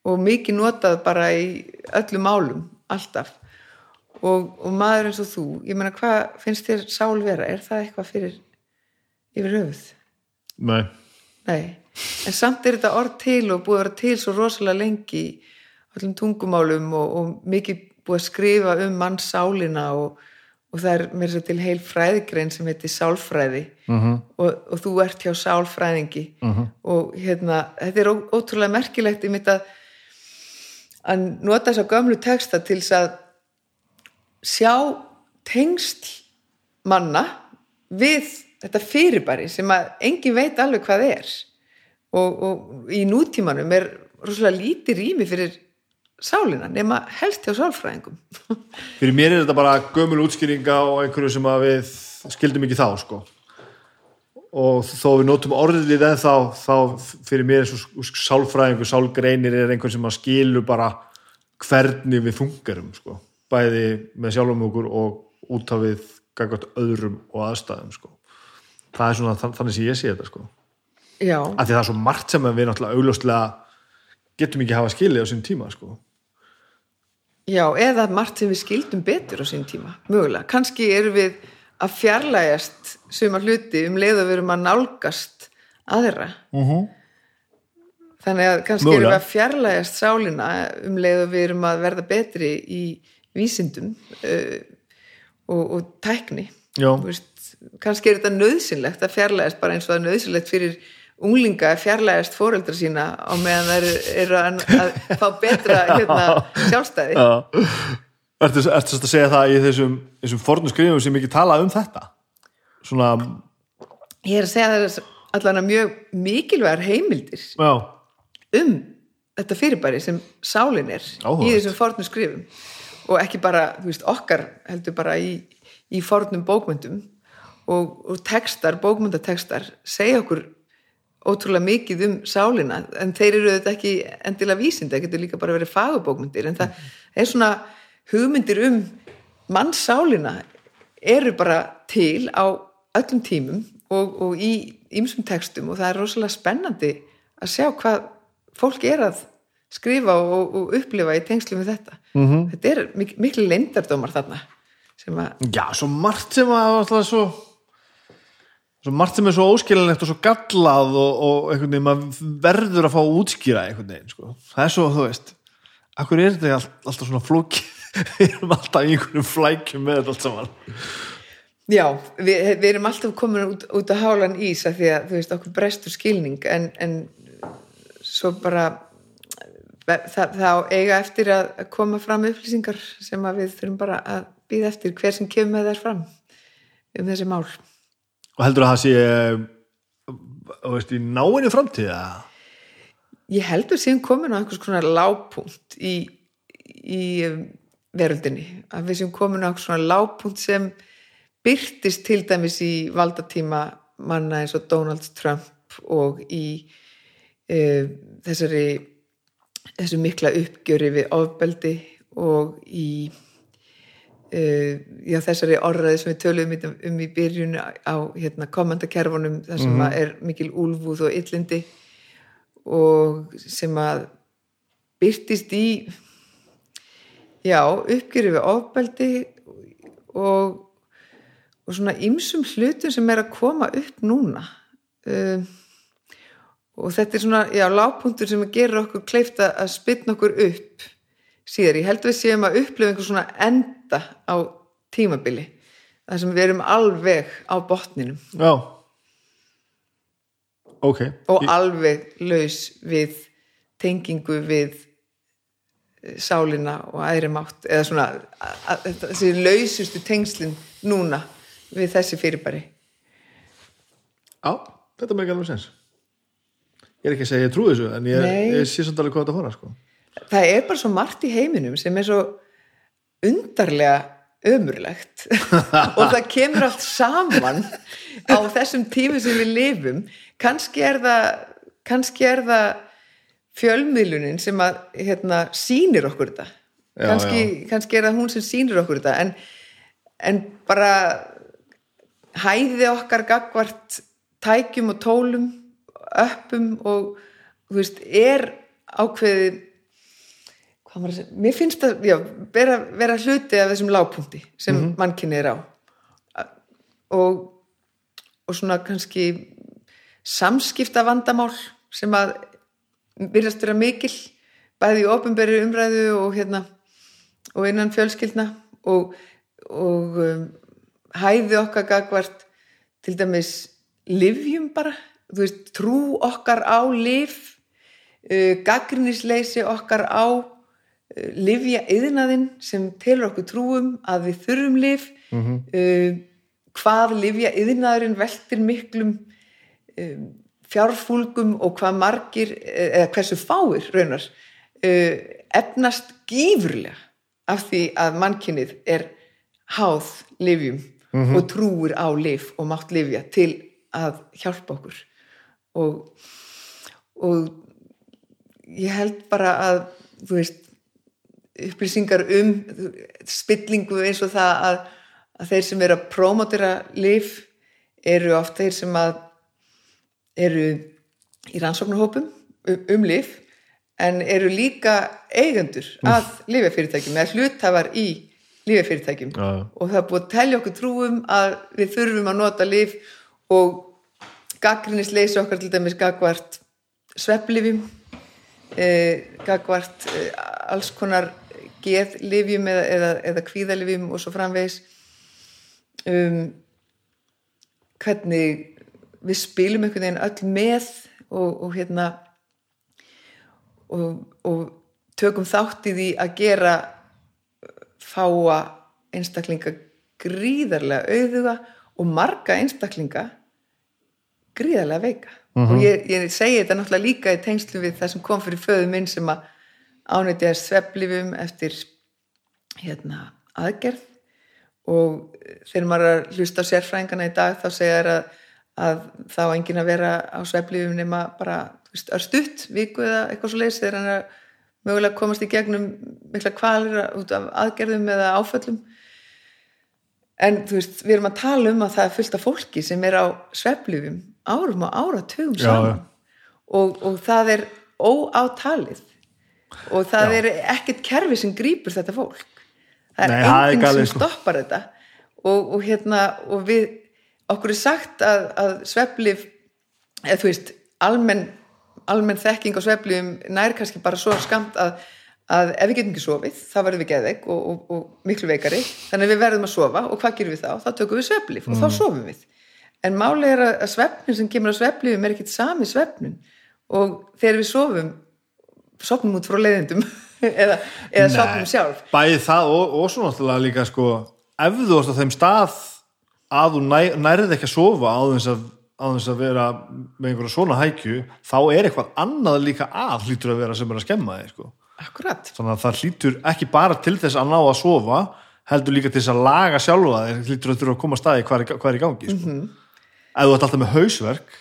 og mikið notað bara í öllum málum, alltaf. Og, og maður eins og þú ég meina hvað finnst þér sál vera? Er það eitthvað fyrir yfir höfuð? nei Nei, en samt er þetta orð til og búið að vera til svo rosalega lengi í öllum tungumálum og, og mikið búið að skrifa um mannssálina og, og það er mér sér til heil fræðigrein sem heitir sálfræði -hmm. og, og þú ert hjá sálfræðingi -hmm. og hérna, þetta er ó, ótrúlega merkilegt í mitt að að nota þess að gömlu texta til þess að sjá tengsl manna við þetta fyrirbæri sem að engin veit alveg hvað er. Og, og í nútímanum er rosalega lítið rými fyrir sálina nema helst hjá sálfræðingum. Fyrir mér er þetta bara gömul útskýringa og einhverju sem við skildum ekki þá sko. Og þó við notum orðið en þá, þá fyrir mér eins og sálfræðingur, sálgreinir er einhvern sem að skilu bara hvernig við fungerum sko. Bæði með sjálfum okkur og út af við öðrum og aðstæðum sko það er svona þann- þannig sem ég sé þetta sko Já, af því það er svo margt sem við náttúrulega augljóslega getum ekki hafa skilið á sín tíma sko já, eða margt sem við skildum betur á sín tíma, mögulega kannski erum við að fjarlægast suma hluti um leið að við erum að nálgast aðra uh -huh. þannig að kannski Mögulega. erum við að fjarlægast sálina um leið að við erum að verða betri í vísindum uh, og, og tækni Já. Veist, kannski er þetta nöðsynlegt að fjarlægast bara eins og það er nöðsynlegt fyrir unglinga að fjarlægast foreldra sína á meðan það eru, eru að, fá betra hérna, sjálfstæði Já. Ertu, ertu að segja það í þessum, þessum fornu skrifum sem ekki tala um þetta? Svona, ég er að segja það er allan að mjög mikilvægar heimildir já, um þetta fyrirbæri sem sálin er Áhugavert. í þessum fornum skrifum og ekki bara, þú veist, okkar heldur bara í, í fornum bókmyndum og, og textar, bókmyndatekstar segja okkur ótrúlega mikið um sálina en þeir eru þetta ekki endilega vísinda, það getur líka bara verið fagubókmyndir en það er svona hugmyndir um mannssálina eru bara til á öllum tímum og, og í ýmsum textum og það er rosalega spennandi að sjá hvað fólk er að skrifa og, og upplifa í tengslum við þetta. -hmm. Þetta er mik miklu leyndardómar þarna sem að, já, svo margt sem að alltaf svo svo margt sem er svo óskilinlegt og svo gallað og, og einhvern veginn maður verður að fá að útskýra einhvern veginn, sko. Það er svo, þú veist akkur er þetta all, alltaf svona flóki við erum alltaf í einhverjum flækjum með þetta allt saman já, við, við erum alltaf komin út, út að hálan ís af því að, þú veist, okkur brestur skilning en, en svo bara það, það eiga eftir að koma fram upplýsingar sem við þurfum bara að býða eftir hver sem kemur með þær fram um þessi mál. Og heldur að það sé þú veist, í náinni framtíða Ég heldur síðan komin á einhvers konar lágpunkt í, í um, veröldinni, að við séum komin á einhvers konar lágpunkt sem byrtist til dæmis í valdatíma manna eins og Donald Trump og í uh, þessari þessu mikla uppgjöri við ofbeldi og í já, þessari orðræði sem við töluðum um, um í byrjun á hérna, komandakerfunum þar sem að er mikil úlfúð og illindi og sem að byrtist í já, uppgjöri við ofbeldi og, og svona ymsum hlutum sem er að koma upp núna. Um, og þetta er svona, já, lágpunktur sem gerur okkur kleifta að spytna okkur upp síðar. Ég held við séum að upplifa einhver svona enda á tímabili þar sem við erum alveg á botninum. Já. Ok. Og Ég- alveg laus við tengingu við eh, sálina og æðri mátt eða svona þessi lausustu tengslin núna við þessi fyrirbæri. Já, þetta með ekki alveg sens Ég er ekki að segja ég trúi þessu en ég, ég sé samt alveg hvað þetta fóra sko. Það er bara svo margt í heiminum sem er svo undarlega ömurlegt. Og það kemur allt saman á þessum tími sem við lifum. Kannski er það kannski er það fjölmiðlunin sem að hérna, sýnir okkur þetta. Já, kannski, kannski er það hún sem sýnir okkur þetta. En, en bara hæði okkar gagvart tækjum og tólum öppum og þú veist, er ákveðið hvað maður að segja, mér finnst það já, vera, vera hluti af þessum lágpunkti sem mm mannkynni er á. Og og svona kannski samskipta vandamál sem að virðast vera mikil bæði í ofinberi umræðu og hérna og innan fjölskyldna og, og um, hæði okkar gagvart til dæmis livjum bara, þú veist, trú okkar á liv uh, gaggrinnisleysi okkar á livja yðnaðinn sem telur okkur trúum að við þurfum liv uh, hvað livja yðnaðurinn veltir miklum um, fjárfúlgum og hvað margir eða hversu fáir raunar uh, efnast gífurlega af því að mannkynnið er háð livjum og trúir á liv og mátt livja til að hjálpa okkur. Og, og ég held bara að þú veist upplýsingar um spillingu eins og það að, að þeir sem eru að prómotera liv eru oft þeir sem að eru í rannsóknarhópum um, um liv en eru líka eigendur að lifjafyrirtækjum eða hlutafar í lifjafyrirtækjum Já, já. og það búið að telja okkur trúum að við þurfum að nota lif og gaggrinnisleysi okkar til dæmis gagvart svepplifjum eh, gagvart eh, alls konar geðlifjum eða, eða, eða kvíðalifjum og svo framvegis. Um, hvernig við spilum einhvern veginn öll með og, og hérna og, og tökum þátt í því að gera fáa einstaklinga gríðarlega auðuga og marga einstaklinga gríðarlega veika. Og ég, ég segi þetta náttúrulega líka í tengslu við það sem kom fyrir föðu minn sem að ánættiða svepplifum eftir hérna aðgerð. Og þegar maður að hlusta á sérfræðingana í dag þá segja þær að, að þá enginn að vera á svepplifum nema bara veist, örstutt viku eða eitthvað svo leiðis þegar hann er að mögulega komast í gegnum mikla kvalir út af aðgerðum eða áföllum. En þú veist, við erum að tala um að það er fullt af fólki sem er á svepplifum árum og áratugum saman. Og, og það er óátalið og það Já. er ekkert kerfi sem grýpur þetta fólk það er enginn sem sko. stoppar þetta og, og hérna og við, okkur er sagt að, að svepplif eða þú veist, almenn almenn þekking á svepplifum nær kannski bara svo skamt að, að ef við getum ekki sofið, þá verðum við geðveik og, og, og miklu veikari, þannig að við verðum að sofa og hvað gerum við þá? Þá tökum við svepplif og þá sofum við en máli er að, svefnin sem kemur á svepplifum er ekkit sami svefnun og þegar við sofum sofnum út frá leiðindum eða, eða sofnum sjálf Bæði það og, og svo náttúrulega líka sko, ef þú varst á þeim stað að þú næ, nærið ekki að sofa á þess að, að vera með einhverja svona hækju, þá er eitthvað annað líka að hlýtur að vera sem er að skemma þig sko. Þannig að það hlýtur ekki bara til þess að ná að sofa heldur líka til þess að laga sjálfa þig hlýtur að þurfa að koma að staði hvað er, hvað er í gangi sko. ef þú ert alltaf með hausverk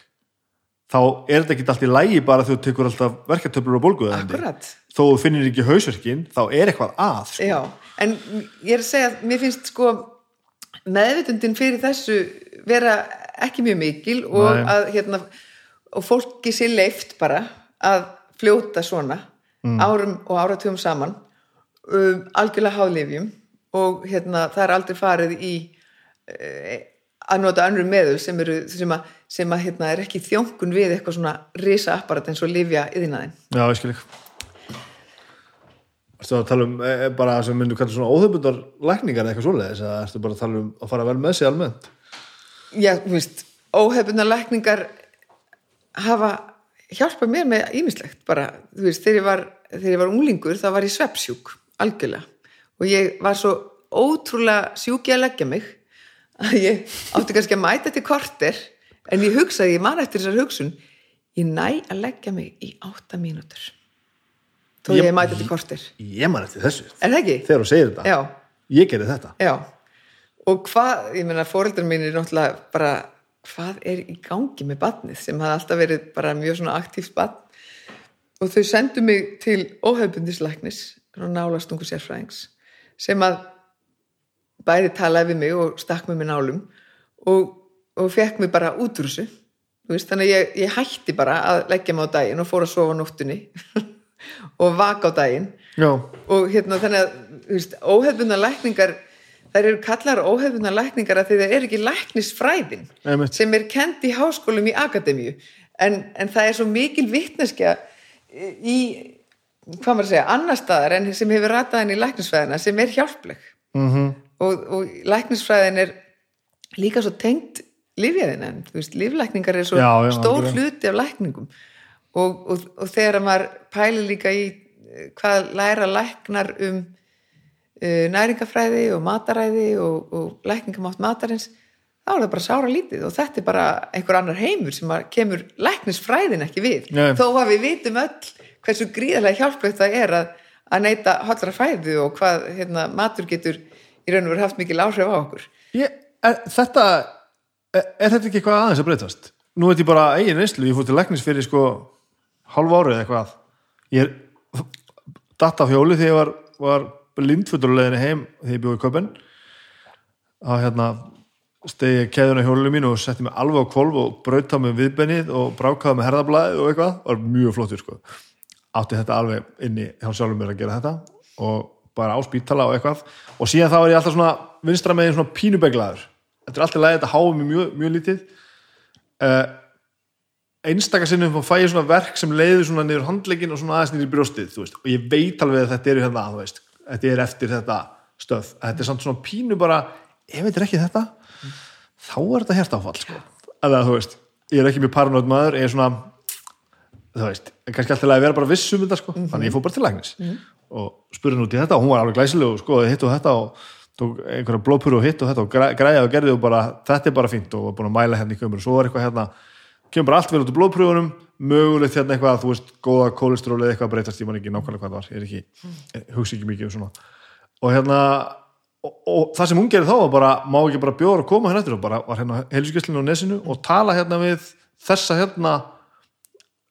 þá er þetta ekki alltaf í lægi bara þú tekur alltaf verkatöflur og bólguðandi akkurat þó finnir ekki hausverkin þá er eitthvað að sko. Já, en ég er að segja að mér finnst sko meðvitundin fyrir þessu vera ekki mjög mikil og Nei. að hérna og fólki sér leift bara að fljóta svona árum og áratugum saman um, algjörlega háðlifjum og hérna það er aldrei farið í e, að nota önnur meðul sem, eru, sem, að, sem að, hérna, er ekki þjónkun við eitthvað svona risa apparat eins og lifja yðinaðin Já, ég skil ekki. Að tala um e, e, bara sem myndu kalla svona óþöfbundar lækningar eða eitthvað svoleiðis eða ertu bara að tala um að fara vel með sig almennt? Já, þú veist, óhefbundar lækningar hafa hjálpað mér með ímislegt bara, þú veist, þegar ég var, þegar ég var unglingur þá var ég sveppsjúk, algjörlega. Og ég var svo ótrúlega sjúki að leggja mig að ég átti kannski að mæta til korter en ég hugsaði, ég man eftir þessar hugsun ég næ að leggja mig í átta mínútur. Þó ég, Ég- mæta til korter. Ég man eftir þessu. Er þegar þú segir þetta. Já, Ég gerði þetta. Já. Og hvað, ég meina fóreldrar mínir náttúrulega bara, hvað er í gangi með badnið sem hafði alltaf verið bara mjög svona aktíft badn og þau sendu mig til óhefbundislæknis nálastungu sérfræðings sem að bæði talaði við mig og stakk með nálum og, og fekk mig bara út úr þessu. Þú veist, þannig að ég, ég hætti bara að leggja mig á daginn og fór að sofa á nóttunni og vaka á daginn. Já, og hérna þannig að óhefbundna lækningar þær eru kallar óhefbundna lækningar að því það er ekki læknisfræðin Einmitt. sem er kend í háskólum í akademíu. En, en það er svo mikil vitneskja í hvað maður að segja, annar staðar en sem hefur ratað henni í læknisfræðina sem er hjálpleg. Mm -hmm. Og, og læknisfræðin er líka svo tengt lifjaðin en liflækningar er svo Já, já, stór algjörlega. hluti af lækningum og, og, og þegar maður pælir líka í eh, hvað læra læknar um uh, næringafræði og mataræði og, og lækningamátt matarins þá er það bara sára lítið og þetta er bara einhver annar heimur sem kemur læknisfræðin ekki við Nei. þó að við vitum öll hversu gríðarlega hjálplegt það er að, að neyta hollra fæðu og hvað hérna, matur getur í raun og veru haft mikil áhrif á okkur. Ég, er, Þetta er, er þetta ekki eitthvað aðeins að breytast? Nú veit ég bara eigin neyslu, ég fór til læknis fyrir sko hálf árið eitthvað. Ég er datt af hjóli þegar ég var, var lindfuturleginni heim þegar ég bjóði í köpen að hérna stegi keðuna hjólinu mínu og setti mig alveg á kvolf og brauta mig viðbennið og brákaði með herðablaðið og eitthvað. Var mjög flottur sko. Átti þetta alveg inni hjá sjálfum mér að gera þetta og bara á spítala og eitthvað. Og síðan þá er ég alltaf svona vinstra megin svona pínubeglaður. Þetta er alltaf lægið, þetta háum mig mjög, mjög lítið. Uh, einstaka sinnum fæ ég svona verk sem leiður svona niður handlegin og svona aðeins niður í brjóstið og ég veit alveg að þetta eru hérna þetta er eftir þetta stöð. Þetta er samt svona pínu bara ef þetta er ekki þetta þá er þetta hjertáfall sko. eða þú veist, ég er ekki mjög paranoid maður ég er svona þú veist, kannski alltaf að vera bara viss um þetta sko. þannig ég fór bara til læknis og spurði út í þetta og hún var alveg glæsileg og skoði hitt og þetta og tók einhverja blóðpuru og hitt og þetta og græ- græjaði og gerði og bara þetta er bara fínt og var búin að mæla hérna í kömur og svo var eitthvað hérna, kemur bara allt vel út úr blóðpröfunum mögulegt hérna eitthvað, þú veist, góða kólestróli eða eitthvað að breytast, ég man ekki nákvæmlega hvað það var ég er ekki, ég hugsa ekki mikið um svona og hérna og, og það sem hún gerði þá var bara, má ekki bara bjóður að koma hérna eftir og bara var hérna heilsugjörslinu á nesinu og tala hérna við þessa hérna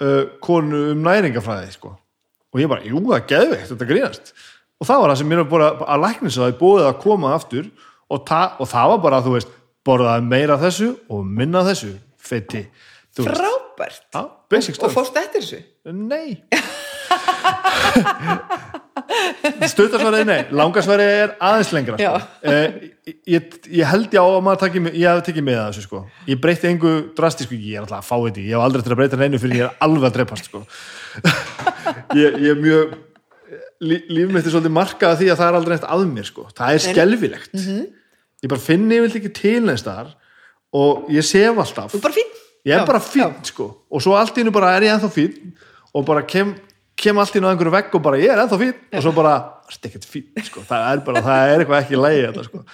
uh, konu um næringafræði sko. Og ég bara, jú, það er geðveikt þetta grínast og það var það sem mér var bara að læknis að það er búið að koma aftur og, og það var bara, þú veist borðaði meira þessu og minna þessu veist frábært Já, basic og fórst eftir þessu Nei Stuttasvarið nei, langasvarið er aðeins lengra Já. sko. eh, ég, ég held ég á að maður taki, ég hef tekið með þessu sko. ég breytti engu drastísku ég er alltaf að fá þetta, ég hef aldrei til að breyta neinu fyrir ég er alveg að dreipast sko. Ég, ég er mjög lí, líf mitt er svolítið markað því að það er aldrei neitt að mér sko. það er skelfilegt. Mhm. ég bara finn ég vil ekki til neins þar og ég sef alltaf. Ég er Já, bara fín sko. Og svo allt í hennu bara er ég ennþá fín og bara kem, kem allt í hennu á einhverju vegg og bara ég er ennþá fín og svo bara, það er ekkert fín sko. það er bara, það er eitthvað ekki lægi þetta, sko.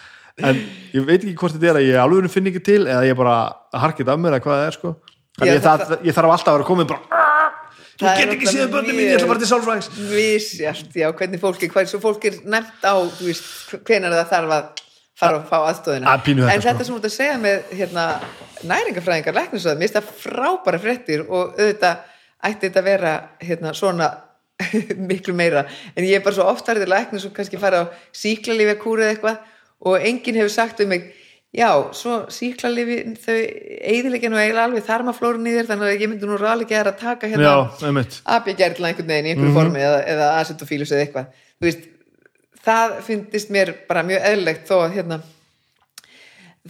en ég veit ekki hvort þetta er að ég alveg finn ekki til eða ég bara harkið af mér eða hvað það er sko. Já, ég, það, þetta- ég þarf alltaf að vera komin bara ég er get ekki séð börnum mín, ég ætla bara til sálfræðings Vísjart, já, hvernig fólki, hvað svo fólk er nefnt á, þú veist, hvenar það þarf að fara að fá aðstóðina. Að en þetta sko. sem þú ert að segja með hérna, næringafræðingar, læknisöða, mér finnst það frábæra fréttir og auðvitað ætti þetta að vera hérna, svona miklu meira. En ég er bara svo oft farið til læknis og kannski fara á síklarlífi kúrið eitthvað og enginn hefur sagt um mig, já, svo síklarlífi, þau eigðilegja nú eiginlega alveg þarmaflórun í þér, þannig að ég myndi nú ráðlega að taka hérna abigerla einhvern veginn í einhverju formi eða, eða acetofílus eða eitthvað. Veist, það fyndist mér bara mjög eðlilegt þó að hérna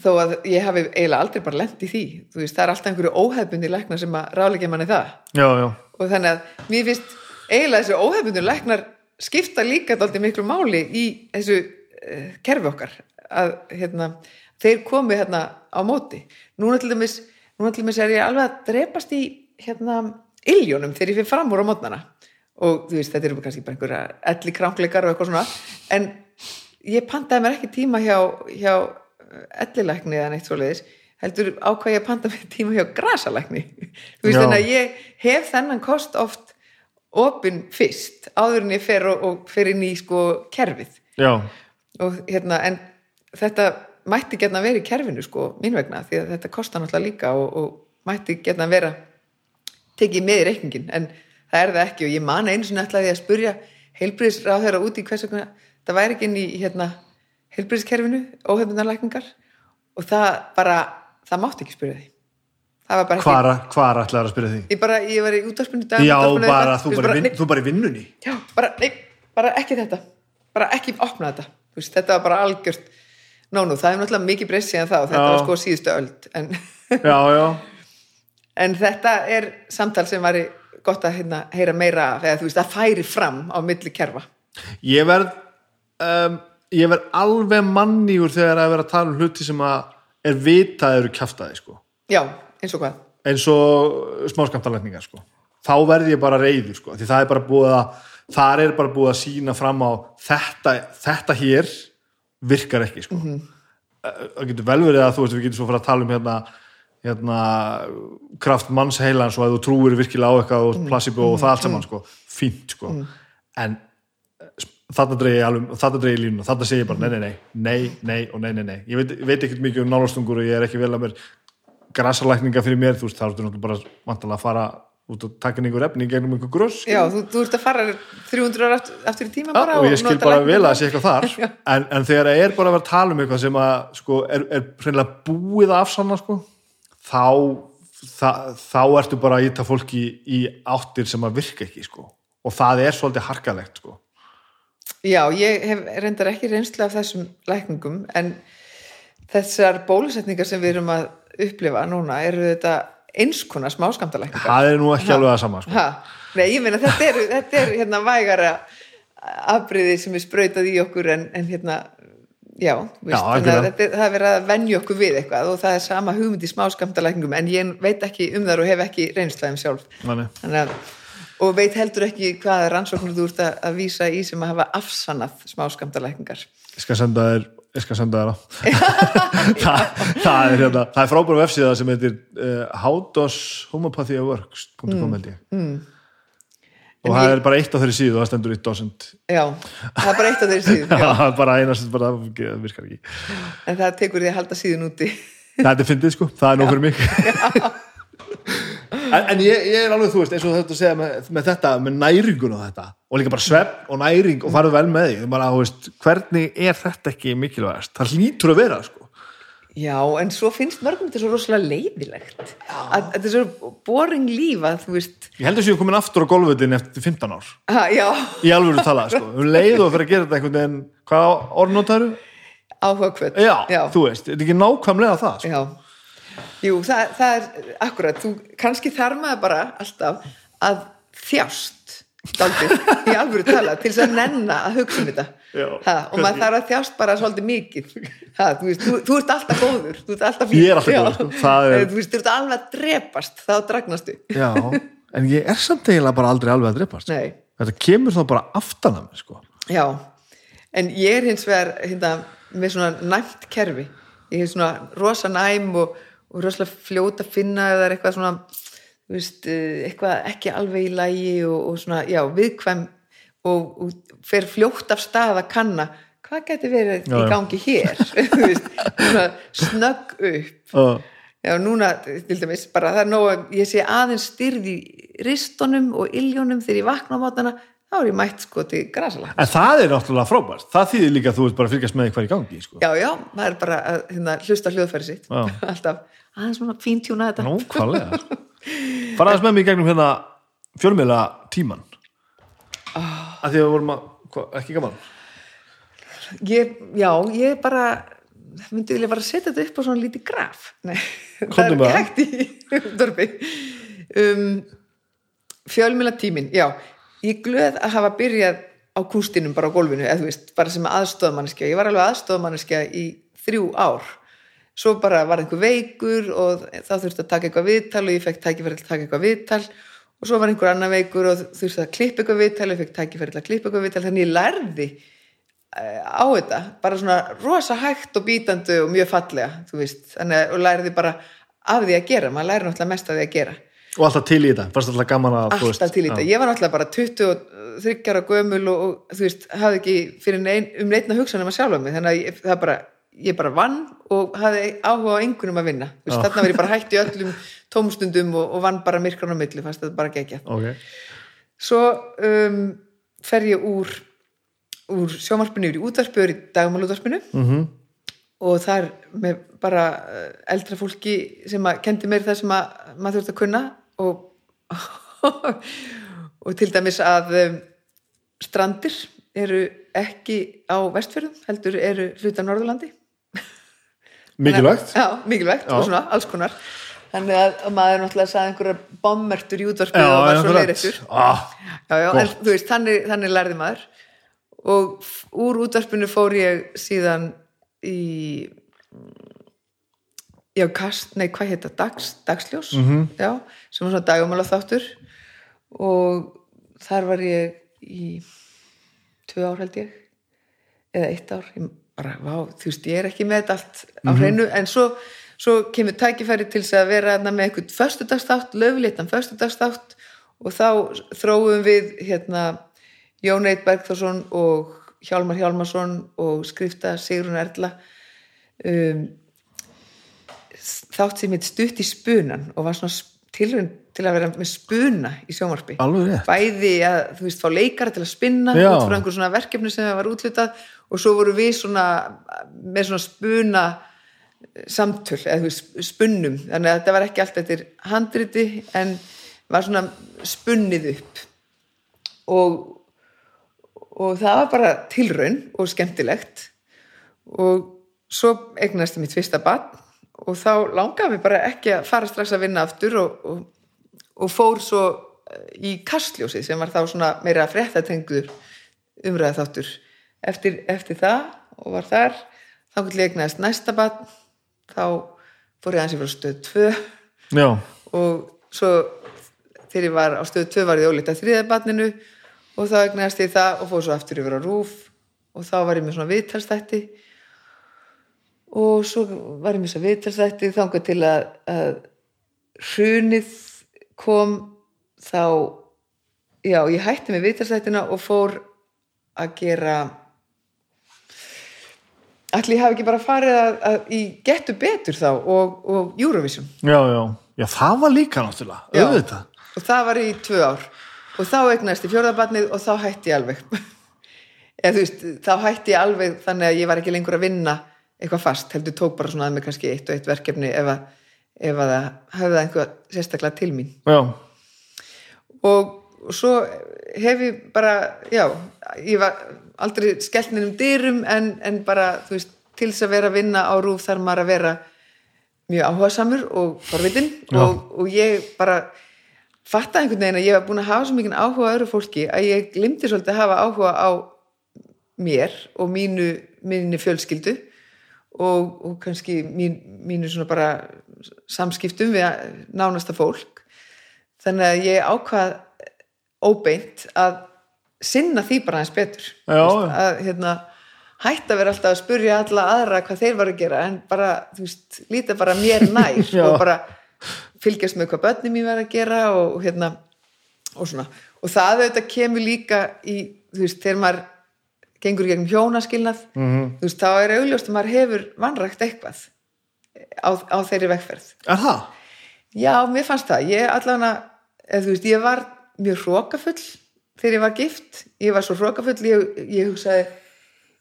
þó að ég hafi eiginlega aldrei bara lent í því. Veist, það er alltaf einhverju óhefbundi læknar sem að ráleikja manni það. Já, já, og þannig að mér finnst eiginlega þessi óhefbundi læknar skipta líka dálítið miklu máli í þessu uh, kerfi okkar. Að hérna, þeir komi hérna á móti. Núna til dæmis, núna til dæmis er ég alveg að drepast í hérna iljónum þegar ég fyrir fram úr á mótnana. Og þú veist, þetta eru kannski bara einhverja elli krankleikar og eitthvað svona. En ég pantaði mér ekki tíma hjá, hjá ellilækni eða neitt svoleiðis heldur ákvað ég að panta mér tíma hjá grasalækni. Þú veist þannig að ég hef þennan kost oft opinn fyrst áður en ég fer og, og fer inn í sko kerfið. Já, og hérna en þetta mætti getna vera í kerfinu sko mín vegna því að þetta kostar náttúrulega líka og, og mætti getna vera tekið með í reikningin en það er það ekki og ég man einu sinni ætlaði ég að spurja heilbriðisráð þeirra út í hvers vegna það væri ekki inn í hérna heilbriðiskerfinu, óhefnarlækningar og það bara, það mátti ekki spurja því. Hvar, ætlaður að spyrja því? Ég, bara, ég var í útvarpinu já, bara, þú bara, vin, þú bara í vinnunni? Já, bara, nei, bara ekki þetta. Bara ekki opna þetta. Þú veist, þetta var bara algjört nónú, það er náttúrulega mikið breyst síðan þá þetta Já. var sko síðustu öld en, já, já, en þetta er samtal sem var gott að hérna, heyra meira af eða þú veist, það færi fram á milli kerfa ég verð um, ég verð alveg mannígur þegar að vera að tala um hluti sem að er vitað eru kjaftaði sko. já, eins og hvað eins og smáskamtalækningar sko. þá verð ég bara reyður sko. því það er bara búið að þar er bara búið að sína fram á þetta, þetta hér virkar ekki sko. það getur vel verið að þú veist við getum svo fyrir að tala um hérna, hérna kraft manns heilans og að þú trúir virkilega á eitthvað og placebo og það allt saman sko. fínt sko. en þarna dreigi ég alveg, þarna dreigi ég línuna þarna segi ég bara nei, nei, nei, nei, nei og nei, nei, nei ég veit, veit ekkert mikið um nálastungur og ég er ekki vel að mér grasalækninga fyrir mér, þú veist, þá ertu náttúrulega bara vantalega að fara út og taka einhver efni í gegnum einhver gröss já, þú, þú ert að fara 300 ára aftur, í tíma Já, bara og ég skil bara vel að það sé eitthvað þar en, en þegar það er bara að vera að tala um eitthvað sem að sko, er, er hreinlega búið að afsanna sko, þá þá- þá ertu bara að íta fólki í áttir sem að virka ekki sko. og það er svolítið harkalegt sko. Já, ég hef reyndar ekki reynslu af þessum lækningum en þessar bólusetningar sem við erum að upplifa núna eru þetta eins konar smáskamtalækningar. það er nú ekki alveg það sama sko. Ha, nei, ég meina þetta er, þetta er hérna vægara afbriði sem er sprautað í okkur en, en hérna, já, að algjörlega. þetta, það er verið að venja okkur við eitthvað og það er sama hugmynd í smáskamtalækningum en ég veit ekki um þar og hef ekki reynslaðum sjálf. Að, og veit heldur ekki hvaða rannsóknir þú ert að, að vísa í sem að hafa afsannað smáskamtalækningar. ég skal senda þér ég skal senda á það, það er hérna það er frábæra vefsíða sem heitir uh, howdoshomopathyworks.com held ég. mm. og En það ég- er bara eitt á þeirri síðu og það stendur it doesn't Já, það er bara eitt af þeirri já. það er bara eina sem bara það virkar ekki. En það tekur því að halda síðan úti. þetta er fyndið sko, það er nóg fyrir mig en, en ég, ég er alveg þú veist eins og þetta að segja með, með þetta með næringun og þetta. Og líka bara svepp og næring og farið vel með því. Bara, þú veist, hvernig er þetta ekki mikilvægast? Það hlýtur að vera sko. Já, en svo finnst mörgum þetta svo rosalega leiðilegt. Að, að þetta er svo boring líf að þú veist, ég heldur séu komin aftur á golfvöldin eftir 15 ár. Ha, já, í alvöru tala, sko, um leið og fyrir að gera þetta einhvern veginn, hvað orð notaru? áhuga hvern. Já, já. þú veist, þetta er ekki nákvæmlega það sko. Jú, það, það er akkurat, þú kannski þarf maður bara alltaf að þjást daldið, í alvöru tala til þess að nenna að hugsa um þetta. Já, ha, og maður þarf að þjást bara svolítið mikið. Ha, þú, veist, þú, þú ert alltaf góður þú ert alltaf Ég er alltaf góður, sko. Er- þú veist, þú ert alveg að drepast þá dragnastu Já, en ég er samt eiginlega bara aldrei alveg að dreipast Nei. þetta kemur þá bara aftan að mig sko. Já, en ég er hins vegar hérna, með svona næmt kerfi. Ég er svona rosa næm og, og rosalega fljót að finna eða er eitthvað svona veist, eh, eitthvað ekki alveg í lagi og, og svona, já, viðkvæm og, og fer fljótt af stað að kanna hvað geti verið Já, í já. gangi hér? Veist, svona snögg upp. Uh, Já, núna, til dæmis, bara það er nóg að ég sé aðeins styrð í ristunum og iljónum þegar ég vakna á mótana, þá er ég mætt sko til grasalækna. en það er náttúrulega frábært það þýðir líka að þú veist bara að fylgjast með því hvað er í gangi sko. Já, já, það er bara að hérna, hlusta hljóðfæri sitt. Alltaf, aðeins svona fíntjúna þetta. Nákvæmlega Fara aðeins með mig í gegnum hérna fjölmiðla tíman Ah. að því að við vorum að, hva, ekki gaman Ég, já, ég bara, myndi vilja bara setja þetta upp á svona lítið graf Nei, það er það. hægt í útvarpi um, fjölmjöla tímin já, ég glöð að hafa byrjað á kústinum bara á gólfinu eða þú veist, bara sem aðstofmanneskja ég var alveg aðstofmanneskja í þrjú ár. Svo bara var einhver veikur og þá þurfti að taka eitthvað viðtal og ég fekk tækifæri til að taka eitthvað viðtal. Og svo var einhver annar veikur og þurfti að klippa eitthvað viðtal og ég fekk tækifæri til að klippa eitthvað viðtal. Þannig ég lærði eh, á þetta, bara svona rosa hægt og bítandi og mjög fallega þú veist, þannig að lærði bara af því að gera, maður læri náttúrulega mest af því að gera og alltaf til í þetta, fannst alltaf gaman að alltaf til í þetta, ég var náttúrulega bara 23 ára gömul og, og þú veist hafði ekki fyrir nein, um neitna hugsa nema sjálfa mig, þannig að ég, það bara ég bara vann og hafði áhuga á einhvernum að vinna, veist, Já. þarna var ég bara hætt í öllum tómstundum og, og vann bara myrkran á milli, fannst þetta bara gegja ok, svo um, fer ég úr úr sjómarpinu yfir í útvarpi og er í dagmálútvarpinu mhm. Og þar með bara eh, eldra fólki sem að kendi mér það sem að maður þurft að kunna og, og til dæmis að um, strandir eru ekki á vestfjörðum heldur eru hluta Norðurlandi. Mikilvægt. Já, mikilvægt Já. og svona, alls konar. Þannig að að maður náttúrulega sagði einhverja bommertur í útvarpið já, og var svo leiðrættur ah, en þú veist, þannig, þannig lærði maður. Og úr útvarpinu fór ég síðan í já, kast, nei, hvað heita dags, dagsljós, Mhm. já sem var svona dagumála þáttur og þar var ég í tvö ár held ég eða eitt ár. Ég bara, vá, þú veist, ég er ekki með þetta allt á hreinu, en svo svo kemur tækifæri til þess að vera með eitthvað föstudagstátt, löfléttan föstudagstátt og þá þróum við hérna Jón Eitt Bergþórsson og Hjálmar Hjálmarsson og skrifta Sigrun Erla um, þátt sem heit stutt í spunan og var svona tilraun til að vera með spuna í rétt. Bæði að þú veist fá leikara til að spinna Já. út frá einhver svona verkefni sem var útlutað og svo voru við svona með svona spuna samtöl eða þú veist spunnum. Þannig að þetta var ekki allt eftir handriti en var svona spunnið upp. Og og það var bara tilraun og skemmtilegt. Og svo eignast ég mitt fyrsta barn og þá langaði mig bara ekki að fara strax að vinna aftur og, og, og fór svo í kastljósið sem var þá svona meira fréttatengdur umræða þáttur eftir, eftir það og var þar þá hvernig eignaðist næsta barn þá fór ég aðeins yfir á stöð 2 já, og svo þegar ég var á stöðu 2 var ég ólíkt að þriða barninu og þá egnaðist ég það og fór svo aftur yfir á rúf og þá var ég með svona viðtalstætti og svo var ég með þess að viðtalstætti þangað til að, að hrunið kom þá já, ég hætti með viðtalstættina og fór að gera ætli ég hafi ekki bara farið að, að í getu betur þá og, og Eurovision. Já, já. Já, það var líka náttúrulega, auðvitað. Og það var í tvö ár. Og þá eignast ég fjórðabarnið og þá hætti ég alveg. Eða þú veist, þá hætti ég alveg þannig að ég var ekki lengur að vinna eitthvað fast, heldur tók bara svona að mig kannski eitt og eitt verkefni ef að, ef að það hefði það einhver sérstaklega til mín. Já, og svo hef ég bara, já, ég var aldrei skellt neinum dyrum en, en bara, þú veist, til þess að vera að vinna á rúf þarf maður að vera mjög áhugasamur og forvitin Já. og, og ég bara fattaði einhvern veginn að ég var búin að hafa svo mikið áhuga á öðru fólki að ég glimti svolítið að hafa áhuga á mér og mínu, mínu fjölskyldu og, og kannski mín, mínu svona bara samskiptum við nánasta fólk. Þannig að ég ákvað óbeint að sinna því bara aðeins betur. Já, að hérna, hætta vera alltaf að spurja alla aðra hvað þeir varu að gera en bara, þú veist, líta bara mér nær Já. og bara fylgjast með hvað börnum ég verið að gera og, og hérna og svona, og það auðvitað kemur líka í, þú veist, þegar maður gengur gegnum hjónaskilnað Mhm. þú veist, þá er augljóst að maður hefur vanrækt eitthvað á, á þeirri vegferð er það? Já, mér fannst það. Ég allavega, þú veist, ég var mjög hrókafull þegar ég var gift. Ég var svo hrókafull, ég, ég hugsaði,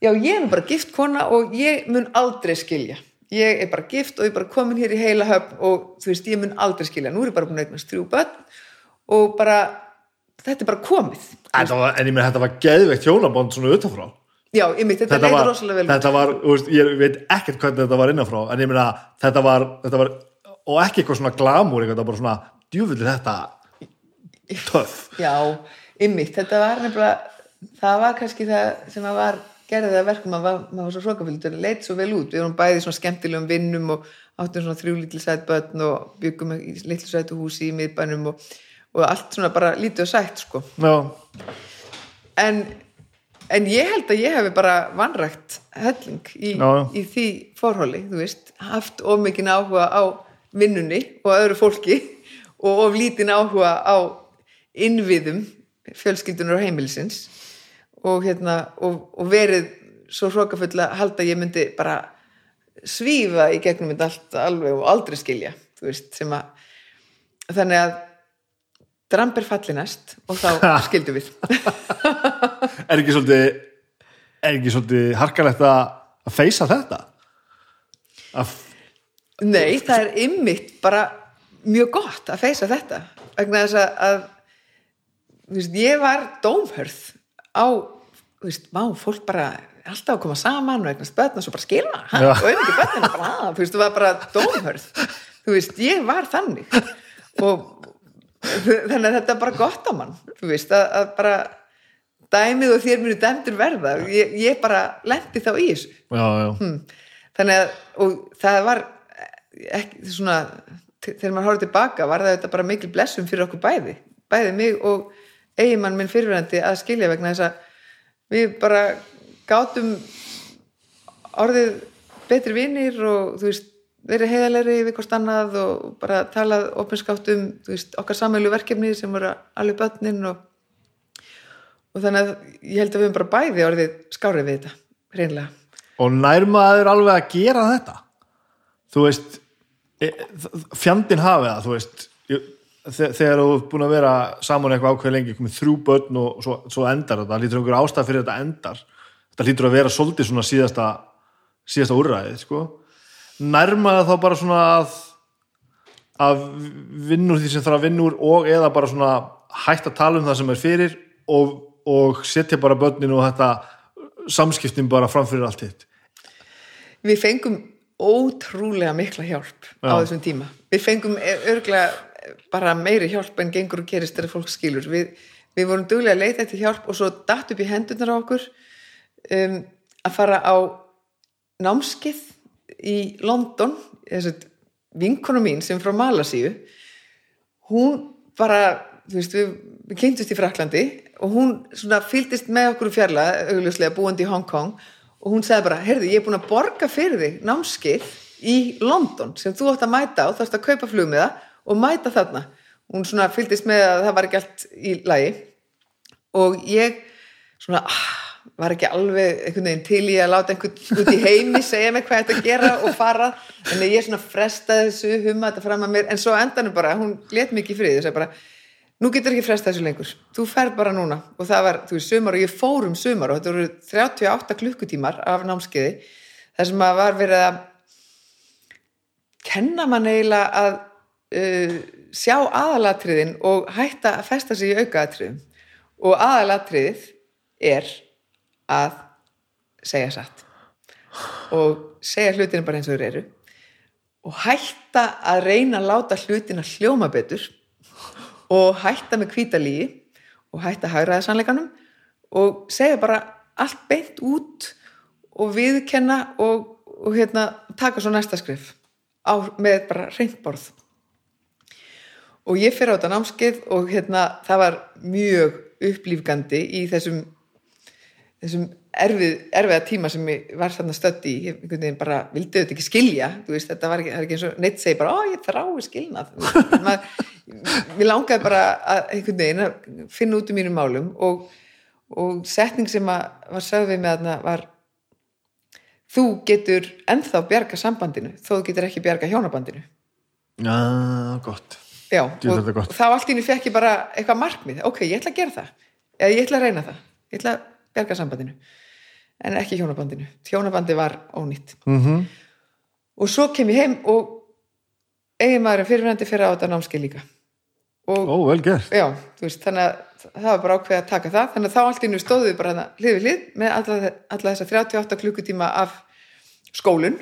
já, ég er bara gift kona og ég mun aldrei skilja. Ég er bara gift og ég er bara komin hér í heila höfn og þú veist, ég mun aldrei skilja. Nú er ég bara búin að eignast þrjú börn og bara, þetta er bara komið. Þetta var, en ég með þetta var geðveikt hjónabond svona utanfrá já, ég mitt, þetta, þetta var, rosalega vel. þetta var veist, ég veit ekkert hvernig þetta var innanfrá en ég meina, þetta var, þetta var og ekki eitthvað svona glamúr eitthvað, bara svona, djúvillig þetta töff. Já, ymmit, þetta var nefnilega það var kannski það sem að var gerðið að verkum að var, maður var svo hrókafylgdur leit svo vel út, við vorum bæði í svona skemmtilegum vinnum og áttum svona þrjú litlu sætt börn og byggum litlu sættu húsi í miðbænum og, og allt svona bara lítið og sætt sko. Já, en, en ég held að ég hefði bara vanrækt helling í, í því forhóli, þú veist. Haft of mikinn áhuga á vinnunni og öðru fólki og of lítinn áhuga á innviðum fjölskyldunar og heimilisins. Og hérna og, og verið svo hrókafull að halda ég myndi bara svífa í gegnum þetta allt alveg og aldrei skilja þú veist, sem að þannig að dramb er fallinast og þá skildum við. Er ekki svolítið er ekki svolítið harkalegt að feysa þetta? Að, Nei, það er ymmit bara mjög gott að feysa þetta vegna þess að, að veist, ég var dómhörð á, þú veist, má fólk bara alltaf að koma saman og eignast börn og svo bara skilna, ha, Já. og ef ekki að, þú veist, þú var bara dómhörð. Þú veist, ég var þannig. Og þannig að þetta er bara gott á mann þú veist, að, að bara dæmið og þér munu dæmdur verða. Ég, ég bara lendi þá í þessu. Já, já, Hmm. þannig að og það var ekki svona þegar maður horfði tilbaka var það bara mikil blessum fyrir okkur bæði bæði mig og eiginmann minn fyrirvændi að skilja vegna þess að við bara gátum orðið betri vinir og þú veist verið heiðalegri við hvort annað og bara talað opinskátt um veist, okkar sameilu verkefni sem voru alveg börnin og, og þannig að ég held að við höfum bara bæði orðið skárið við þetta, hreinlega. Og nær maður alveg að gera þetta? Þú veist e, fjandinn hafi það þú veist þegar þú ert búin að vera saman eitthvað ákveð lengi komið þrjú börn og svo, svo endar þetta lítur einhver ástæð fyrir þetta endar? Þetta lítur að vera svolítið svona síðasta síðasta úrræðið sko nær maður þá bara svona að að vinna úr því sem þarf að vinna úr og eða bara svona hægt að tala um það sem er fyrir og, og setja bara börnin og þetta samskiptin bara framfyrir allt hitt Við fengum ótrúlega mikla hjálp á Já. þessum tíma. Við fengum örglega bara meiri hjálp en gengur og gerist þegar fólk skilur. Við, við vorum duglega að leita eftir hjálp og svo datt upp í hendurnar á okkur um, að fara á námskið í London, þessi vinkonu mín sem frá Malasíu, hún bara, þú veist, við, við kynntust í Fraklandi og hún svona fylgdist með okkur fjarla, augljóslega búandi í Hong Kong og hún sagði bara, heyrðu, ég er búin að borga fyrir þig námskeið í London sem þú átt að mæta og þarfst að kaupa flugmiða og mæta þarna. Hún svona fylgdist með að það var ekki allt í lagi og ég svona, ah, var ekki alveg einhvern veginn til í að láta einhvern út í heimi segja mig hvað þetta gera og fara. En ég svona frestaði þessu humma þetta fram að mér, en svo endanum bara hún let mikið frið, þess að bara nú getur ekki frestað þessu lengur, þú ferð bara núna. Og það var, þú veist, sumar og ég fór um sumar og þetta voru 38 klukkutímar af námskeiði, þar sem að var verið að kenna mann eiginlega að uh, sjá aðalatriðin og hætta að festa sig í aukaatriðum. Og aðalatriðið er að segja satt. Og segja hlutinu bara eins og þeir eru. Og hætta að reyna að láta hlutina hljóma betur. Og hætta með kvítalígi og hætta að hægraða sannleikanum og segja bara allt beint út og viðkenna og, og hérna, taka svo næsta skrif á, með bara reyndborð og ég fyrir á þetta námskeið og hérna, það var mjög upplýfgandi í þessum þessum erfið, erfiða tíma sem ég var þarna stödd í, ég einhvern veginn bara vildi þetta ekki skilja, þú veist, þetta var ekki, ekki eins og neitt segi bara, ó, ég þrái skilnað. Mér langaði bara að einhvern veginn að finna út um mínum málum og, og setning sem var sögð við með þarna var þú getur ennþá bjarga sambandinu, þó þú getur ekki bjarga hjónabandinu. Já, gott. Já, og gott. þá allt í henni fekk ég bara eitthvað markmið, ok, ég ætla að gera það. Eða ég ætla að reyna það, ég ætla að bjarga sambandinu en ekki hjónabandinu. Hjónabandi var ónýtt. Mm -hmm. og svo kem ég heim og eiginmaðurinn fyrirvændi fyrir á þetta námskeið líka. Og Ó, já, veist, þannig að það var bara ákveð að taka það. Þannig að þá allt innu stóðu við bara hérna hlið við hlið með alla, alla þessa 38 klukkutíma af skólun.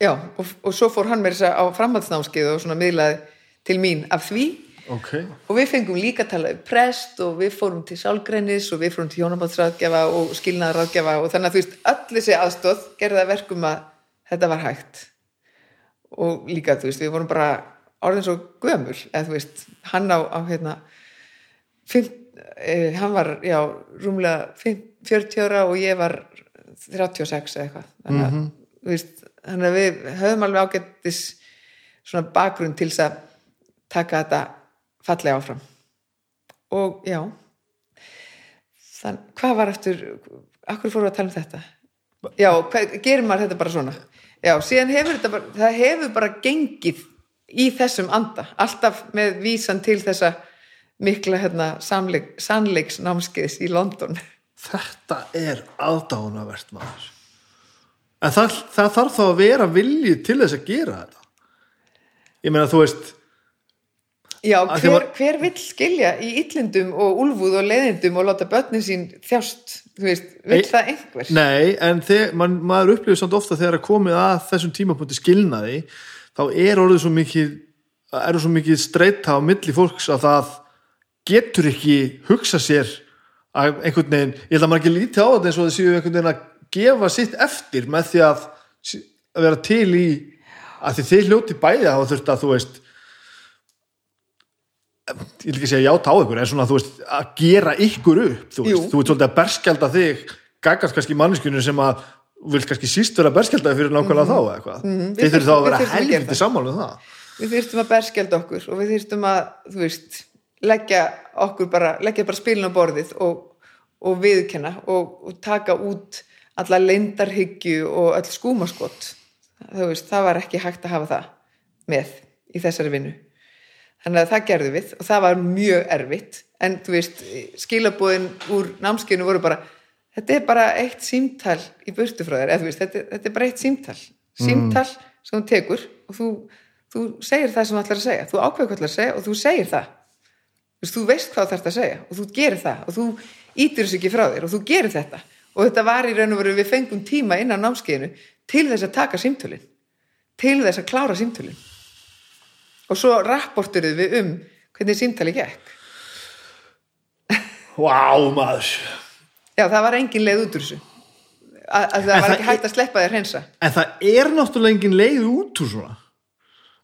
Já, og, og svo fór hann með þess að á framhaldsnámskeið og svona miðlaði til mín af því ok, og við fengum líka að tala um prest og við fórum til sálgreinis og við fórum til hjónabandsráðgjafa og skilnaðarráðgjafa og þannig að þú veist, öll þessi aðstóð gerði að verkum að þetta var hægt. Og líka, þú veist, við vorum bara orðin svo gömul, eða þú veist hann á, á hérna fimm, eh, hann var, já rúmlega fimm, 40 ára og ég var 36 eða eitthvað. Þannig að, þú veist, þannig að við höfum alveg ágættis svona bakgrunn til þess að taka þetta fallega áfram. Og já þann, hvað var eftir akkur fórum við að tala um þetta? Já, hvað, gerir maður þetta bara svona? Já, síðan hefur þetta bara það hefur bara gengið í þessum anda, alltaf með vísan til þessa mikla hérna, sannleiksnámskeiðs í London. Þetta er aðdánavert maður. En það, það þarf þá að vera vilji til þess að gera þetta. Ég meina þú veist Já, hver, maður- hver vill skilja í illindum og úlfúð og leiðindum og láta börnin sín þjást, þú veist, vill Ei- það einhver? Nei, en þegar, man, maður upplifir samt ofta þegar að komið að þessum tímapunkti skilnaði þá er orðið svo mikið er svo mikið streyta á milli fólks að það getur ekki hugsa sér að einhvern veginn, ég held að maður ekki líti á þetta eins og það séu einhvern veginn að gefa sitt eftir með því að, að vera til í að því þeir hljóti bæði að hafa þurft að þú veist ég vil ekki segja játa á ykkur en svona þú veist að gera ykkur upp þú Jú. veist, þú veist svolítið að berskjalda þig gagast kannski manneskjunu sem að þú vilt kannski síst vera berskjaldaði fyrir nákvæmlega þá eða eitthvað, Mhm, við þið þurfið þá að þurftum- vera þurftum að gera helviti það. Við þyrstum að berskjald okkur og við þyrstum að, þú veist, leggja okkur bara, leggja bara spilin á borðið og, og viðkenna og, og taka út alla leyndarhyggju og öll skúmaskott. Þú veist, það var ekki hægt að hafa það með í þessari vinnu. Þannig að það gerðu við og það var mjög erfitt en þú veist, skilabúðin úr námskinu voru bara, þetta er bara eitt símtal í burtu frá þér, eða þú veist, þetta, þetta er bara eitt símtal. Símtal sem þú tekur og þú, þú segir það sem þú ætlar að segja. Þú ákveður hvað þú ætlar að segja og þú segir það. Þú veist, þú veist hvað þú þarft að segja og þú gerir það og þú ítir þessu ekki frá þér og þú gerir þetta. Og þetta var í raun og veru við fengum tíma innan námskeiðinu til þess að taka símtölin, til þess að klára símtölin og svo rapporturuð við um hvernig símtali gekk. Vá maður Já, það var engin leið út úr þessu. Að, að það En var ekki hægt að sleppa þér hreinsa. en það er náttúrulega engin leið út úr svona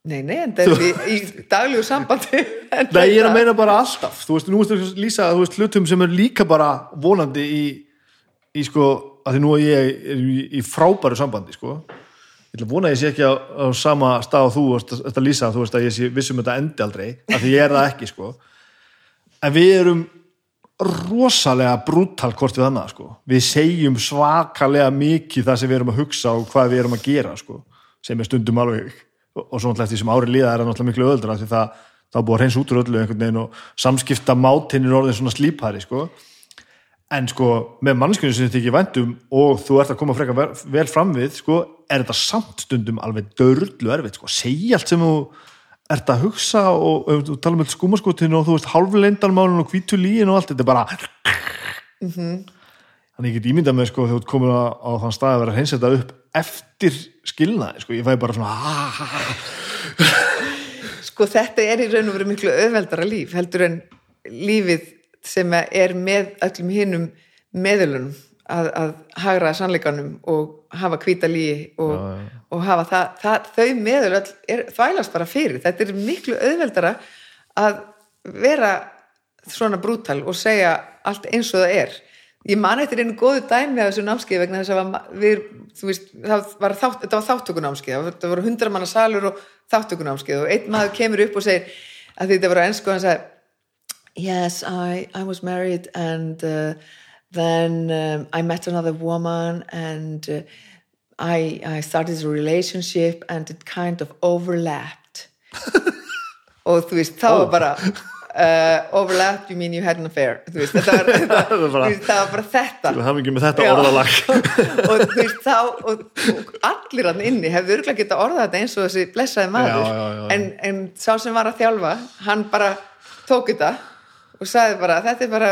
Nei, nei, en það er í, í daglegu sambandi. Nei, ég er að meina bara alltaf þú veist, nú veist að lýsa þú veist, hlutum sem er líka bara vonandi í, í sko, að því nú er ég er í, í frábæru sambandi, sko ég vona að ég sé ekki á, á sama stað þú veist, að lýsa, þú veist að ég sé vissum þetta endi aldrei, að því ég er það ekki, sko en við erum rosalega brútal hvort við annað, sko við segjum svakalega mikið það sem við erum að hugsa og hvað við erum að gera, sko sem er stundum alveg og, og svo náttúrulega eftir sem ári líða er það náttúrulega miklu öðuldra því það, það búið að hreins út úr öllu einhvern veginn og samskipta mátinn er orðin svona slípari sko. En sko með mannskjörnum sem þetta ekki væntum og þú ert að koma frekar vel, vel fram við sko, er þetta samt stundum alveg dörlu erfitt, sko, segja allt sem þú ert að hugsa og, og þú tala með skúmaskotinu og þú veist halvleindarmálun og hvítu líin og allt, þetta er bara þannig ég get ímyndað með sko þú ert komin á, á þann stað að vera að hreins þetta upp eftir skilnaði, sko, ég fæ bara svona sko þetta er í raun og veru miklu auðveldara líf heldur en lífið sem er með öllum hinnum meðlunum að, að hagra sannleikanum og hafa hvíta líi og, og hafa það, það þau er, þvælast bara fyrir. Þetta er miklu auðveldara að vera svona brútal og segja allt eins og það er. Ég man eftir einu góðu dæmi af þessu námskeið vegna þess að við, veist, það var þátt, þetta var þáttökunámskeið það voru hundra manna salur og þáttökunámskeið og einn maður kemur upp og segir að þetta var ennsku og hann sagði Yes, I, I was married and uh, then um, I met another woman and uh, I, I started a relationship and it kind of overlapped. Og þú veist, þá var bara uh, overlapped, you mean you had an affair? Þú veist, þetta var, þetta, Það var bara- þú veist, það var bara þetta. Það er mikið með þetta orðalag. Og þú veist þá og, og allir hann inni hefðu örgulega geta orðað þetta eins og þessi blessaði maður. Já, já, já. En, en sá sem var að þjálfa hann bara tók þetta og sagði bara þetta er bara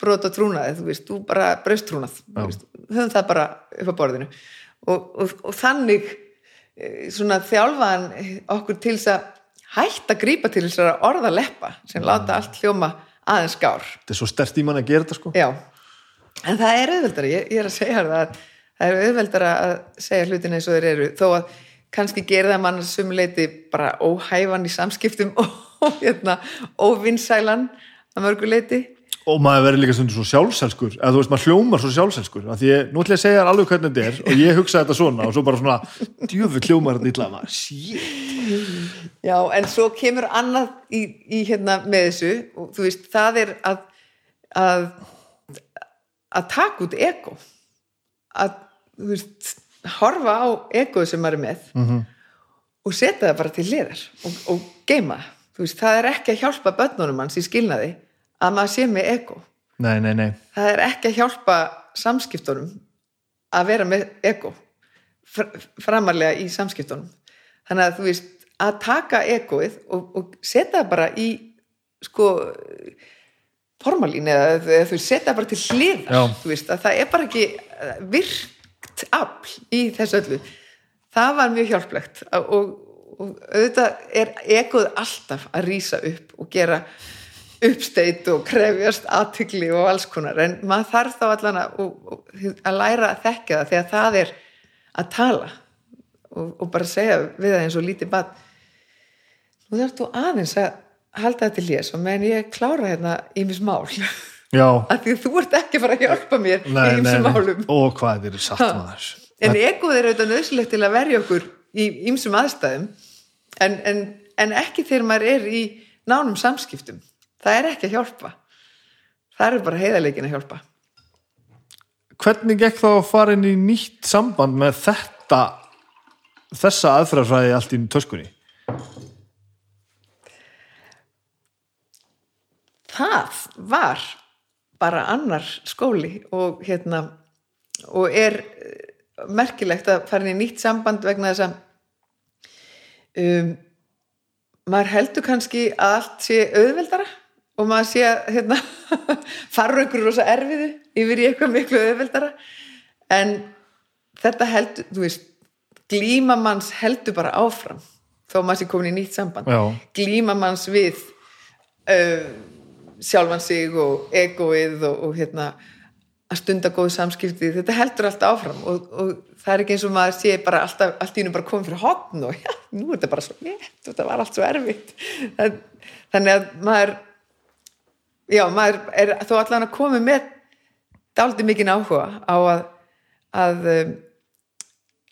brot og trúnaði þú veist, þú bara braust trúnað. Höfum það bara upp á borðinu. Og, og, og þannig eh, svona þjálfaðan okkur til þess að hætta að grípa til þess að orða leppa sem láta allt hljóma aðeins skár. Þetta er svo stert í mann að gera þetta sko. Já, en það er auðveldara, ég, ég er að segja það að það er auðveldara að segja hlutin eins og þeir eru, þó að kannski gera það mann sumuleiti bara óhæfan í samskiptum og hérna, óvinnsælan að mörguleiti. og maður verður líka stundur svo sjálfselskur eða þú veist, maður hljómar svo sjálfselskur af því ég, nú ætla ég að segja þér alveg hvernig þetta er og ég hugsa þetta svona og svo bara svona djöfu hljómar þetta illa maður, shit Já, en svo kemur annað í, í hérna með þessu og þú veist, það er að að, að taka út ego að, þú veist, horfa á egoð sem maður er með -hmm. og setja það bara til hliðar og, og geima. Þú veist, það er ekki að hjálpa börnunum hans í skilnaði að maður sé með ego. Nei, nei, nei, það er ekki að hjálpa samskiptunum að vera með ego fr framarlega í samskiptunum. Þannig að þú veist að taka egoið og, og setja það bara í sko formalín eða, þú veist setja það bara til hliðar. Þú veist að það er bara ekki eh, virkt afl í þessu öllu. Það var mjög hjálplegt. Og, og auðvitað er egoð alltaf að rýsa upp og gera uppsteit og krefjast aðtykli og alls konar. En maður þarf þá allan að, að læra að þekka það þegar það er að tala og, og bara segja við það eins og lítið bad nú þarf þú aðeins að halda þetta til lés og meðan ég klára hérna ímis mál. Já. Af því að þú ert ekki að fara að hjálpa mér nei, í ímsum málum. Og hvað er satt maður. En egoð er auðvitað nöðsilegt til að verja okkur í ímsum aðstæðum. En, en, en ekki þegar maður er í nánum samskiptum það er ekki að hjálpa. Það er bara heiðarleikin að hjálpa. Hvernig gekk þá að fara inn í nýtt samband með þetta þessa aðferðarfræði allt í töskunni? Það var bara annar skóli og hérna og er eh, merkilegt að fara inn í nýtt samband vegna þess að um, maður heldur kannski að allt sé auðveldara og maður sé að hérna, fara úr einhverju rosa erfiðu yfir í eitthvað miklu auðveldara. En þetta heldur, þú veist glíma manns heldur bara áfram þó maður sé komin í nýtt samband. Já. glíma manns við uh, sjálfan sig og egoið og, og hérna að stunda góð samskipti, þetta heldur alltaf áfram og, og það er ekki eins og maður sé bara alltaf, allt í hennu bara komið fyrir hotn og já, nú er þetta bara svo létt, þetta var allt svo erfitt. Þannig að maður já, maður er þó allan að koma með dálítið mikinn áhuga á að, að um,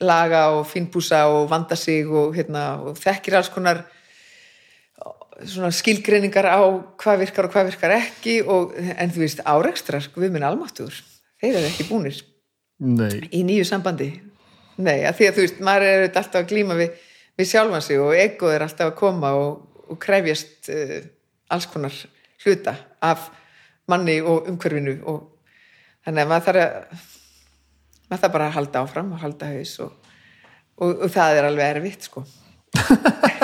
laga og fínbúsa og vanda sig og, hérna, og þekkir alls konar svona skilgreiningar á hvað virkar og hvað virkar ekki og, en þú veist árekstrar, við minn almáttur þeir eru ekki búnir nei, í nýju sambandi. Nei, að því að þú veist, maður er alltaf að glíma við, við sjálfan sig og egoð er alltaf að koma og, og krefjast uh, alls konar hluta af manni og umhverfinu og þannig að maður þarf að maður þarf bara að halda áfram og halda haus og, og, og það er alveg erfitt sko.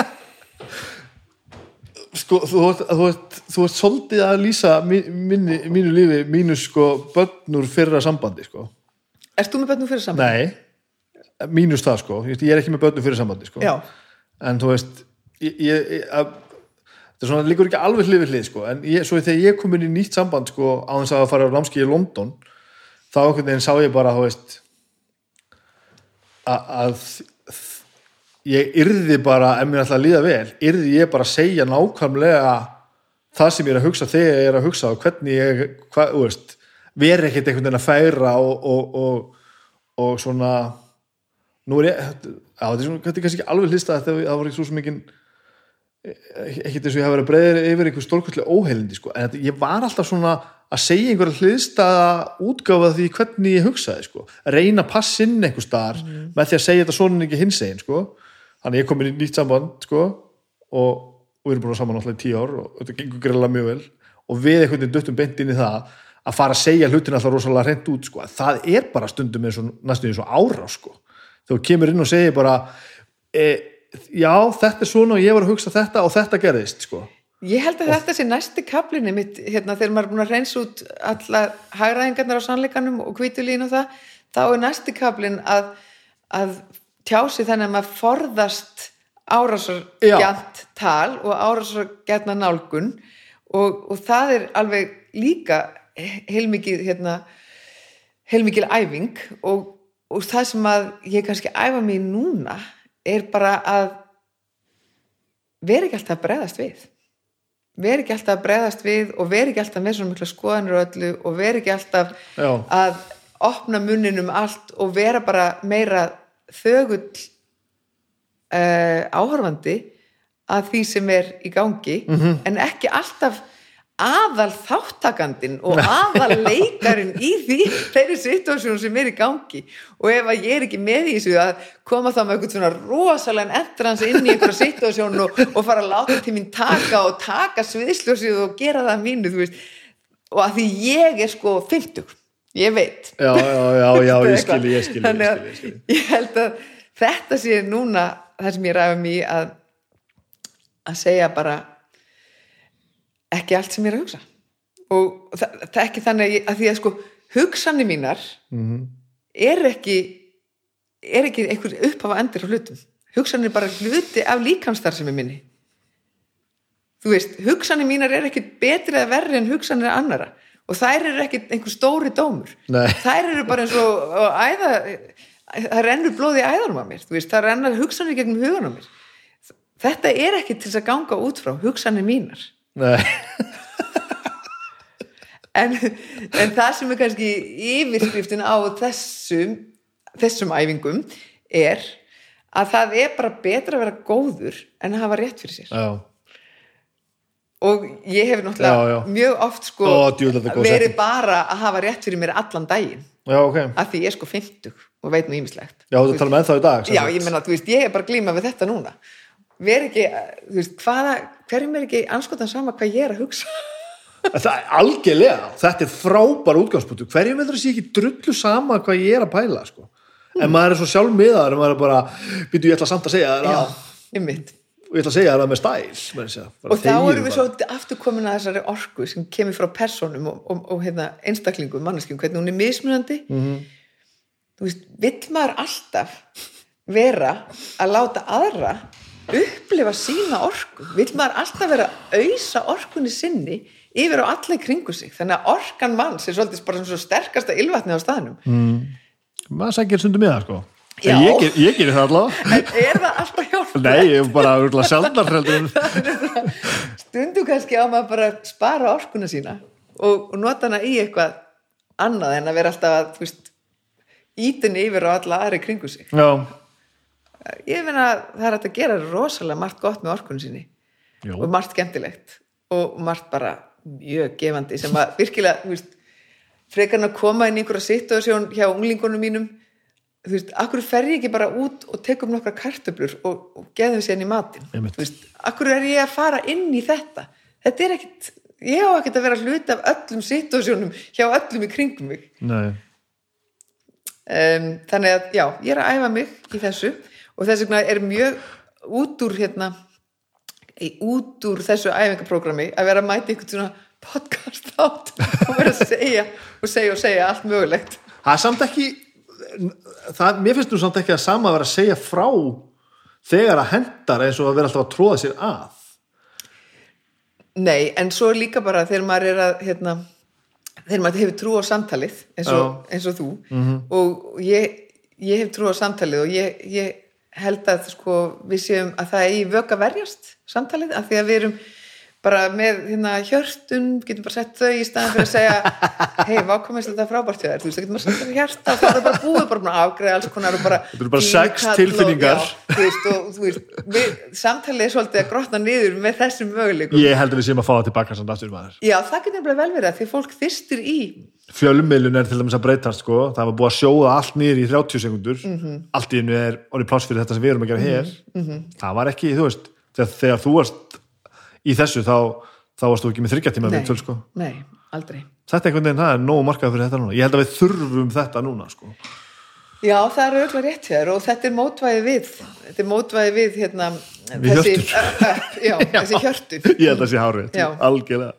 Sko, þú ert, þú, ert, þú ert svolítið að lýsa mi- minni, mínu lífi mínu sko börnur fyrra sambandi sko. Ert þú með börnum fyrir saman? nei, mínus það sko. Ég er ekki með börnur fyrir sambandi sko. Já, en þú veist ég, ég, ég, að, þetta svona líkur ekki alveg hlið við hlið sko. En ég, svo þegar ég kom inn í nýtt samband sko á þess að fara á námski í London þá einhvern veginn sá ég bara veist að, að ég yrði bara ef mér ætla að líða vel, yrði ég bara að segja nákvæmlega það sem ég er að hugsa þegar ég er að hugsa og hvernig ég, hvað, þú veist veri ekkert einhvern veginn að færa og, og, og, og svona nú er ég, já, þetta er kannski ekki alveg hlista þetta það var ekki svo mikið ekkert eins og ég hafa verið að breyða yfir einhver stórkvöldlega óheilindi sko. en ég var alltaf svona að segja einhverja hliðstaða útgáfa því hvernig ég hugsaði sko. að reyna að passa inn einhver staðar með því að segja þetta svona en ekki hins egin sko. þannig ég kom inn í nýtt samband sko, og, og við erum búin að saman alltaf í tíu ár og þetta gengur greiðlega mjög vel og við einhvern veginn duttum beint inn í það að fara að segja hlutin alltaf rosalega hreint út sko. það er bara stundum eins og næstum eins og ára og já, þetta er svona og ég var að hugsa þetta og þetta gerðist sko. Ég held að þetta sé næsti kaplinni mitt, hérna, þegar maður er búin að reyns út alla hagræðingarnar á sannleikanum og kvítulín og það, þá er næsti kaplin að, að tjási þannig að maður forðast árásargjant tal og árásargjantna nálgun og, og það er alveg líka heilmikið hérna, heilmikil æfing og, og það sem að ég kannski æfa mig núna er bara að vera ekki alltaf að bregðast við vera ekki alltaf að bregðast við og vera ekki alltaf með svona mikla skoðanir og öllu og vera ekki alltaf Já. að opna munnin um allt og vera bara meira þögull uh, áhorfandi að því sem er í gangi Mhm. en ekki alltaf aðal þáttakandin og aðal leikarin í því þeirri situasjón sem er í gangi og ef að ég er ekki með í þessu að koma þá með eitthvað svona rosalega endrans inn í einhverja situasjón og, og fara að láta til mín taka og taka sviðsljósið og gera það að mínu og að því ég er sko 50 ég veit já, já, já, já, ég Eitthvað. skil, ég skil, Þannig ég að skil, ég skil. ég held að þetta sé núna það sem ég ræfum í að að segja bara ekki allt sem ég er að hugsa. Og það, það er ekki þannig að, að því að sko hugsanir mínar Mhm. er ekki er ekki einhver upphafa endur á hlutum. Hugsanir er bara hluti af líkamstar sem er minni. Þú veist, hugsanir mínar er ekki betri eða verri en hugsanir annara og þær eru ekki einhver stóri dómur. Nei. þær eru bara eins og og æða, það rennur blóði í æðanum á mér. Þú veist, það rennar hugsanir gegnum hugan á mér. Þetta er ekki til að ganga út frá hugsanir mínar en, en það sem er kannski yfirskriftin á þessum þessum æfingum er að það er bara betra að vera góður en að hafa rétt fyrir sér. Já, og ég hef náttúrulega Já, já. mjög oft sko er verið bara að hafa rétt fyrir mér allan daginn. Já, ok. Af því ég er sko 50 og veit nú ímislegt Já, þú tala með það í dag já, ég menna, þú veist, ég er bara að glíma við þetta núna veri ekki, þú veist, hvaða hverjum er ekki anskotan sama hvað ég er að hugsa Það er algjörlega, þetta er frábær útgangspunktu hverjum að sé ekki drullu sama hvað ég er að pæla sko. en maður er svo sjálf miðaður en maður er bara, býtu ég ætla samt að segja þér já, ég mitt og ég ætla að segja það með stæl segja. Og þá erum við bara. svo aftur komin að þessari orku sem kemur frá personum og, og, og hérna, einstaklingum, manneskjum, hvernig hún er mismunandi Mhm. þú veist, vill maður alltaf vera að láta aðra upplifa sína orku. Vill maður alltaf vera að ausa orkunni sinni yfir á alla í kringu sig? Þannig að orkan manns er svolítið bara svo sterkasta ylvatni á staðnum. Maður sækir sundum í það sko. Ég, ég gerir það allavega. En er það alltaf hjálpa nei, ég er bara örgulega sjálfnar stundum kannski á maður bara að spara orkuna sína og, og nota hana í eitthvað annað en að vera alltaf að ítinni yfir á alla aðri kringu sig. Já, ég finna að það er að gera rosalega margt gott með orkunni sinni. Jú. og margt skemmtilegt. Og margt bara mjög gefandi sem að virkilega veist, frekar en að koma inn í einhverja situasjón hjá unglingunum mínum þú veist, akkur fer ég ekki bara út og tekum nokkra kartöflur og, og geðum sér í matinn? Einmitt. þú veist, akkur er ég að fara inn í þetta? Þetta er ekkit ég á ekkert að vera hluti af öllum situasjónum hjá öllum í kringum mig. Um, þannig að já, ég er að æfa mig í þessu og þess vegna er mjög út úr hérna út úr þessu æfingaprógrami að vera að mæta einhvern svona podcast átt og vera að segja og segja og segja allt mögulegt. Það er samt ekki það, mér finnst nú samt ekki að sama að vera að segja frá þegar að hendar eins og að vera alltaf að tróða sér að. Nei, en svo líka bara þegar maður er að hérna, þegar maður hefur trú á samtalið eins og, eins og þú og ég, ég hef trú á samtalið og ég, ég held að sko, við séum að það er í vök að verjast samtalið af því að við erum bara með hérna, hjörtun, getum bara sett þau í staðan fyrir að segja hei, vákomast þetta frábært hjá þér, þú veist, það getur maður sett þau hjarta og það er bara búið, bara að afgreða alls konar bara, Þetta eru bara sex díkall og- tilfinningar. já, þú veist, og þú veist, við, samtalið er svolítið að grotna niður með þessum möguleikum. Ég heldur við séum að fá það tilbaka samt aftur maður. Já, það getur nefnilega vel verið að því að fólk þyrstir í fjölmiðlun er til dæmis að breytast sko. það var búið að sjóða allt niður í 30 sekundur Mhm. allt í einu er orðið pláss fyrir þetta sem við erum að gera hér Mhm. það var ekki, þú veist þegar, þegar þú varst í þessu þá, þá varst þú ekki með þryggja tíma Nei, viðtöl, sko. nei, aldrei þetta er einhvern veginn, það er nógu markað fyrir þetta núna ég held að við þurfum þetta núna sko. Já, það er auðvitað rétt hér og þetta er mótvæði við þetta er mótvæði við hérna Við þessi, hjörtur. ö, ö, já, þessi hjörtu ég held að sé hárið, algjörlega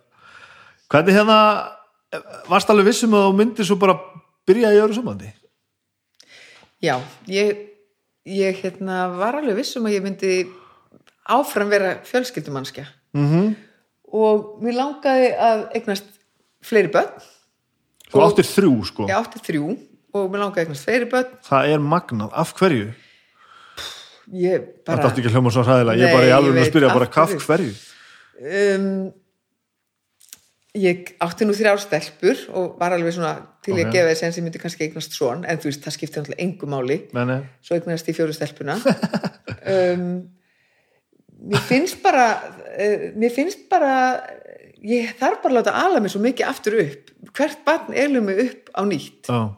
hvernig hérna varst alveg vissum að þú myndir svo bara byrja í öðru sambandi? Já, ég, ég hérna, var alveg vissum að ég myndi áfram vera fjölskyldumannskja mm -hmm. og mér langaði að eignast fleiri börn. þú áttir þrjú sko. Ég átti þrjú. Og mér langaði að eignast fleiri börn. það er magnað, af hverju? Ég það bara, átti ekki að hljóma svo hræðilega, ég Nei, bara í alveg að spyrja bara af hverju? Um, ég átti nú þrjár stelpur og var alveg svona til ég Ok. að gefa þess en sem myndi kannski eignast svon, en þú veist, það skipti náttúrulega engu máli. Meni, svo eignast í fjóru stelpuna. Um, mér finnst bara uh, mér finnst bara ég þarf bara að láta ala mig svo mikið aftur upp. Hvert barn elur mig upp á nýtt. Já,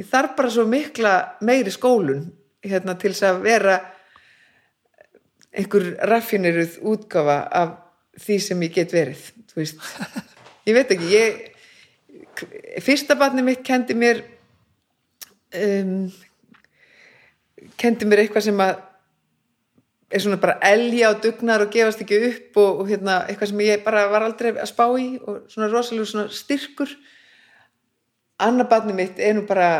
ég þarf bara svo mikla meiri skólun hérna til þess að vera einhver raffineruð útgáfa af því sem ég get verið þú veist, ég veit ekki ég, fyrsta barni mitt kendi mér um, kendi mér eitthvað sem að er svona bara elja og dugnar og gefast ekki upp og, og hérna, eitthvað sem ég bara var aldrei að spá í og svona rosalega svona styrkur. Annar barni mitt nú bara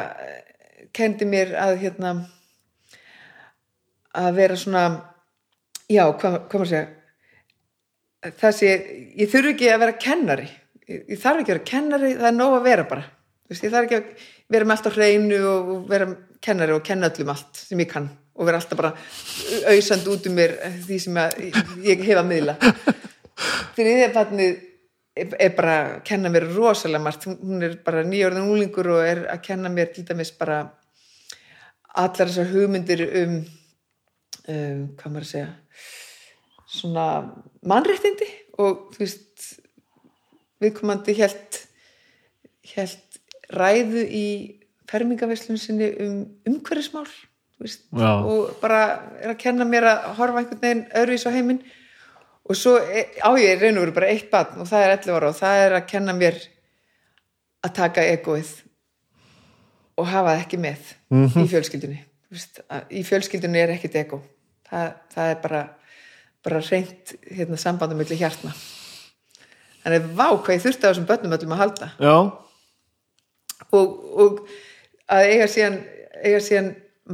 kendi mér að hérna að vera svona já, hvað, hvað maður segja? Það sé, ég þurfi ekki að vera kennari ég, þarf ekki að vera kennari það er nóg að vera bara. Veist, ég þarf ekki að vera með allt á hreinu og vera kennari og kenna öllum allt sem ég kann og vera alltaf bara auðsand út um mér því sem ég hef að miðla. Þriðja barnið er er bara að kenna mér rosalega margt, Hún- er bara nýjörðin úlingur og er að kenna mér til dæmis bara allar þessar hugmyndir um, um hvað maður að segja svona mannréttindi og þú veist viðkomandi helt helt ræðu í fermingaveslun sinni um umhverfismál og bara er að kenna mér að horfa einhvern veginn öðruís á heiminn. Og svo e- á ég og veru bara eitt barn og það er 11 ára og það er að kenna mér að taka egoið og hafa það ekki með í fjölskyldunni. Veist, í fjölskyldunni er ekkit ego það, það er bara bara reynt hérna, sambandum milli hjartna þannig vá hvað ég þurfti á þessum börnum öllum að halda. Já, og, og að eiga síðan, eiga síðan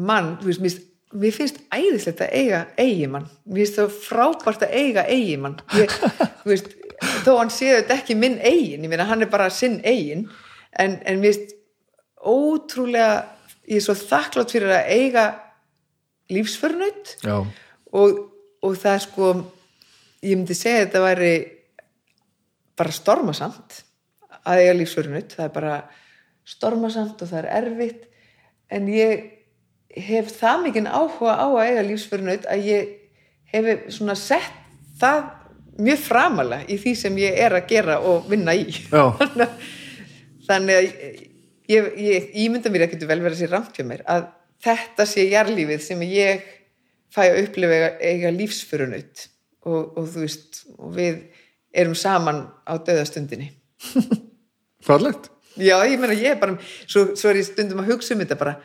mann, þú veist, mér mér finnst æðislegt að eiga eigimann mér finnst það frábært að eiga eigimann ég, þú veist, þó hann sé þetta ekki minn eigin, ég meina hann er bara sinn eigin, en, en mér finnst ótrúlega ég er svo þakklátt fyrir að eiga lífsförnaut já, og, og það sko ég myndi segja að þetta væri bara stormasamt að eiga lífsförunut, það er bara stormasamt og það er erfitt. En ég hef það mikinn áhuga á að eiga lífsförunut að ég hef svona sett það mjög framalega í því sem ég er að gera og vinna í. Þannig að ég, ég ímynda mér að getur vel verið að sé ramt hjá mér að þetta sé jarlífið sem ég fæ að upplifa eiga, eiga lífsförunut og, og þú veist og við erum saman á döðastundinni fallegt. Já, ég meina ég er bara svo, svo er ég stundum að hugsa um þetta bara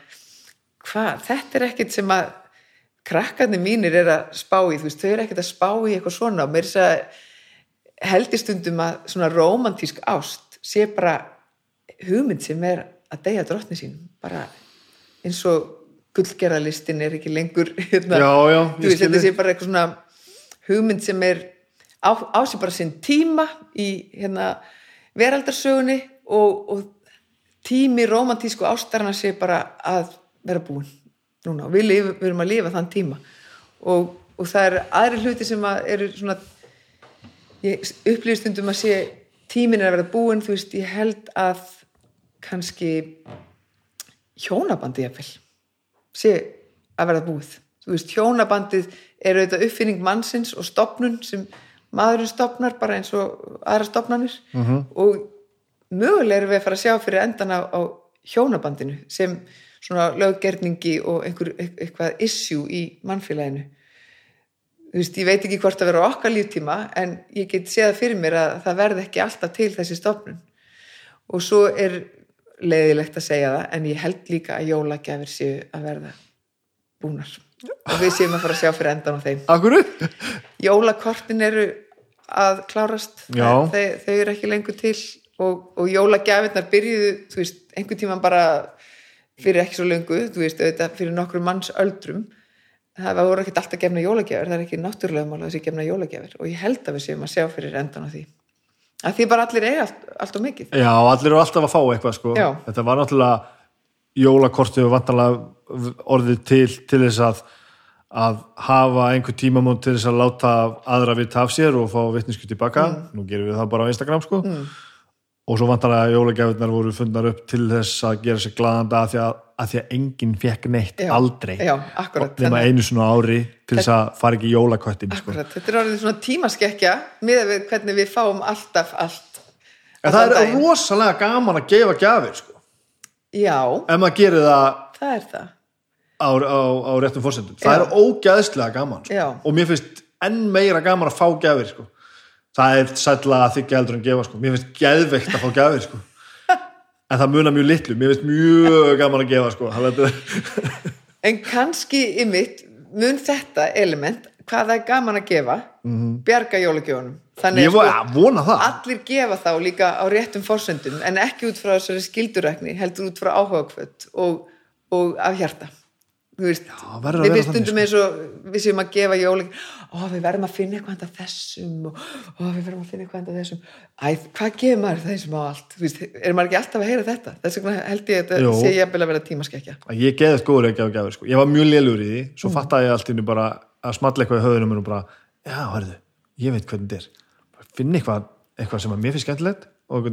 hvað, þetta er ekkit sem að krakkarnir mínir er að spá í þú veist, þau eru ekkit að spá í eitthvað svona. Og mér er þess að heldur stundum að svona rómantísk ást sé bara hugmynd sem er að deyja drottni sín bara eins og gullgerðalistin er ekki lengur hérna, Já, já, þú veist, þetta sé bara eitthvað svona hugmynd sem er á, á sig bara sinn tíma í hérna veraldarsögunni og, og tími romantísku ástarna sé bara að vera búin núna. Og við, lif, við erum að lifa þann tíma. Og, og það er aðri hluti sem að eru svona ég upplýði stundum að sé tímin er að vera búin, þú veist, ég held að kannski hjónabandi jafnvel sé að verða búið. Þú veist, hjónabandið er auðvitað uppfinning mannsins og stopnun sem maðurinn stopnar bara eins og aðra stopnanir -hmm. og mögulega erum við að fara að sjá fyrir endan á, á hjónabandinu sem svona löggerningi og einhver, eitthvað issue í mannfélaginu. Þú veist, ég veit ekki hvort að vera okkar líftíma en ég get séð fyrir mér að það verði ekki alltaf til þessi stopnun og svo er leiðilegt að segja það en ég held líka að jólagjafir séu að verða búnar og við séum að fara að sjá fyrir endan á þeim. Akkur? jólakortin eru að klárast. Þau, þau eru ekki lengur til og, og jólagjafirnar byrjuðu þú veist, einhvern tíman bara fyrir ekki svo lengu, þú veist, auðvitað fyrir nokkru manns öldrum. Það voru ekkert alltaf gefna jólagjafir, það er ekki náttúrulega mál að þessi gefna jólagjafir. Og ég held að við séum að sjá fyrir endan á því. Að því bara allir eiga allt, allt og mikið. Já, allir eru alltaf að fá eitthvað sko. Já. Þetta var náttúrulega jólakortið og vantanlega orðið til til þess að að hafa einhver tímamót til þess að láta aðra vita af sér og fá vitnisku tilbaka, nú gerum við það bara á Instagram sko. Og svo vantanlega jólagjafirnar voru fundnar upp til þess að gera sér glaðanda að því að, að því að enginn fekk neitt Já. aldrei. Já, akkurat, nema þannig- einu svona ári til þess að fara ekki í jólaköttin sko. Þetta er orðið svona tímaskekkja með við hvernig við fáum alltaf allt en það er rosalega gaman að gefa gjafir sko. Já, ef maður gerir það það er það á, á, á réttum fórsendum það er ógæðslega gaman sko. Og mér finnst enn meira gaman að fá gjafir sko. það er sætla að þykja heldur en gefa sko. mér finnst geðveikt að fá gjafir sko. en það munar mjög litlu mér finnst mjög gaman að gefa sko. En kannski í mitt mun þetta element, hvað það er gaman að gefa bjarga jólagjónum þannig Mhm. ég að sko, allir gefa þá líka á réttum forsendum en ekki út frá þessari skildurækni heldur út frá áhugakvöld og, og af hjarta. Veist, Já, við vera finnst þannig, stundum eins og við séum að gefa jólag ó, við verðum að finna eitthvað handa þessum og við verðum að finna eitthvað handa þessum. Æ, hvað gefur maður þeim á allt? Veist, er maður ekki alltaf að heyra þetta? Þess vegna held ég að þetta sé ég að vera tímaskekkja að ég geðið góður ekki á gjafir sko. ég var mjög að smalla eitthvað í höfðunum og bara, já, hörðu, ég veit hvernig þetta er. Finna eitthvað, eitthvað sem að mér finnst skemmtilegt og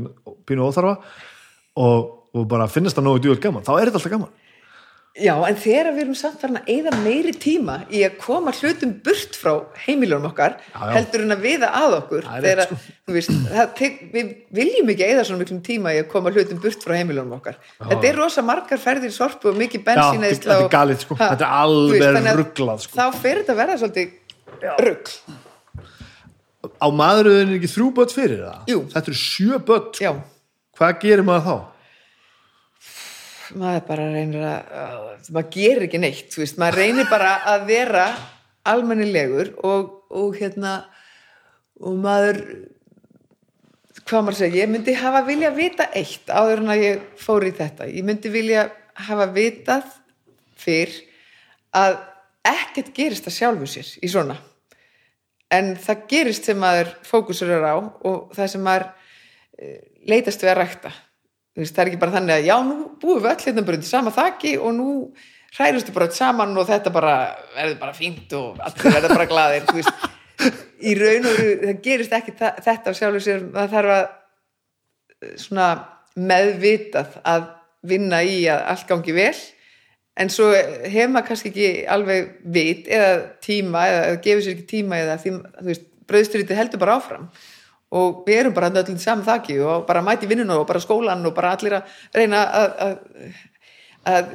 pínu óþarfa og, og bara finnast það nógu djúvel gaman, þá er þetta alltaf gaman Já, en þegar við erum samt farin að eyða meiri tíma í að koma hlutum burt frá heimilunum okkar Já, já. heldur en að viða að okkur er þegar, sko. veist, það við viljum ekki eyða svona miklum tíma í að koma hlutum burt frá heimilunum okkar þetta er rosa margar ferðir sorpu og mikið bensín þetta- þetta er sko. Þetta er alveg ruglað, sko. þá fer þetta að verða svolítið rugl á maðuröðin ekki þrjú börn fyrir það Jú. þetta eru sjö börn, Já, sko. hvað gerir maður þá? Maður bara reynir að maður gerir ekki neitt, veist, maður reynir bara að vera almennilegur og, og hérna og maður hvað maður segja, ég myndi hafa vilja vita eitt áður en að ég fór í þetta. Ég myndi vilja hafa vitað fyrr að ekkert gerist að sjálfu sér í svona. En það gerist sem maður fókusur er á og það sem maður eh, leitast við að rækta veist, það er ekki bara þannig að já, nú búum við öll hérna bara undir sama þaki og nú hrærustu bara öll saman og þetta bara verður bara fínt og allir verður bara glaðir þú veist, í raun og veru það gerist ekki þetta á sjálfur sér. Það þarf að eh, svona meðvitað að vinna í að allt gangi vel. En svo hefur maður kannski ekki alveg vit eða tíma eða, eða gefur sér ekki tíma eða því, þú veist, brauðstyrítið heldur bara áfram og við erum bara öllum saman þakki og bara mæti vinnuna og bara skólan og bara allir að reyna að, að,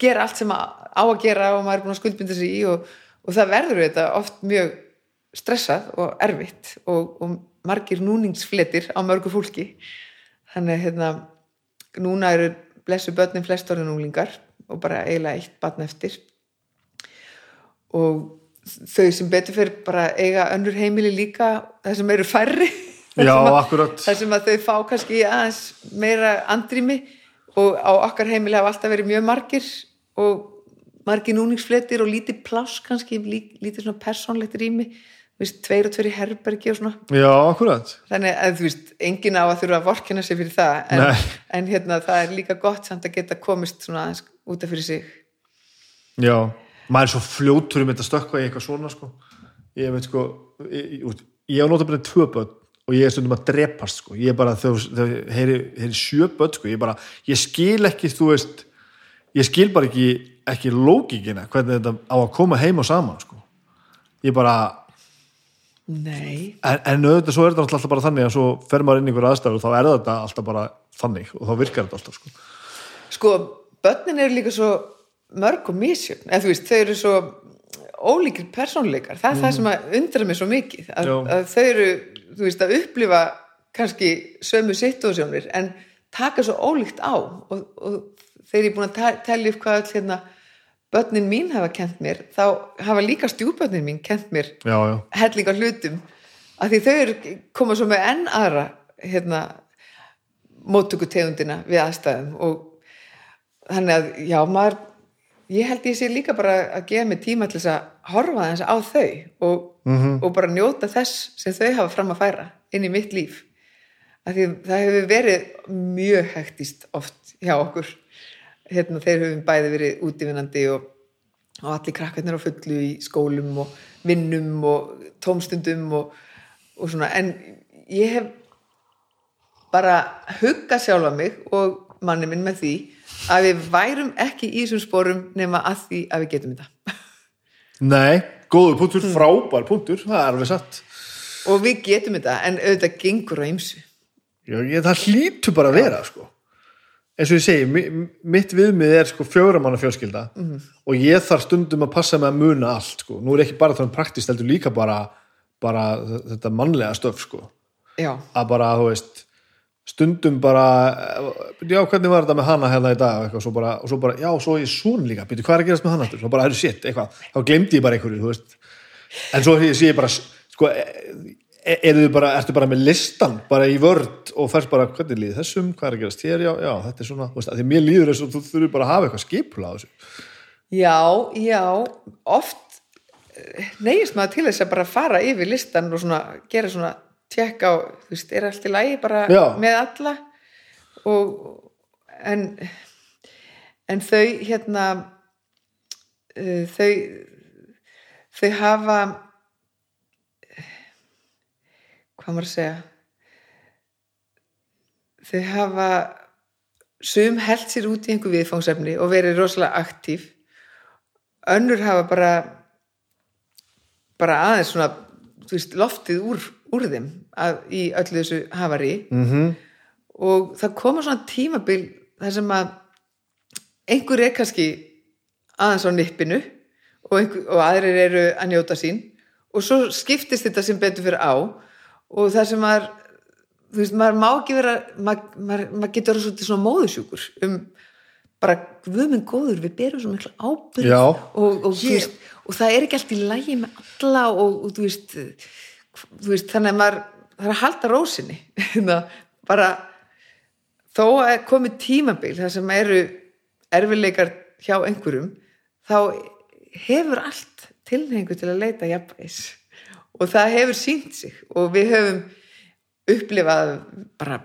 gera allt sem á að gera og maður er búin að skuldbynda sig í og, og það verður þetta oft mjög stressað og erfitt og, og margir núningsfletir á mörgu fólki. Þannig hérna, núna eru blessu börnin flest orðin unglingar og bara eiginlega eitt barn eftir. Og þau sem betur fyrir bara eiga önnur heimili líka það sem eru færri. Já, sem að- akkurat. þar sem að þau fá kannski aðeins meira andrými og á okkar heimili hafa alltaf verið mjög margir og margir núningsfletir og lítið pláss kannski, lí- lítið svona persónlegt rými, veist, tveir og tveir í herbergi og svona. Já, akkurat. Þannig að þú veist, enginn á að þurfa að vorkina sig fyrir það en, en hérna það er líka gott samt að geta komist svona aðeins út af fyrir sig. Já, maður er svo fljótur um þetta stökkva í eitthvað svona sko. ég veit sko ég, ég, á notabene tvö börn og ég er stundum að drepast sko. ég er bara þegar heyri, sjö börn sko. ég, bara, ég skil ekki þú veist ég skil bara ekki, ekki lókikina hvernig þetta á að koma heim og saman sko. ég bara Nei, en, en auðvitað svo er þetta alltaf bara þannig að svo fer maður inn í einhver aðstæður og þá er þetta alltaf bara þannig og þá virkar þetta alltaf sko. sko, börnin eru líka svo mörg og misjöfn, eða þú veist, þau eru svo ólíkir persónleikar, það er það sem að undra mig svo mikið, að, að þau eru, þú veist, að upplifa kannski sömu situasjónir en taka svo ólíkt á. Og, og þeir eru búin að te- telja upp hvað öll hérna börnin mín hafa kent mér þá hafa líka stjúbörnin mín kent mér já, já, hellinga hlutum. Af því þau eru koma svo með enn aðra hérna móttökutegundina við aðstæðum og þannig að já maður ég held ég sé líka bara að gefa mig tíma til þess að horfa þess á þau og, og bara njóta þess sem þau hafa fram að færa inn í mitt líf. Af því það hefur verið mjög hektist oft hjá okkur. Hérna þeir höfum bæði verið útivinnandi og, og allir krakkarnir á fullu í skólum og vinnum og tómstundum og, og svona. En ég hef bara hugga sjálfa mig og manni minn með því að við værum ekki í þessum sporum nema að því að við getum þetta nei, góður punktur, Hmm. frábær punktur það er alveg satt og við getum þetta en auðvitað gengur á ymsu það hlýtur bara að vera sko. eins og ég segi, mi- mitt viðmið er sko fjóramanna fjölskylda Mhm. og ég þarf stundum að passa með að muna allt sko. nú er ekki bara þannig praktist, heldur líka bara, bara þetta mannlega stöf sko. að bara, þú veist stundum bara já, hvernig var þetta með hana hérna í dag? Eitthvað, svo bara, og svo bara, já, svo er ég svona líka býtu, hvað er að gerast með hana aftur? svo bara, það er shit, eitthvað. Þá glemdi ég bara einhverju, en svo sé ég bara, sko e- eru þið bara, ertu bara með listan bara í vörd og færst bara hvernig líði þessum, hvað er að gerast hér, já, já, þetta er svona veist, því mér líður þess að þú þurfur bara að hafa eitthvað skipula á þessu. Já, já oft neyjist maður til þess að bara fara yfir listan og svona, gera svona tjekka á, þú veist, er allt í lagi bara Já. með alla? Og en en þau hérna uh, þau þau hafa hvað maður að segja? Þau hafa sum held sér út í einhver viðfangsefni og verið rosalega aktív önnur hafa bara bara aðeins svona þú veist, loftið úr, úr þeim að, í öllu þessu hafari mm -hmm. og það koma svona tímabil þar sem að einhver er kannski aðeins á nippinu og, einhver, og aðrir eru að njóta sín og svo skiptist þetta sem betur fyrir á og það sem maður þú veist, maður má ekki vera maður, maður, maður getur verið svolítið svona móðusjúkur um bara, við minn góður, við berum svo mikla ábyrgð Já. og, og, þú veist, og það er ekki allt í lægi með alla og, og þú, veist, þú veist þannig að maður er að halda rósinni Hérna, bara þó að komi tímabil þar sem eru erfileikar hjá einhverjum þá hefur allt tilhengu til að leita jafnvegs og það hefur sínt sig. Og við höfum upplifað bara,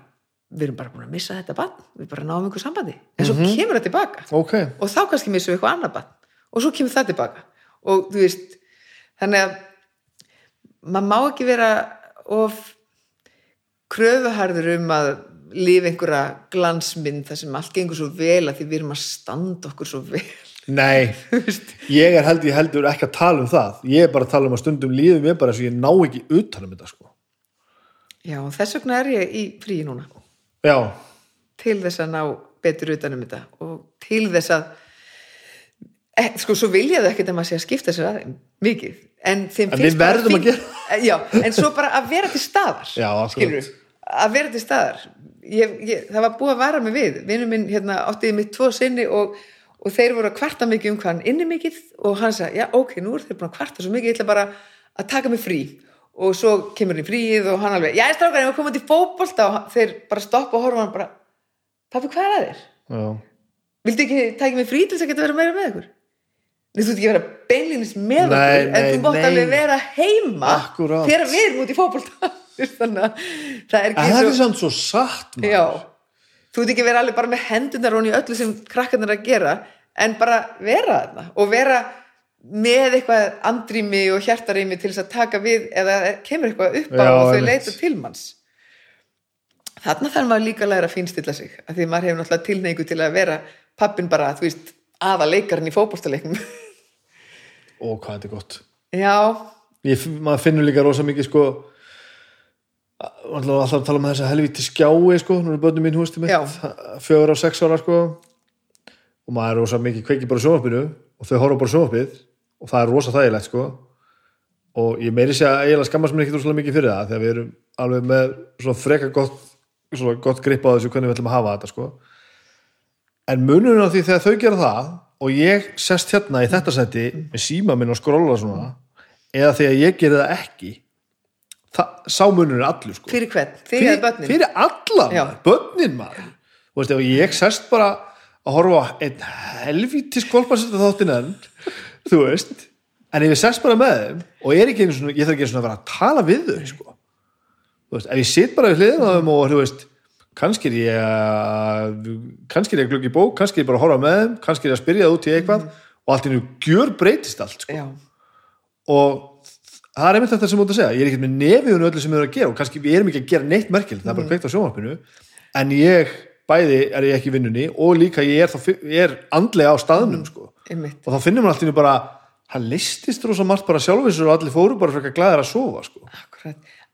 við erum bara búin að missa þetta bann, við bara náum einhver sambandi. En svo kemur það tilbaka. Ok, og þá kannski missum við eitthvað annað bann og svo kemur það tilbaka. Og þú veist þannig að maður má ekki vera of kröfuharður um að lifa einhverja glansmynd þar sem allt gengur svo vel að því við erum að standa okkur svo vel. Nei ég er held ég heldur ekki að tala um það. Ég er bara að tala um að stundum líðum ég bara þess að ég ná ekki utan um þetta sko. Já, þess vegna er ég í fríi núna. Já, til þess að ná betur utan um þetta og til þess að e, sko, svo vil ég það ekkert að maður sé að skipta sér aðeins mikið en, En við verðum að fínt- já, en svo bara að vera til staðar Já, skilurðu, að vera til staðar. Ég, ég, það var búið að vara mig við. Vinnur minn hérna, áttiði mitt tvo sinni og, og þeir voru að kvarta mikið um hvað hann inni mikið og hann sagði, já ok, nú er þeir búin að kvarta svo mikið, ég ætla bara að taka mig frí. Og svo kemur hann í fríið og hann alveg, já, strákar, ég var komað til fótbolta. Og þeir bara stoppa og horfa hann bara pappi, hvað er að þér? já, viltu ekki taka mig frí til þess að geta vera meira með ykkur? Þú ert ekki að vera beinlinis með okkur, en þú mátt alveg vera heima Akkúrat. þegar við erum út í fótbolta. Þannig að það er en ekki það er samt svo satt maður. já, þú ert ekki að vera alveg bara með hendunar hún í öllu sem krakkarnir er að gera en bara vera þarna og vera með eitthvað andrými og hjartarými til þess að taka við eða kemur eitthvað upp á Já, og þau leita til manns. Þarna þarf maður líka að læra að fínstilla sig af því maður hefur náttúrulega tilneigu til að vera pappin bara, þú veist, aða leikarinn í fótboltaleiknum ó, hvað þetta er gott. Já, ég, maður finnur líka rosa mikið sko alltaf, að tala um þessa helvíti skjái sko, nú er börnum mín hústi mitt fjögur á sex ára sko. Og maður er rosa mikið kveiki bara á sjónvarpinu og þau horfa bara á sjónvarpið og það er rosa þægilegt sko. Og ég meiri sé að eiginlega skammast mér ekki rosalega mikið fyrir það þegar við erum alveg með svona freka gott, svona gott grip á þessu hvernig við ætlum að hafa þetta sko. En munurinn á því þegar þau gera það og ég sest hérna í þetta seti með síma minn og skrolla svona eða þegar ég geri það ekki það, sá munur er allur sko. Fyrir hvern, þig eða börnin? fyrir alla maður, börnin maður. Þú veist, ég sest bara að horfa einn helvítis kolparsetta þáttin enn þú veist, en ef ég sest bara með þeim og er ekki einu svona, ég þarf ekki einu svona að vera að tala við þau sko. þú veist, ef ég sitt bara við hliðin á þeim og þú veist kannski er ég að kannski er ég að glugga í bók, kannski er ég bara að horfa með þeim kannski er ég að spyrja það út í eitthvað og allt nú gjör breytist allt sko. Og það er einmitt þetta sem þú ert að segja ég er ekkert með nefiðunum öllu sem við erum að gera og kannski við erum ekki að gera neitt merkilegt, það er bara kveikt á sjónvarpinu en ég, bæði er ég ekki í vinnunni og líka ég er, þá, ég er andlega á staðnum sko. einmitt. Og þá finnum maður allt einu bara hann listist rosa margt bara sjálfisur og allir fóru bara frekar glæðir að sofa sko.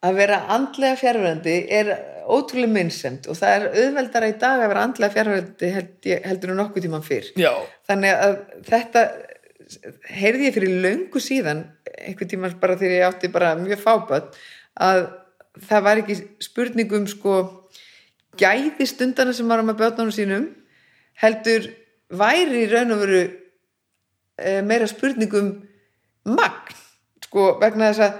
Að vera andlega fjárverandi er ótrúlega minnsemt og það er auðveldara í dag að vera andlega fjárverandi held, heldur en nokkuð tíman fyrr. já, Þannig að þetta heyrði ég fyrir löngu síðan einhvern tíman bara þegar ég átti bara mjög fáböld að það var ekki spurningum sko gæði stundana sem var með börnunum sínum heldur væri í raun og veru e, meira spurningum magn sko vegna þess að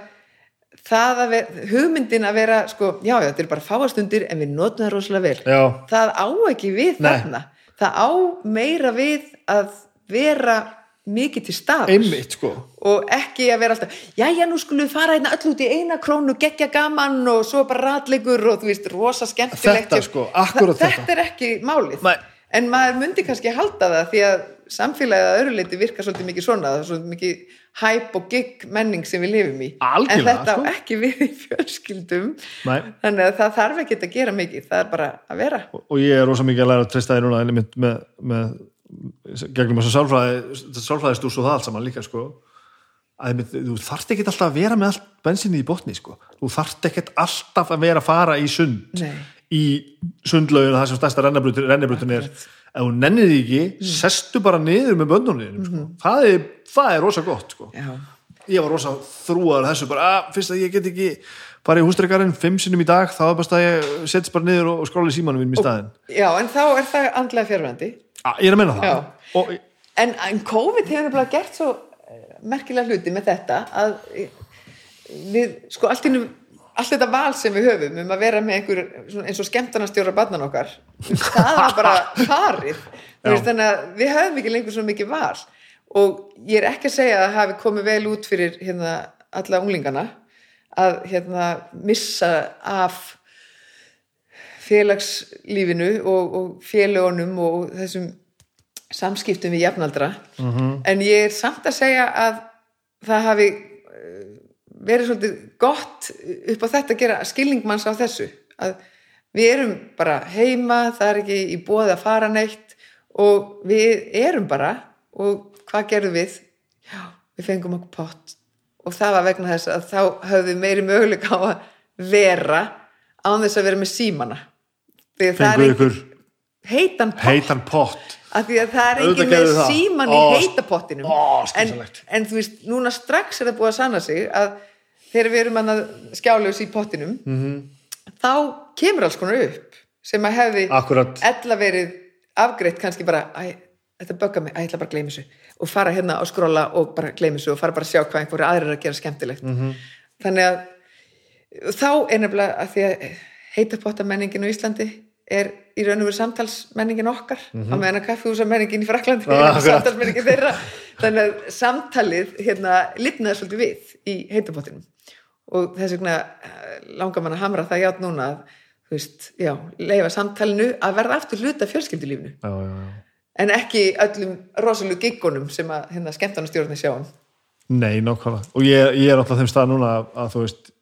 það að vera, hugmyndin að vera sko, já, já, þetta er bara fáastundir en við notum það rosalega vel. Já, það á ekki við Nei. þarna. Það á meira við að vera mikið til stað einmitt sko. Og ekki að vera alltaf já já nú skulum við fara hérna öll út í eina krónu geggja gaman og svo bara ratleikur og þú veist rosa skemmtilegt Þetta, sko, þetta. þetta er ekki málið. Nei. en maður myndi kannski halda það því að samfélagið að öðru leiti virkar svolítið mikið svona það er svolítið mikið hæp og gigg menning sem við lifum í. Algjörlega, en þetta sko. á ekki við í fjölskyldum. Nei. þannig að það þarf ekki að gera mikið það er bara að vera. Og, og ég er rosa mikið að læra að treysta því núna einmitt með, með gegnum þess að sálfræði sálfræðistús og það allt saman líka sko. Að þú þarft ekki alltaf að vera með allt bensinni í botni sko. Þú þarft ekki alltaf að vera að fara í sund. Nei. í sundlauginu það sem stærsta er ef hún nennir því ekki, sestu bara niður með bönnunum sko. það, er, það er rosa gott sko. Já, ég var rosa þrúaður þessu bara, að, fyrst að ég get ekki farið í hústreikarinn fimm sinnum í dag, þá er bara að ég setjast bara niður og, skróli símanum minn í staðinn. Já en þá er það andlega fjárverandi Ah, ég er að meina það. Og, En, en COVID hefur nefnilega gert svo eh, merkilega hluti með þetta að eh, við, sko, allt, innu, allt þetta val sem við höfum um að vera með einhver eins og skemmtarnastjóra barnan okkar, það var bara farið. Veist, við höfum ekki lengur svo mikið val. Og ég er ekki að segja að það hafi komið vel út fyrir hérna, alla unglingana að hérna, missa af félagslífinu og, og félagunum og þessum samskiptum við jafnaldra. En ég er samt að segja að það hafi verið svolítið gott upp á þetta að gera skilningmanns á þessu. Að við erum bara heima það er ekki í bóði að fara neitt og við erum bara og hvað gerðum við? Já, við fengum okkur pott. Og það var vegna þess að þá höfðu meiri möguleika á að vera án þess að vera með símana. Þegar það er ekki heitan pott. heitan pott. Af því að það er engin með síman í heitapottinum. ó, en, en þú veist, núna strax er það búið að sanna sig að þegar við erum að skjálaus í pottinum Mhm. -hmm. þá kemur alls konar upp sem að hefði ella verið afgreitt kannski bara æ, þetta bögga mig, æ, ég ætla bara að gleyma þessu og fara hérna og skrolla og bara gleyma þessu og fara bara að sjá hvað einhverju aðrir eru að gera skemmtilegt Mhm. -hmm. þannig að þá er nefnilega að því að heitapottamenningin á Íslandi er í raun og veru samtalsmenningin okkar á meðan að kaffihúsamenningin í Fraklandi er Ah, akkurat. samtalsmenningin þeirra. Þannig að samtalið hérna lifnaði svolítið við í heitapottinum. Og þess vegna eh, langar mann að hamra það ját núna að veist, já, leifa samtalinu að verða aftur hluta af fjölskyldulífinu. Já, já, já. en ekki öllum rosalega giggunum sem að hérna skemmtarnastjórnir sjáum nei, nákvæmlega. Og ég, ég er alltaf þeim stað núna að, að þú veist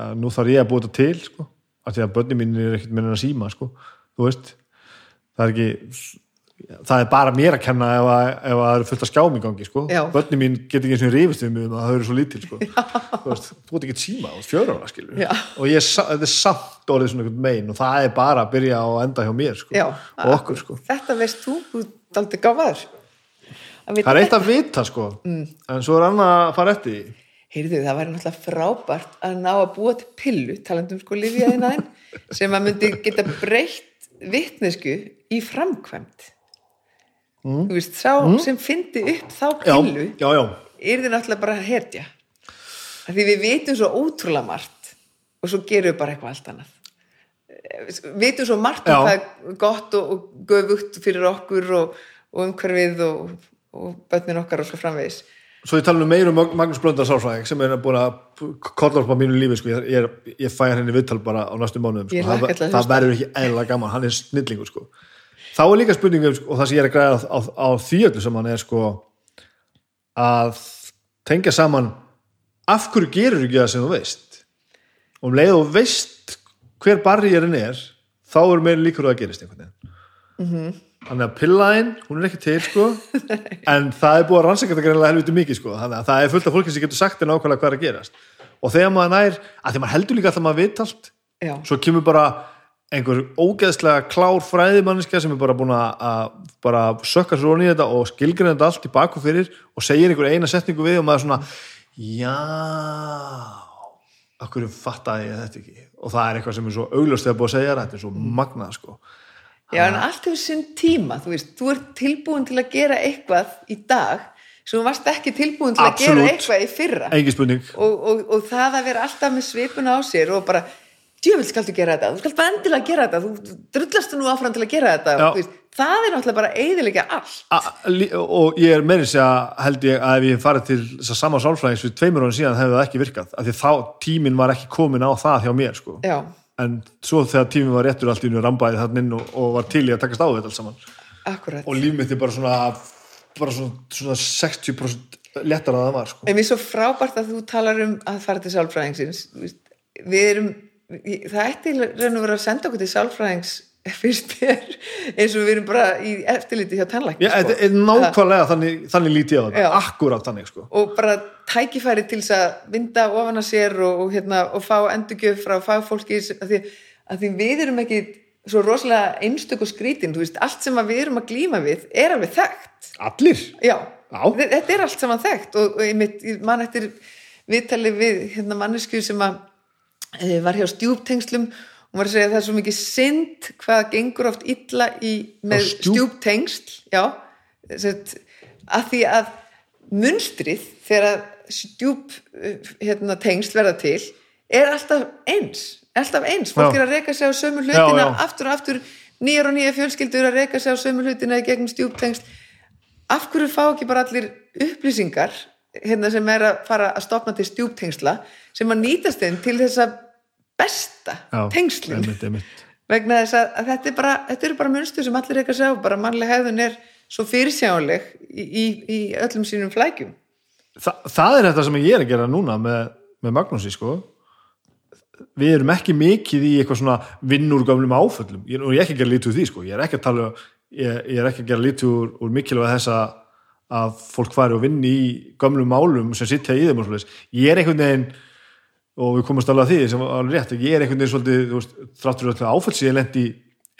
að nú þarf ég að búa þetta til sko, af því að börni mín er ekkert með hennar síma sko, þú veist það er ekki það er bara mér að kenna ef, að, ef að það eru fullt af skjám í gangi sko. Já. börni mín get ekki eins og mig um að það eru svo lítil sko. þú veist, þú ert ekki síma, ert fjögur ára skilur Já. og ég, þetta er samt orðið svona einhvern megin og það er bara að byrja á að enda hjá mér sko. Já. og okkur sko. þetta veist þú, þú Að vita það er eitt að vita sko. en svo er annað að fara eftir því Heyrðu, það væri náttúrulega frábært að ná að búa til pillu, talandum sko lifiðaðinaðin, sem að myndi geta breytt vitnesku í framkvæmt. þú veist, sá sem fyndi upp þá já, pillu já, já, er þið náttúrulega bara hetja af því við vitum svo ótrúlega margt og svo gerum við bara eitthvað allt annað. Eh, við vitum svo margt um Já. hvað er gott og, og göfugt fyrir okkur og, og umhverfið og, og börnin okkar og svo framvegis svo ég tala um meira um Mag- Magnús Blöndar sálfræðing sem er búin að kolla upp á mínu lífi sko. ég, er- ég fæ henni viðtal bara á næstu mánuðum sko. Það, það hlusta. verður ekki eðla gaman, hann er snillingur sko. þá er líka spurningum sko, og það sem ég er að græða á, á, því öllu sem hann er sko, að tengja saman af hverju gerur ekki það sem þú veist og um leið og veist hver barriðurinn er þá er meira líkur að það gerist einhvern veginn þannig að pillaðin, hún er ekki til sko, en það er búið að rannsaka þetta greinlega helviti mikið sko, þannig að það er fullt af fólki sem getur sagt þér nákvæmlega hvað er að gerast. Og þegar maður nær, að því maður heldur líka alltaf maður vit allt, já, svo kemur bara einhver ógeðslega klár fræðimanniska sem er bara búin að- bara sökka svo onni í þetta og skilgreina þetta allt í baku fyrir og segir einhver eina setningu við og maður er svona já akkur fattaði ég þetta ekki? Og það er eitthvað sem er svo augljóst þegar búið að segja þetta er svo magnað sko já en allt hefur sinn tíma þú veist, þú ert tilbúin til að gera eitthvað í dag sem þú varst ekki tilbúin til að Absolutt. gera eitthvað í fyrra engin spurning og, og, og það að vera alltaf með svipuna á sér og bara, djöfull skaltu gera þetta þú skalt bara endilega gera þetta þú drullastu nú áfram til að gera þetta. Þú veist, það er náttúrulega bara eiðilega allt A- og ég er meiri sér að held ég að ef ég farið til þess að sama sálfræðings við tveimur árum síðan hefði það ekki virkað af því þá tíminn var ekki komin á það hjá mér sko. já, en svo þegar tíminn var réttur allt í nú rambaði þannig inn og, og var til í að takast á þetta allt saman. Akkurat. Og líf mitt er bara svona bara svona, svona 60% lettar að það var sko. en mér er svo frábært að þú talar um að fara til sálfræðingsins. Við erum það ætti raun og vera að senda okkur til sálfræðings fyrst þér eins og við erum bara í eftirliti hjá tannlækni Já, er nákvæmlega þannig, þannig lítið á þetta, akkurát þannig sko. og bara tækifæri til þess að vinda ofan að sér og, og, hérna, og fá endurgjöf frá fagfólki að því, að því við erum ekki svo rosalega einstök og skrítin veist, allt sem við erum að glíma við er alveg þekkt Allir? já, Já. þe- þetta er allt saman þekkt og, og ég mitt, mann eftir viðtali við hérna, mannesku sem að e, var hjá stjúptengslum og var að segja að það er svo mikið synd hvað gengur oft illa í, með Á stjúp- stjúptengsl já, sett, að því að munstrið þegar stjúp eh, hérna, tengsl verða til er alltaf eins alltaf eins, fólk Já. er að reyka sig á sömu hlutina já. aftur og aftur, nýjar og nýjar fjölskyldur að reyka sig á sömu hlutina í gegnum stjúptengsl af hverju fá ekki bara allir upplýsingar hérna sem er að fara að stopna til stjúptengsla sem að nýtast þeim til þess að besta Já, tengslin. einmitt, einmitt. vegna þess að, að þetta, er bara, þetta eru bara munstur sem allir eitthvað sjá, bara mannleg hefðun er svo fyrirsjáanleg í, í, í öllum sínum flækjum. Þa, það er þetta sem ég er að gera núna með, með Magnúsi sko. Við erum ekki mikið í eitthvað svona vinnur gamlum áföllum. Ég, og ég er ekki að gera lítið úr því sko. Ég er ekki að tala ég, ég er ekki að gera lítið úr, úr mikilvæg þess að að fólk fari og vinni í gamlum málum sem sittja í þeim og svoleiðis. Ég er einhvern veginn og við komumst alveg að því sem var alveg rétt ég er einhvern veginn svolítið þú þráttur alltaf áföll sem ég lendi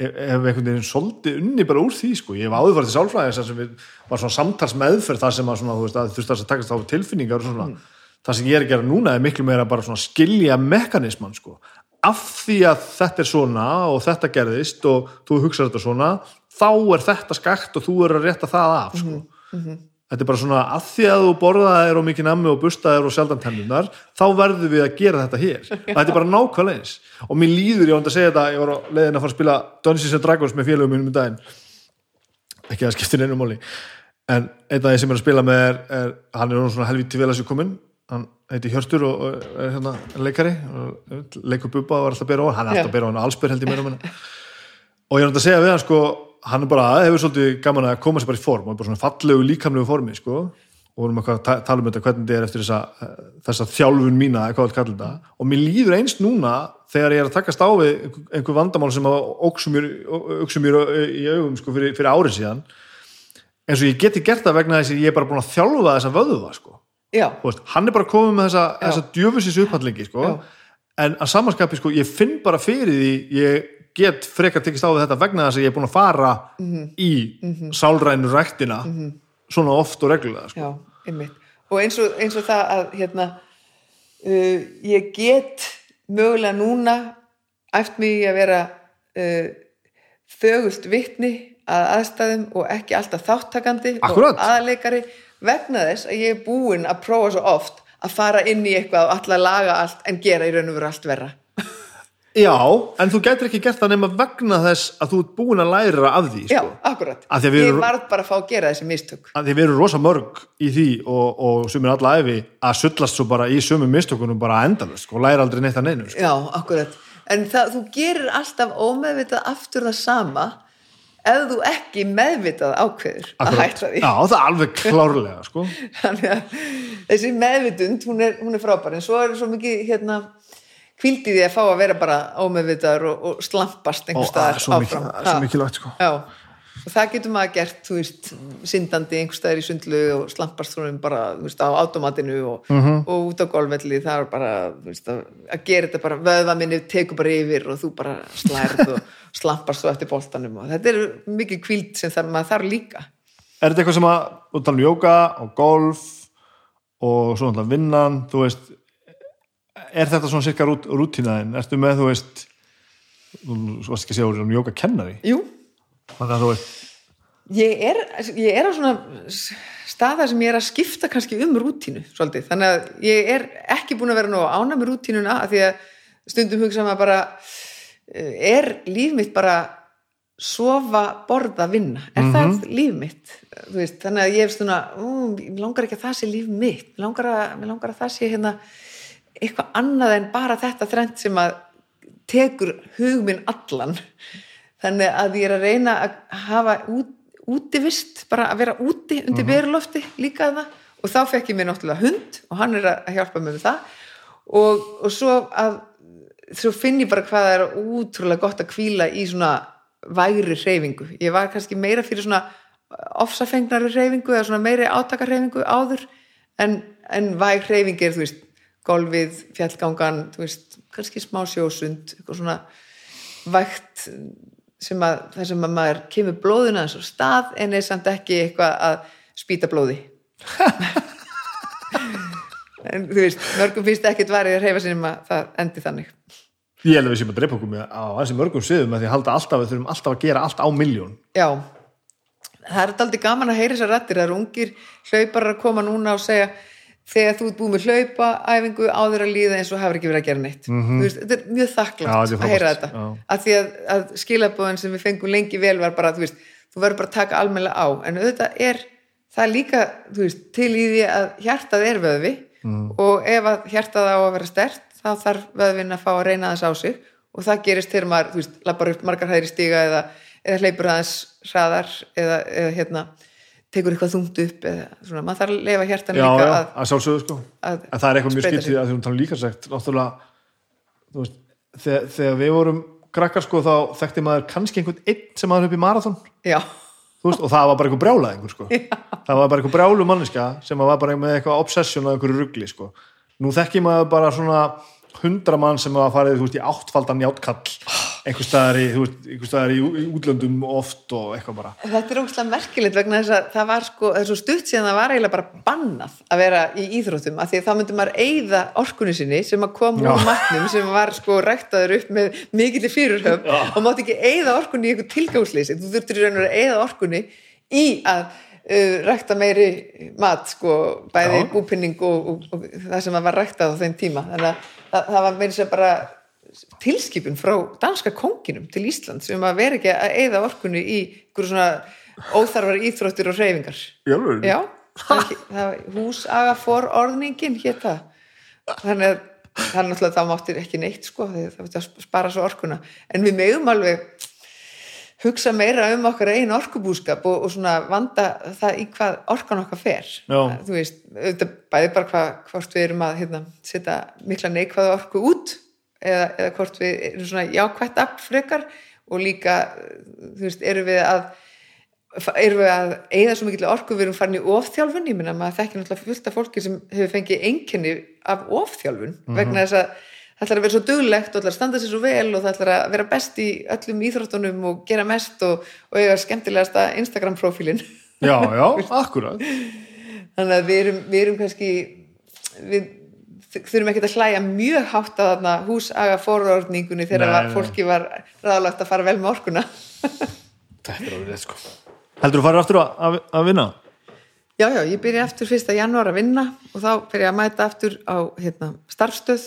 hef hef einhvern veginn svolítið unni bara úr því sko. ég hef áður farið til sálfræðis þar sem við var svona samtals meðferð þar sem að, svona, þú veist, að þurfti að takast á tilfinningar og svona það sem ég er að gera núna er miklu meira bara svona skilja mekanisman sko. af því að þetta er svona og þetta gerðist og þú hugsaður þetta svona þá er þetta skakt og þú er að rétta það af sko. Þetta er bara svona að því að þú borðaðir og mikið nammi og bustaðir og sjaldan tennunar þá verðum við að gera þetta hér. Þetta er bara nákvæmlega eins. Og mér líður, ég vant að segja þetta ég var á leiðin að fara að spila Dungeons and Dragons með félögum mínum í daginn. Ekki að það skiptir einu máli. En einn af því sem er að spila með er, er hann er nú svona helvíti vel að sér komin hann heiti Hjörtur og, og er hérna leikari. Leikur bubba og er alltaf að bera á. Hann er alltaf að bera á hann um og ég er að segja við hann sko hann er bara, hefur svolítið gaman að koma sér bara í form og er bara svona fallegu líkamlegu formi sko. Og vorum eitthvað að ta- tala um þetta hvernig þetta er eftir þessa, þessa þjálfun mína eða hvað við kallum þetta. Og mér líður einst núna þegar ég er að takast á við einhver, vandamál sem að óksum mér, í augum sko fyrir, fyrir árið síðan. Eins og ég geti gert það vegna þess að ég er bara búin að þjálfa þessa vöðva sko. Veist, hann er bara komið með þessa, þessa djöfusins upphandlingi sko. En að samanskapi sko, ég finn bara fyrir því ég get frekar tekist á þetta vegna þess að ég er búin að fara Mhm. í sálrænu ræktina svona oft og reglulega sko. já, einmitt og eins og, eins og það að hérna uh, ég get mögulega núna æft mig að vera uh, þögult vitni að aðstæðum og ekki alltaf þáttakandi Akkúrat. og aðleikari vegna þess að ég er búin að prófa svo oft að fara inn í eitthvað og alltaf laga allt en gera í raun og veru allt verra Já, en þú gætir ekki gert það nema vegna þess að þú ert búin að læra af því Já, sko. akkurat. Að við Ég erum- varð bara að fá að gera þessi mistök. að því við erum rosa mörg í því og, og sumir alla æfi að sullast svo bara í sumum mistökunum bara endalust sko, og læra aldrei neitt að neinu sko. Já, akkurat. En það, þú gerir alltaf ómeðvitað aftur það sama ef þú ekki meðvitað ákveður að Akkúrat. hætta því. Já, það er alveg klárlega sko. Þannig að þessi meðvitund, hún er, hún er frábær, en svo er svo mikið hérna kvildi því að fá að vera bara ómeðvitaður og, og slampast og einhver það staðar mikil, áfram. það er svo mikilvægt sko. Já, og það getur maður gert, þú veist, syndandi einhver staðar í sundlu og slampast þú veist, á automatinu og, Mhm. og út á golfvelli, það er bara, þú veist, að, að gera þetta bara, vöða minni tekur bara yfir og þú bara slærð og slampast svo eftir boltanum og þetta er mikið kvild sem það, maður þarf líka. Er þetta eitthvað sem að, þú tala um jóka og golf og svo náttúrulega vinnan, þú veist er þetta svona cirka rút, rútínaðin ertu með, þú veist þú þú varst ekki að segja úr jóka kennari Jú, þannig að þú veist? Ég er, ég er á svona staða sem ég er að skipta kannski um rútínu svolítið, þannig að ég er ekki búin að vera nú ána með rútínuna af því að stundum hugsa maður bara eh, er líf mitt bara sofa, borða, vinna? Er það líf mitt? Þú veist, þannig að ég hef svona mér langar ekki að það sé líf mitt. Langar að, langar að það sé hérna eitthvað annað en bara þetta þrend sem að tekur hug minn allan. Þannig að ég er að reyna að hafa út, útivist bara að vera úti undir mm berulofti líka það og þá fekk ég mér náttúrulega hund og hann er að hjálpa mér með það. Og, og svo að svo finn ég bara hvað er útrúlega gott að hvíla í svona væri hreyfingu. Ég var kannski meira fyrir svona ofsafengnari hreyfingu eða svona meiri átakarhreyfingu áður en, en væg hreyfing er, þú veist, golfið, fjallgangan, þú veist, kannski smá sjósund, eitthvað svona vægt sem að, það sem að maður kemur blóðuna eins og stað en er samt ekki eitthvað að spýta blóði. en þú veist, mörgum finnst ekkert varið að hreyfa sinni að það endi þannig. Ég held að við séum að dreipa okkur með á þessi mörgum sviðum með því að halda alltaf, við þurfum alltaf að gera allt á miljón. Já, það er aldrei gaman að heyra þessar rættir, það eru ungir hlauparar að koma núna og segja þegar þú ert búið með hlaupaæfingu áður að líða eins og hafur ekki verið að gera neitt. Mm veist, þetta er mjög þakklátt er að heyra þetta. Já. að því að, að skilabóðin sem við fengum lengi vel var bara, þú veist, þú verður bara að taka almennilega á, en auðvitað er það líka, veist, til í því að hjartað er vöðvi. Og ef að hjartað á að vera stert þá þarf vöðvin að fá að reyna þess á sig. Og það gerist þegar maður, lappar upp margar hæðri stiga eða, eða hleypur aðeins hraðar eða, eða hérna tekur eitthvað þungt upp eða svona, maður þarf að lefa hjartan Já, líka já, að, að sjálfsögðu sko. að En það er eitthvað mjög skiptið að því hún tala um líkarsekt, náttúrulega, veist, þegar, þegar við vorum krakkar sko þá þekkti maður kannski einhvern einn sem maður upp í já, veist, og það var bara einhver brjálaðingur sko. Það var bara einhver brjálu manneska sem var bara með eitthvað obsession á einhverju rugli sko. Nú þekki maður bara svona hundra mann sem var þú veist, í áttfaldan játkall, einhver staðar í, í, í útlöndum oft og eitthvað bara. þetta er ógustlega merkilegt vegna þess að það var sko, það er svo stutt síðan það var eiginlega bara bannað að vera í íþróttum af því að þá myndi maður eyða orkunni sinni sem að kom úr matnum sem var sko ræktaður upp með mikill fyrirhöf og mátti ekki eyða orkunni í einhver tilgangsleysi. Þú þurftir í raun og að eyða orkunni í að uh, rækta meiri mat sko, bæði búpinning og, og, og það sem var ræktað á þeim tíma. Þannig að það, það var tilskipun frá danska konginum til Ísland sem að vera ekki að eyða orkunni í einhverju svona óþarfar íþróttir og hreyfingar Í alvöru? já, það, það var húsaga for orðningin hér það þannig að það er náttúrulega það máttir ekki neitt sko, því það veit að spara svo orkuna en við megum alveg hugsa meira um okkar einn orkubúskap og, og svona vanda það í hvað orkan okkar fer Já. þú veist, auðvitað bæði bara hvað, hvort við erum að hérna, setja mikla neikvæða orku út eða, eða hvort við erum svona jákvætt afl frekar og líka þú veist, erum við að erum við að eigða svo mikill orku við erum farin í ofþjálfun, ég minna maður þekkir náttúrulega fullt af fólki sem hefur fengið einkenni af ofþjálfun vegna þess að það ætlar að vera svo duglegt og ætlar að standa sér svo vel og það ætlar að vera best í öllum íþróttunum og gera mest og, og eiga skemmtilegasta Instagram profílin Já, já, akkurat. þannig að við erum, við erum kannski við þurfum ekki að hlæja mjög hátt að þarna húsaga forordningunni þegar Nei, var, nei. fólki var ráðlagt að fara vel með orkuna Þetta er alveg rétt sko Heldur þú farið aftur að, að, að vinna? Já, já, ég byrja aftur fyrsta janúar að vinna og þá byrja ég að mæta aftur á hérna, starfstöð.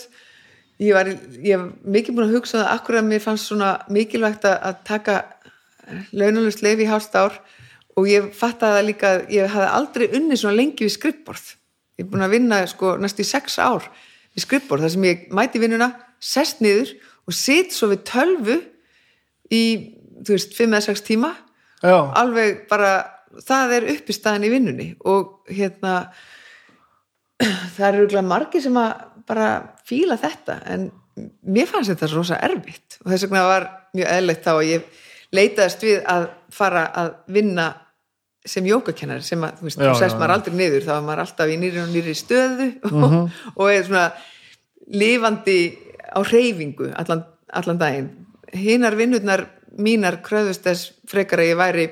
Ég var, ég var mikið búin að hugsa það akkur að mér fannst svona mikilvægt að, að taka launalust leif í hálft ár og ég fattaði líka að ég hafði aldrei unni svona lengi við skrippborð. Ég er búin að vinna sko næstu í sex ár við skrippborð þar sem ég mæti vinnuna, sest niður og sitt svo við tölvu í, þú veist, fimm eða sex tíma. Já, alveg bara það er uppistæðan í vinnunni og hérna það eru örugglega margir sem að bara fíla þetta en mér fannst þetta rosa erfitt og þess vegna var mjög eðlegt þá að ég leitaðist við að fara að vinna sem jógakennari sem að, þú veist, Já, þú sest já, maður aldrei niður þá er maður alltaf í nýri og nýri stöðu og, og er svona lifandi á reyfingu allan, allan daginn. Hinar vinnurnar mínar kröðust þess frekar að ég væri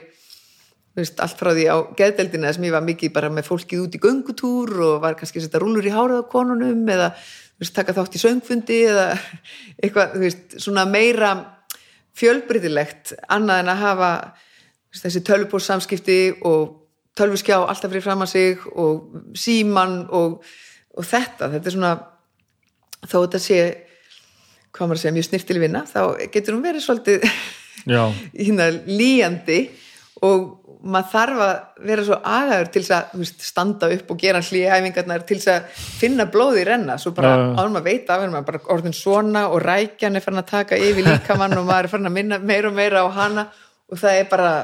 veist, allt frá því á geðdeldina sem ég var mikið bara með fólkið út í göngutúr og var kannski að setja rúlur í hárað á konunum eða veist, taka þátt í söngfundi eða eitthvað, þú veist, svona meira fjölbreytilegt annað en að hafa þessi tölvupóst samskipti og tölvuskjá alltaf fyrir fram að sig og síman og, og þetta, þetta er svona þó þetta sé hvað maður að segja, mjög snirtil vinna þá getur hún verið svolítið hérna líjandi og maður þarf að vera svo agaður til þess að veist, standa upp og gera hlýæfingarnar til þess að finna blóði renna. Svo bara já. ánum að veita af henni maður bara orðin svona og rækjan er farin að taka yfir líkamann og maður er farin að minna meira og meira á hana og það er bara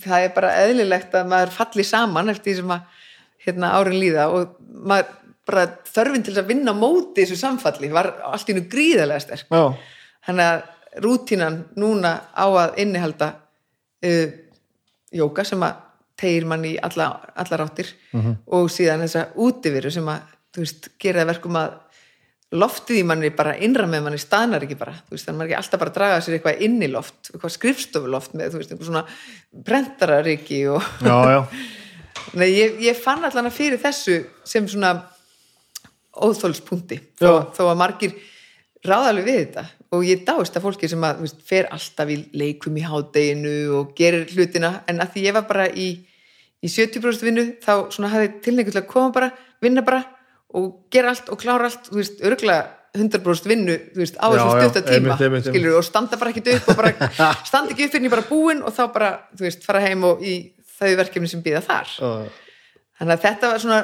það er bara eðlilegt að maður falli saman eftir því sem að hérna, árin líða. Og maður bara þörfin til að vinna móti þessu samfalli var allt í nú gríðarlega sterk. Já, þannig að rútínan núna á að innihalda uh, jóka sem að tegir mann í alla, allar áttir. Og síðan þessa útiveru sem að veist, gera verkum að loftið í manni bara innra með manni staðnar ekki bara, þú veist, þannig að maður ekki alltaf bara draga sér eitthvað inn í loft, eitthvað skrifstofuloft með, þú veist, eitthvað svona brentararíki og já, já. Nei, ég, ég fann allan að fyrir þessu sem svona óþólspunkti. Þó, þó að margir ráðalegu við þetta. Og ég dáist að fólki sem að þú veist, fer alltaf í leikum í hádeginu og gerir hlutina. En að því ég var bara í, í 70% vinnu þá svona hafði tilneingu til að koma bara, vinna bara og gera allt og klára allt þú veist, örgulega 100% vinnu þú veist, á þessum já, stutta tíma einmitt, einmitt, skilur, og standa bara ekkit upp og bara standa ekki upp fyrir ég bara búin og þá bara, þú veist, fara heim og í þau verkefni sem býða þar. Já. þannig að þetta var svona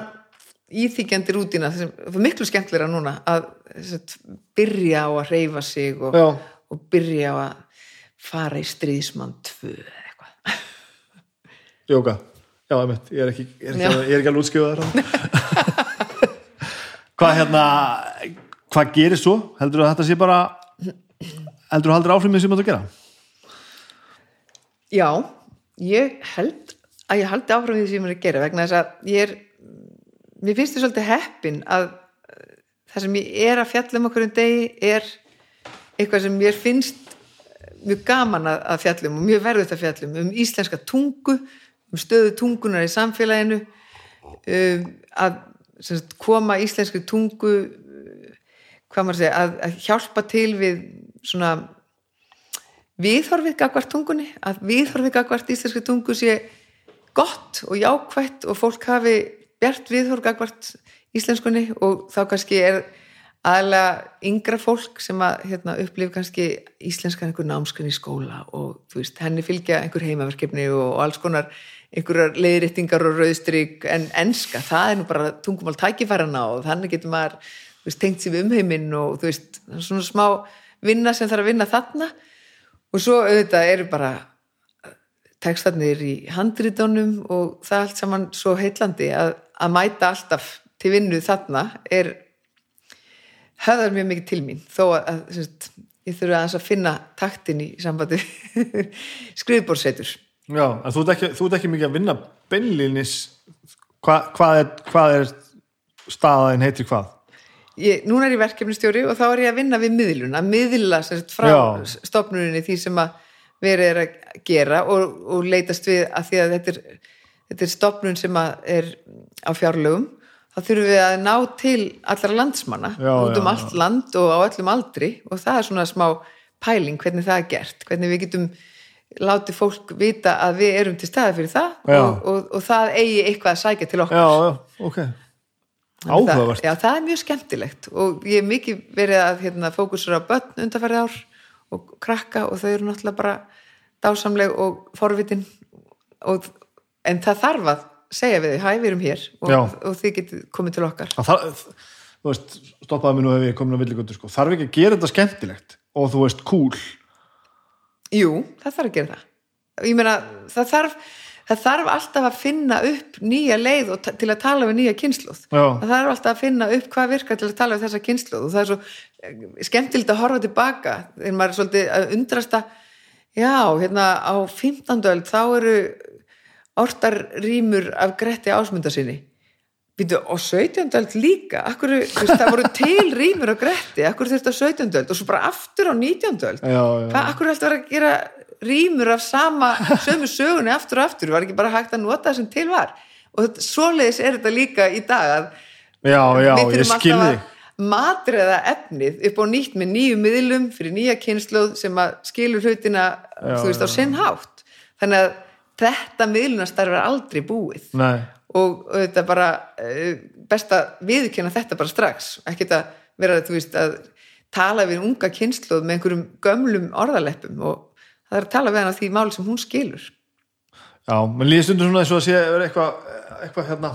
íþykjandi rútina sem var miklu skemmtilega núna að sagt, byrja á að reyfa sig og, og byrja á að fara í stríðsmann 2 eða eitthvað. Jóka, já, einmitt, ég er ekki, ekki, alveg- ég er ekki alveg útskjöðar Hvað hérna hvað gerir svo? Heldur að þetta sé bara heldur að haldur áfram með sem þetta að gera? Já, ég held að ég haldi áfram því sem ég er að gera vegna þess að ég er mér finnst þið svolítið heppin að uh, það sem ég er að fjalla um okkur um degi er eitthvað sem mér finnst mjög gaman að, fjallum og mjög verðut að fjallum um íslenska tungu um stöðu tungunar í samfélaginu um, að sagt, koma íslenski tungu uh, hvað maður segja, að, að hjálpa til við svona viðhorfið gagvart tungunni að viðhorfið gagvart íslenski tungu sé gott og jákvætt og fólk hafi bjart viðhorf gagvart íslenskunni og þá kannski er aðlega yngra fólk sem að hérna, upplifa kannski íslenskan einhver námskunni í skóla og þú veist, henni fylgja einhver heimaverkefni og, og alls konar einhverjar leiðréttingar og rauðstryk en enska, það er nú bara tungumál tækifærana og þannig getur maður veist, tengt sér við umheiminn og þú veist, svona smá vinna sem þarf að vinna þarna. Og svo auðvitað eru bara tekstarnir í handritunum og það allt saman svo heitlandi að, að mæta alltaf til vinnu þarna er höfðar mjög mikið til mín þó að, að sagt, ég þurfi aðeins að finna taktin í sambandi skrifbórsetur Já, en þú ert ekki, þú ert ekki mikið að vinna beinlínis hva, hvað, er, hvað er staðaðin heitir hvað? ég, núna er ég verkefnistjóri og þá er ég að vinna við miðlun, að miðla sagt, frá Já. stofnuninni því sem að verið er að gera og, og leitast við að því að þetta er, þetta er stofnun sem er á fjárlögum þá þurfum við að ná til allra landsmanna Já, út um já, allt land og á öllum aldri og það er svona smá pæling hvernig það er gert, hvernig við getum láti fólk vita að við erum til staði fyrir það og, og, og það eigi eitthvað að sækja til okkar. Já, já, ok. Áhugavert. Já, það er mjög skemmtilegt og ég hef mikið verið að hérna, fókusur á börn undarfærið ár og krakka og þau eru náttúrulega bara dásamleg og forvitin og, en það þarf að segja við þau, hæ, við erum hér og, þið getið komið til okkar. Það þú veist, stoppaði mig nú ef ég komin á villigöndu, sko, þarf ekki að gera þetta skemmtilegt og þú veist, cool Jú, það þarf að gera það ég meina, það þarf það þarf alltaf að finna upp nýja leið til að tala við nýja kynnslóð Já. það þarf alltaf að finna upp hvað virkar til að tala við þessa kynnslóð og það er svo eh, skemmtilegt að horfa tilbaka þegar maður er svolítið að undrasta já, hérna á 15. öld þá eru ortar rýmur af Gretti ásmunda sinni Býtu, og 17. öld líka akkur, veist, það voru til rýmur á Gretti akkur þurfti á 17. öld og svo bara aftur á 19. öld akkur er alltaf verið að gera rýmur af sama, sömu sögunni aftur og aftur, var ekki bara hægt að nota það sem til var og þetta, svoleiðis er þetta líka í dag að Já, já, við þurfum alltaf að matreða efnið upp á nýtt með nýju miðlum fyrir nýja kynnslóð sem að skilur hlutina Já, þú veist á já. sinn hátt þannig að þetta miðlunastarf er aldrei búið Nei, og þetta bara eh, best að viðkynna þetta bara strax. Ekkert að vera þú veist að tala við unga kynnslóð með einhverjum gömlum orðaleppum og það er að tala við hann á því máli sem hún skilur. Já, menn líður stundum svona og að sé eitthvað, eitthvað hérna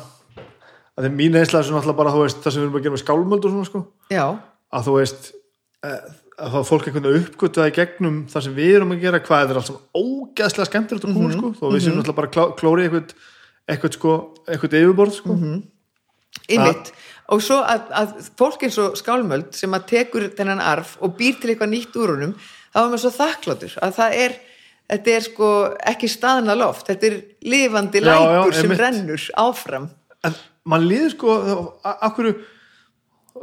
að þeim mín einslega er svona alltaf bara, veist, það sem við erum að gera með skálmöld og svona, sko, já, að þú veist eh, að það fólk einhvern veginn uppgötu í gegnum það sem við erum að gera, hvað er allt saman ógeðslega skemmtilegt og cool, sko, þó við séum alltaf bara klá, klóri eitthvað, eitthvað, sko, eitthvað yfirborð, sko. Ymmit og svo að, að fólk eins og skálmöld sem að tekur þennan arf og býr til eitthvað nýtt úr honum þá er maður svo þakkláttur að það er þetta er sko ekki staðna loft. Þetta er lifandi Já, já, lækur sem einmitt. rennur áfram. En mann líður sko akkur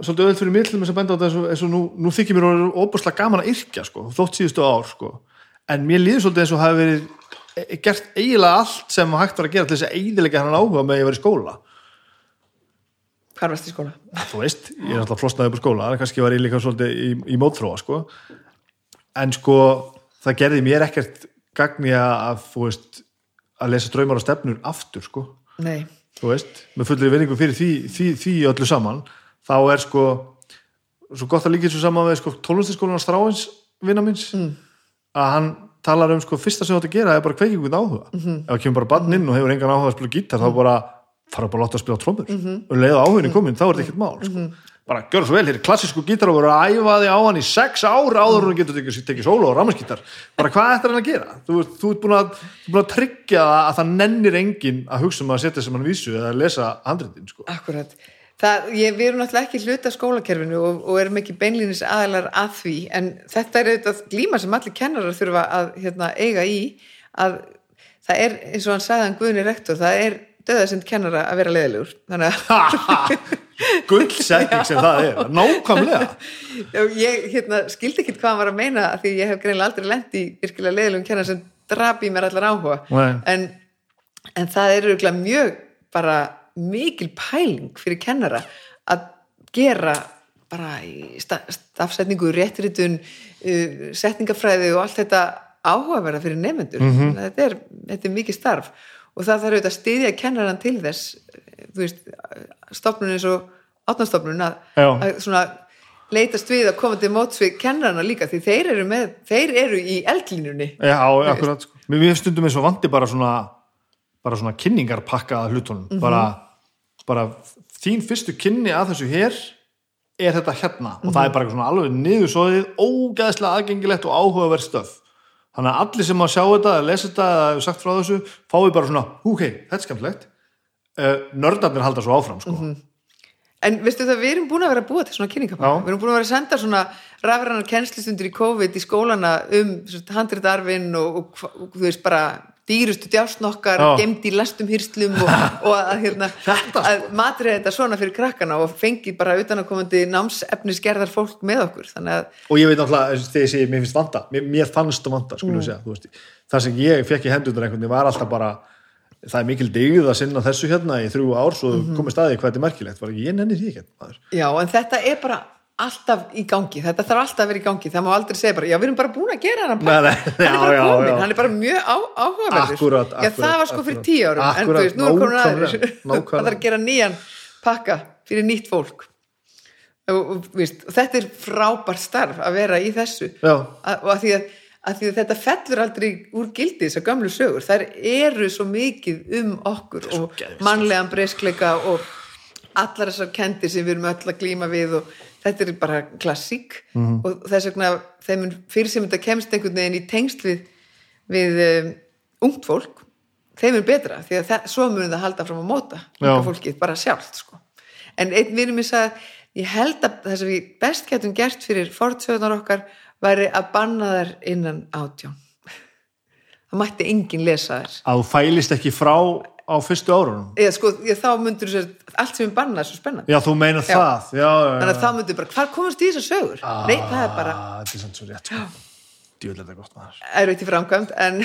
svolítið öll fyrir millum að benda á þetta eins og, nú, nú þykir mér orðið óbúslega gaman að yrkja sko, þótt síðustu ár sko. En mér líður svolítið eins og hafi verið gert eiginlega allt sem hægt var að gera til þess að eiginlega hann áhuga með að ég var í skóla hvar varst í skóla? þú veist, ég er alltaf flosnaði upp úr skóla en kannski var ég líka svolítið í, í mótþróa sko. en sko það gerði mér ekkert gagni að þú veist að lesa draumar og stefnur aftur sko Nei, þú veist, með fullri vinningu fyrir því, því, því öllu saman, þá er sko svo gott að líka svo saman með sko, tónlistaskólan Stráins vinna minns mm. að hann talar um sko fyrsta sem þú átt að gera er bara kveikja ykkur áhuga mm -hmm. ef það kemur bara bann inn og hefur engan áhuga að spila gítar þá bara fara bara að láta að spila trómur og leiða áhugin komin, þá er þetta ekkert mál sko. bara gjör svo vel, hér er klassísku gítar og verður að æfa þig á hann í sex ár áður og getur tekið, tekið sólo og rammaskítar bara hvað ættir hann að gera? Þú, þú ert búin að, þú búin að tryggja að það nennir engin að hugsa um að setja sem hann vísu eða að lesa handritin sko. akkurat Það, ég, við erum náttúrulega ekki hluta skólakerfinu og, og erum ekki beinlýnis aðalar að því en þetta er auðvitað glíma sem allir kennarar þurfa að hérna, eiga í að það er eins og hann sagði hann Guðni rektor, það er döðasind kennara að vera leðilegur þannig að gullsetning sem það er, nákvæmlega. Ég hérna, skildi ekki hvað hann var að meina því ég hef greinlega aldrei lent í virkilega leðilegum kennar sem drap í mér allar áhuga. En, en það er örugglega mjög bara mikil pæling fyrir kennara að gera bara í sta- stafsetningu, réttiritun uh, setningafræði og allt þetta áhugaverða fyrir nefnendur Mhm. þetta, er, þetta er mikið starf. Og það þarf auðvitað að styðja kennaran til þess eh, þú veist, stofnun eins og átnastofnun að, að svona leitast við að koma til móts við kennarana líka því þeir eru, með, þeir eru í eldlínunni. Já, akkurat sko. Mér mér stundum eins og vandi bara svona bara svona kynningarpakka að hlutunum. Bara, bara þín fyrstu kynni að þessu hér er þetta hérna. Og það er bara eitthvað svona alveg niðursóðið, ógeðslega aðgengilegt og áhugaverð stöf. Þannig að allir sem að sjá þetta, að lesa þetta eða hefur sagt frá þessu, fái bara svona ok, þetta er skemmtilegt uh, nördarnir halda svo áfram sko. En veistu það, við erum búin að vera að búa til svona kynningapakka. Við erum búin að vera að senda svona rafrænar kennslistundir í COVID í skólana um handritarfin og, og, og þú veist bara dýrustu djásnokkar, Já. gemd í lastum hýrslum og, og að, hérna, að matrið þetta svona fyrir krakkana og fengi bara utanakomandi námsefnisgerðar fólk með okkur. Og ég veit náttúrulega, þegar ég segi mér finnst vanda mér, mér fannst vanda, við segja það sem ég fekk í hendunar einhvern veginn var alltaf bara það er mikil digð að sinna þessu hérna í þrjú ár svo komið staði hvað þetta er merkilegt, ég nenni því ekki já, en þetta er bara alltaf í gangi, þetta þarf alltaf að vera í gangi. Það má aldrei segja bara, já við erum bara búin að gera hann Nei, hann er bara komin, hann er bara mjög áhugaverður. Já það var sko fyrir tíu árum en þú veist, nú er komin nákvæmlega. það þarf að gera nýjan pakka fyrir nýtt fólk. Og, veist, þetta er frábært starf að vera í þessu. Og að því að, að því að þetta fellur aldrei úr gildi þessar gamlu sögur. Þær eru svo mikið um okkur og mannlegan breyskleika og allar þessar kendir sem við erum öll að glíma við og þetta er bara klassík Mhm. og þess vegna þeim fyrir sem þetta kemst einhvern veginn í tengsl við, við um, ungt fólk þeim er betra því að það, svo munum það halda fram að móta fólkið bara sjálft sko. en einn vinur mér sagði ég held að það sem við best getum gert fyrir fortsöðunar okkar væri að banna þær innan átján það mætti enginn lesa þær að þú fælist ekki frá á fyrstu árunum eða sko, ég, þá myndur þú sér allt sem er bannað er svo spennandi já, þú meinar Já. það já, já, já. þannig að þá myndur bara, hvar komast í þessar sögur nei, það er bara Ah, þetta er sann svo rétt sko. djúvel þetta gott maður erfitt í framkvæmd en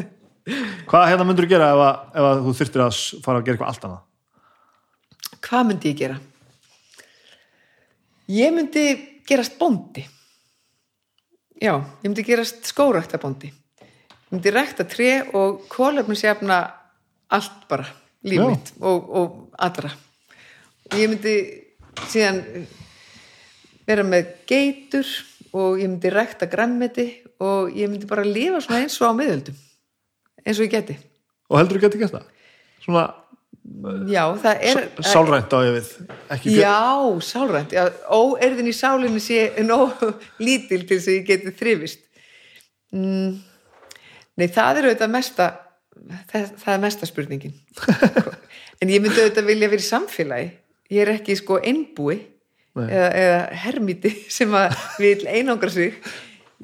hvað hérna myndur þú gera ef, að, ef að þú þyrftir að fara að gera eitthvað allt annað hvað myndi ég gera? Ég myndi gerast bóndi. Já, ég myndi gerast skóraktabóndi. Ég myndi rækta tré og kólefnisjafna allt bara, líf mitt og, og allra. Ég myndi síðan vera með geitur og ég myndi rækta grammeti og ég myndi bara lifa svona eins og á miðöldum. Eins og ég geti. og heldur þú geti gert það svona Já, það er... sálrænt á ég við ekki Já, sálrænt. Já, óerðin í sálinni sé nóg lítil til þess að ég geti þrifist. Mm, nei, það er auðvitað mesta, það, það er mesta spurningin. en ég myndi auðvitað vilja vera í samfélagi. Ég er ekki sko einbúi eða, eða hermíti sem að vil einangra sig.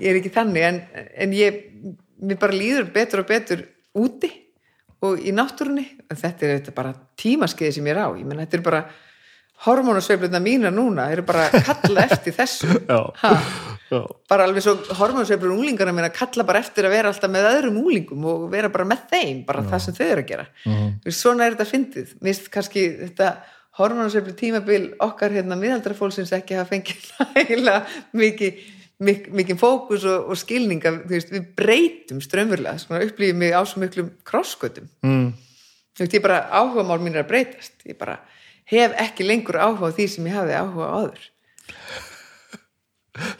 Ég er ekki þannig, en, en ég, mér bara líður betur og betur úti og í náttúrunni en þetta er auðvitað bara tímaskeiði sem ég er á ég menn þetta er bara hormónasveifluna mína núna, eru bara að kalla eftir þessu. Já, já. bara alveg svo hormónasveiflur unglingana mína kalla bara eftir að vera alltaf með öðrum unglingum og vera bara með þeim, bara það sem þau eru að gera. Mm. svona er þetta fyndið. Mist kannski þetta hormónasveiflu tímabil okkar hérna miðaldrafólksins ekki hafa fengið nægilega mikið mik mikið fókus og, og skilninga veist, við breytum strömmurlega upplýðum mig á svo miklum krosskötum Mm. ég bara áhuga mál mín er að breytast. Ég bara hef ekki lengur áhuga á því sem ég hafði áhuga áður.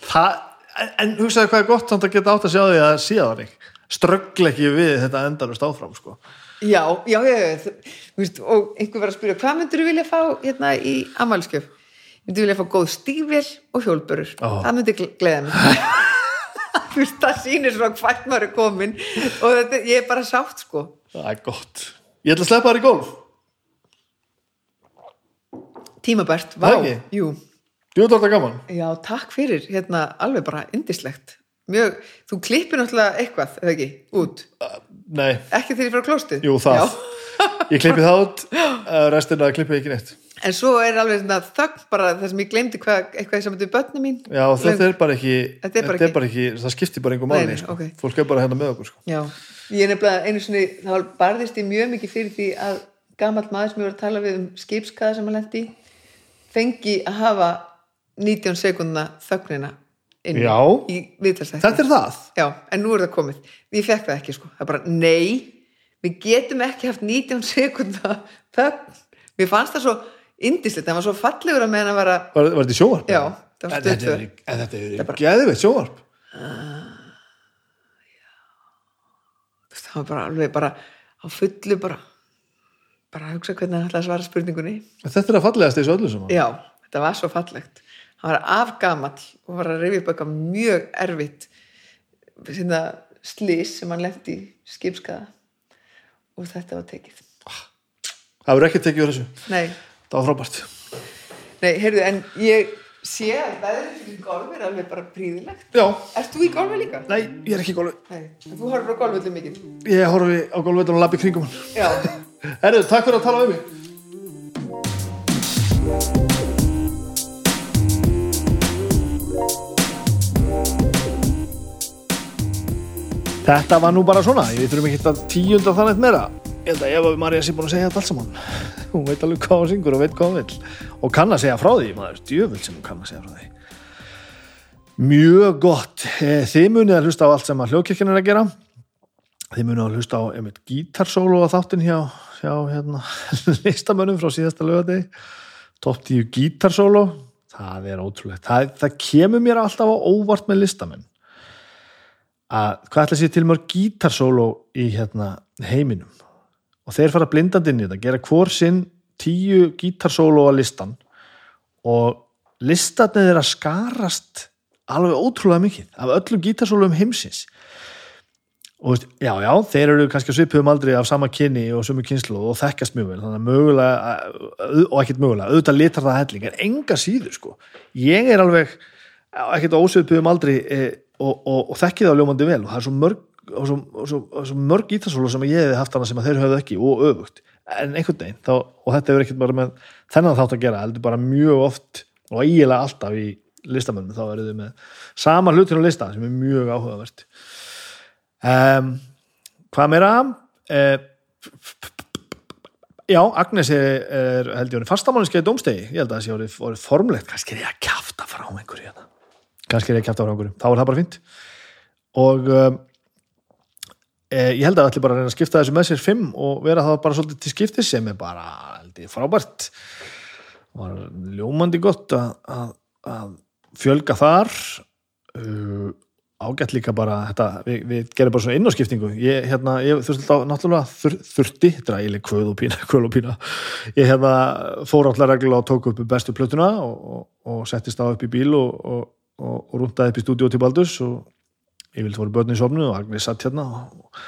Það, en, hugsaðu hvað er gott samt að geta átt að sjá því að síða það ekki ströggla ekki við þetta endanust áfram sko. já, já, þú þú veist, og einhver var að spyrja, hvað myndur þú vilja fá hérna í amælskjöf ég myndi vilja fá góð stígvél og hjólbörur. Ó. það myndi gle- gleða mig. Þú veist, það sýnir svona hvert maður er komin og þetta, ég er bara sátt sko. Það er gott. Ég ætla að sleppa þær í golf tímabært, vá, ekki? jú þetta er gaman. Já, takk fyrir, hérna, alveg bara indislegt. Mjög, þú klippir náttúrulega eitthvað, eða ekki, út. Nei, Ekki þegar ég fyrir klóstið. jú, það. Ég klippi það út, uh, restina klippi ég ekki neitt. En svo er alveg svona þögn bara það sem ég glemdi hvað, eitthvað sem þetta er börni mín. Já, þetta er bara ekki, Þetta er bara bara ekki, það skiptir bara einhver máli, sko. ok. Fólk er bara hérna með okkur, sko. Já, ég er nefnilega einu sinni, þá barðist ég mjög mikið fyrir því að gamall maður sem ég var að tala við um skipskaða sem hann lendi fengi að hafa 19 sekundna þögnina inn Já. í viðtalstætti. Þetta er það. Já, en nú er það komið. Ég fekk það ekki, sko. Það er bara, nei, við getum ekki haft 19 sekunda þögn. Mér fannst það svo indislegt, það var svo fallegur að meðan að vara, Var, var þetta í sjóvarp? já, það var En þetta stöð er, en þetta er, geðveitt sjóvarp. það var bara alveg bara á fullu bara, bara að hugsa hvernig hann ætlaði að svara spurningunni. Þetta er að fallegast þessu öllu saman. Já, þetta var svo fallegt. Hann var afgamall og var að rifja upp eitthvað mjög erfitt sinna slís sem hann lendi í skipskaða og þetta var tekið. Það verður ekki tekið úr þessu. Nei, Það var frábært. Nei, heyrðu, en ég sé að veðrið fyrir golf er alveg bara príðilegt. Já. Ert þú í golfi líka? Nei, ég er ekki í golfi. Nei, en þú horfir á golfvöldu mikið. Ég horfi á golfveitur og labbi kringum hann. Já, Herðu, takk fyrir að tala um mig. Þetta var nú bara svona, við þurfum ekki að tíunda þannig meira. ég held að Eva Maria sé búin að segja þetta allt saman. Hún veit alveg hvað hún syngur og veit hvað hún vill. Og kann að segja frá því, maður, djöfull sem hún kann að segja frá því. Mjög gott. Eh, þið munið að hlusta á allt sem að hljókirkjan er að gera. Þið munið að hlusta á einmitt gítarsólu á þáttin hjá, hjá hérna, listamönnum frá síðasta lögadegi topp 10 gítarsólu það er ótrúlegt. Það, það kemur mér alltaf á óvart með listamenn. Að hvað ætla sér til mörg gítarsólu í hérna, heiminum? Og þeir fara blindandi inn í þetta gera hvor sinn tíu gítarsólu á listan. Og listatnið er að skarast alveg ótrúlega mikið af öllum gítarsólum heimsins og já, já, þeir eru kannski svipuðum aldrei af sama kynni og sömu kynslu og þekkast mjög vel, þannig að mögulega og ekkert mögulega, auðvitað litar það helling en enga síður, sko. Ég er alveg, ekkert ósvipuðum aldrei e, og, og, og þekki það ljómandi vel. Og það er svo mörg svo, svo, svo mörg gítarsólu sem ég hefði haft hana sem þeir höfðu ekki og öfugt. En einhvern veginn, þá, og þetta hefur ekkert bara með þennan þátt að gera, heldur bara mjög oft og eiginlega alltaf í listamönnum, þá eru þau með sama hlutin á lista sem er mjög áhugavert hvað meira? Já, Agnes er, held ég orðið fastamálinskeiði dómstegi, ég held að það sé orðið, formlegt, kannski er ég að kjafta frá einhverju hérna. kannski er ég að kjafta frá einhverju. Þá er það bara fínt. Og eh, ég held að allir bara að reyna að skipta þessu með sér fimm og vera það bara svolítið til skiptis sem er bara held ég, frábært. Var ljómandi gott að, að, að fjölga þar ágætt líka bara þetta, við, við gerum bara svona innárskiptingu ég, hérna, ég þurfti alltaf náttúrulega þur, þurfti, dræli, kvöð og pína, kvöð og pína. Ég hérna fór alltaf reglulega og tók upp bestu plötuna og, og, og settist á upp í bíl og, og, rúndaði upp í stúdíu til Baldurs og ég vildi fóru börnum í sofnu og Agnes satt hérna og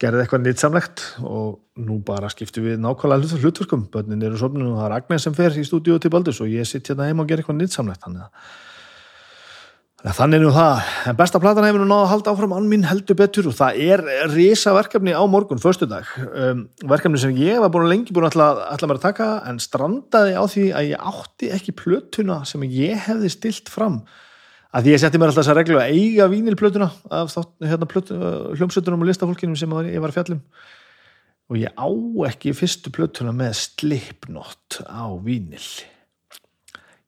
gerði eitthvað nýtsamlegt og nú bara skiptum við nákvæmlega hlutverkum, börnin eru í sofnu og það er Agnes sem fer í stúdíu til Baldurs og ég sitt hérna heima og ger eitthvað nýtsamlegt þannig að Þannig nú það, en besta platan hefur nú náða að halda áfram án mín heldur betur og það er risa verkefni á morgun, förstu dag. Um, verkefni sem ég var búin að lengi búin að ætla mér að taka en strandaði á því að ég átti ekki plötuna sem ég hefði stilt fram. Að ég setti mér alltaf þessa reglu að eiga vínilplötuna af hérna, hljómsveitunum og listafólkinum sem ég var fjallum. Og ég á ekki fyrstu plötuna með slipnott á vínil.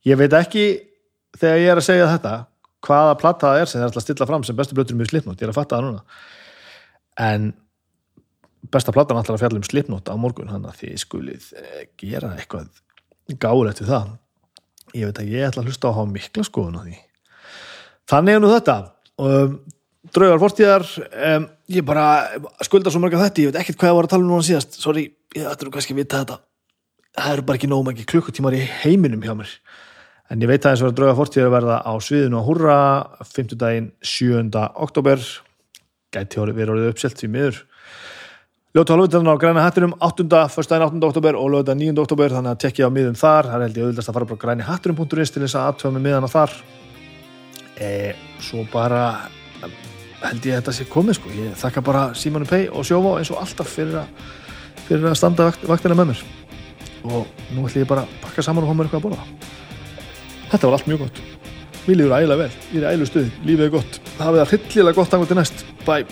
Ég veit ekki þegar ég er að segja þetta hvaða platta það er sem það er alltaf að stilla fram sem bestu blötur mjög slipnót, ég er að fatta það núna. En besta platan alltaf að fjalla um slipnót á morgun hann að þið skulið gera eitthvað gáðilegt við það. Ég veit að ég ætla að hlusta á að hafa mikla skoðun á því. Þannig er nú þetta. Um, draugar fortíðar um, ég bara skulda svo mörg að þetta, ég veit ekkert hvað ég var að tala um núna síðast. Sorry, ég ætla nú kannski að vita þetta. Það eru bara ekki nóg mæki klukkutímar í heiminum hjá mér en ég veit að þess að drauga fortíður að verða á sviðinu á Hurra 5. daginn 7. oktober gæti verið orðið uppselt því miður Ljóta lögutan á græna hattinum 8. 1. daginn 8. oktober og lögutan 9. oktober þannig að tekja á miðum þar það er held ég auðvitað að fara bara græni hattinum.is til þess að aðtöfa með miðana þar e, svo bara held ég að þetta sé komið sko ég þakka bara Simonu Pei og Sjófá eins og alltaf fyrir að, fyrir að standa vakt, vaktina með mér og nú ætlum ég bara að pakka saman og Þetta var allt mjög gott. Mér líður ægilega vel. Ég er í ægilu stuði. Lífið er gott. Hafið það hryllilega gott angað til næst. Bye.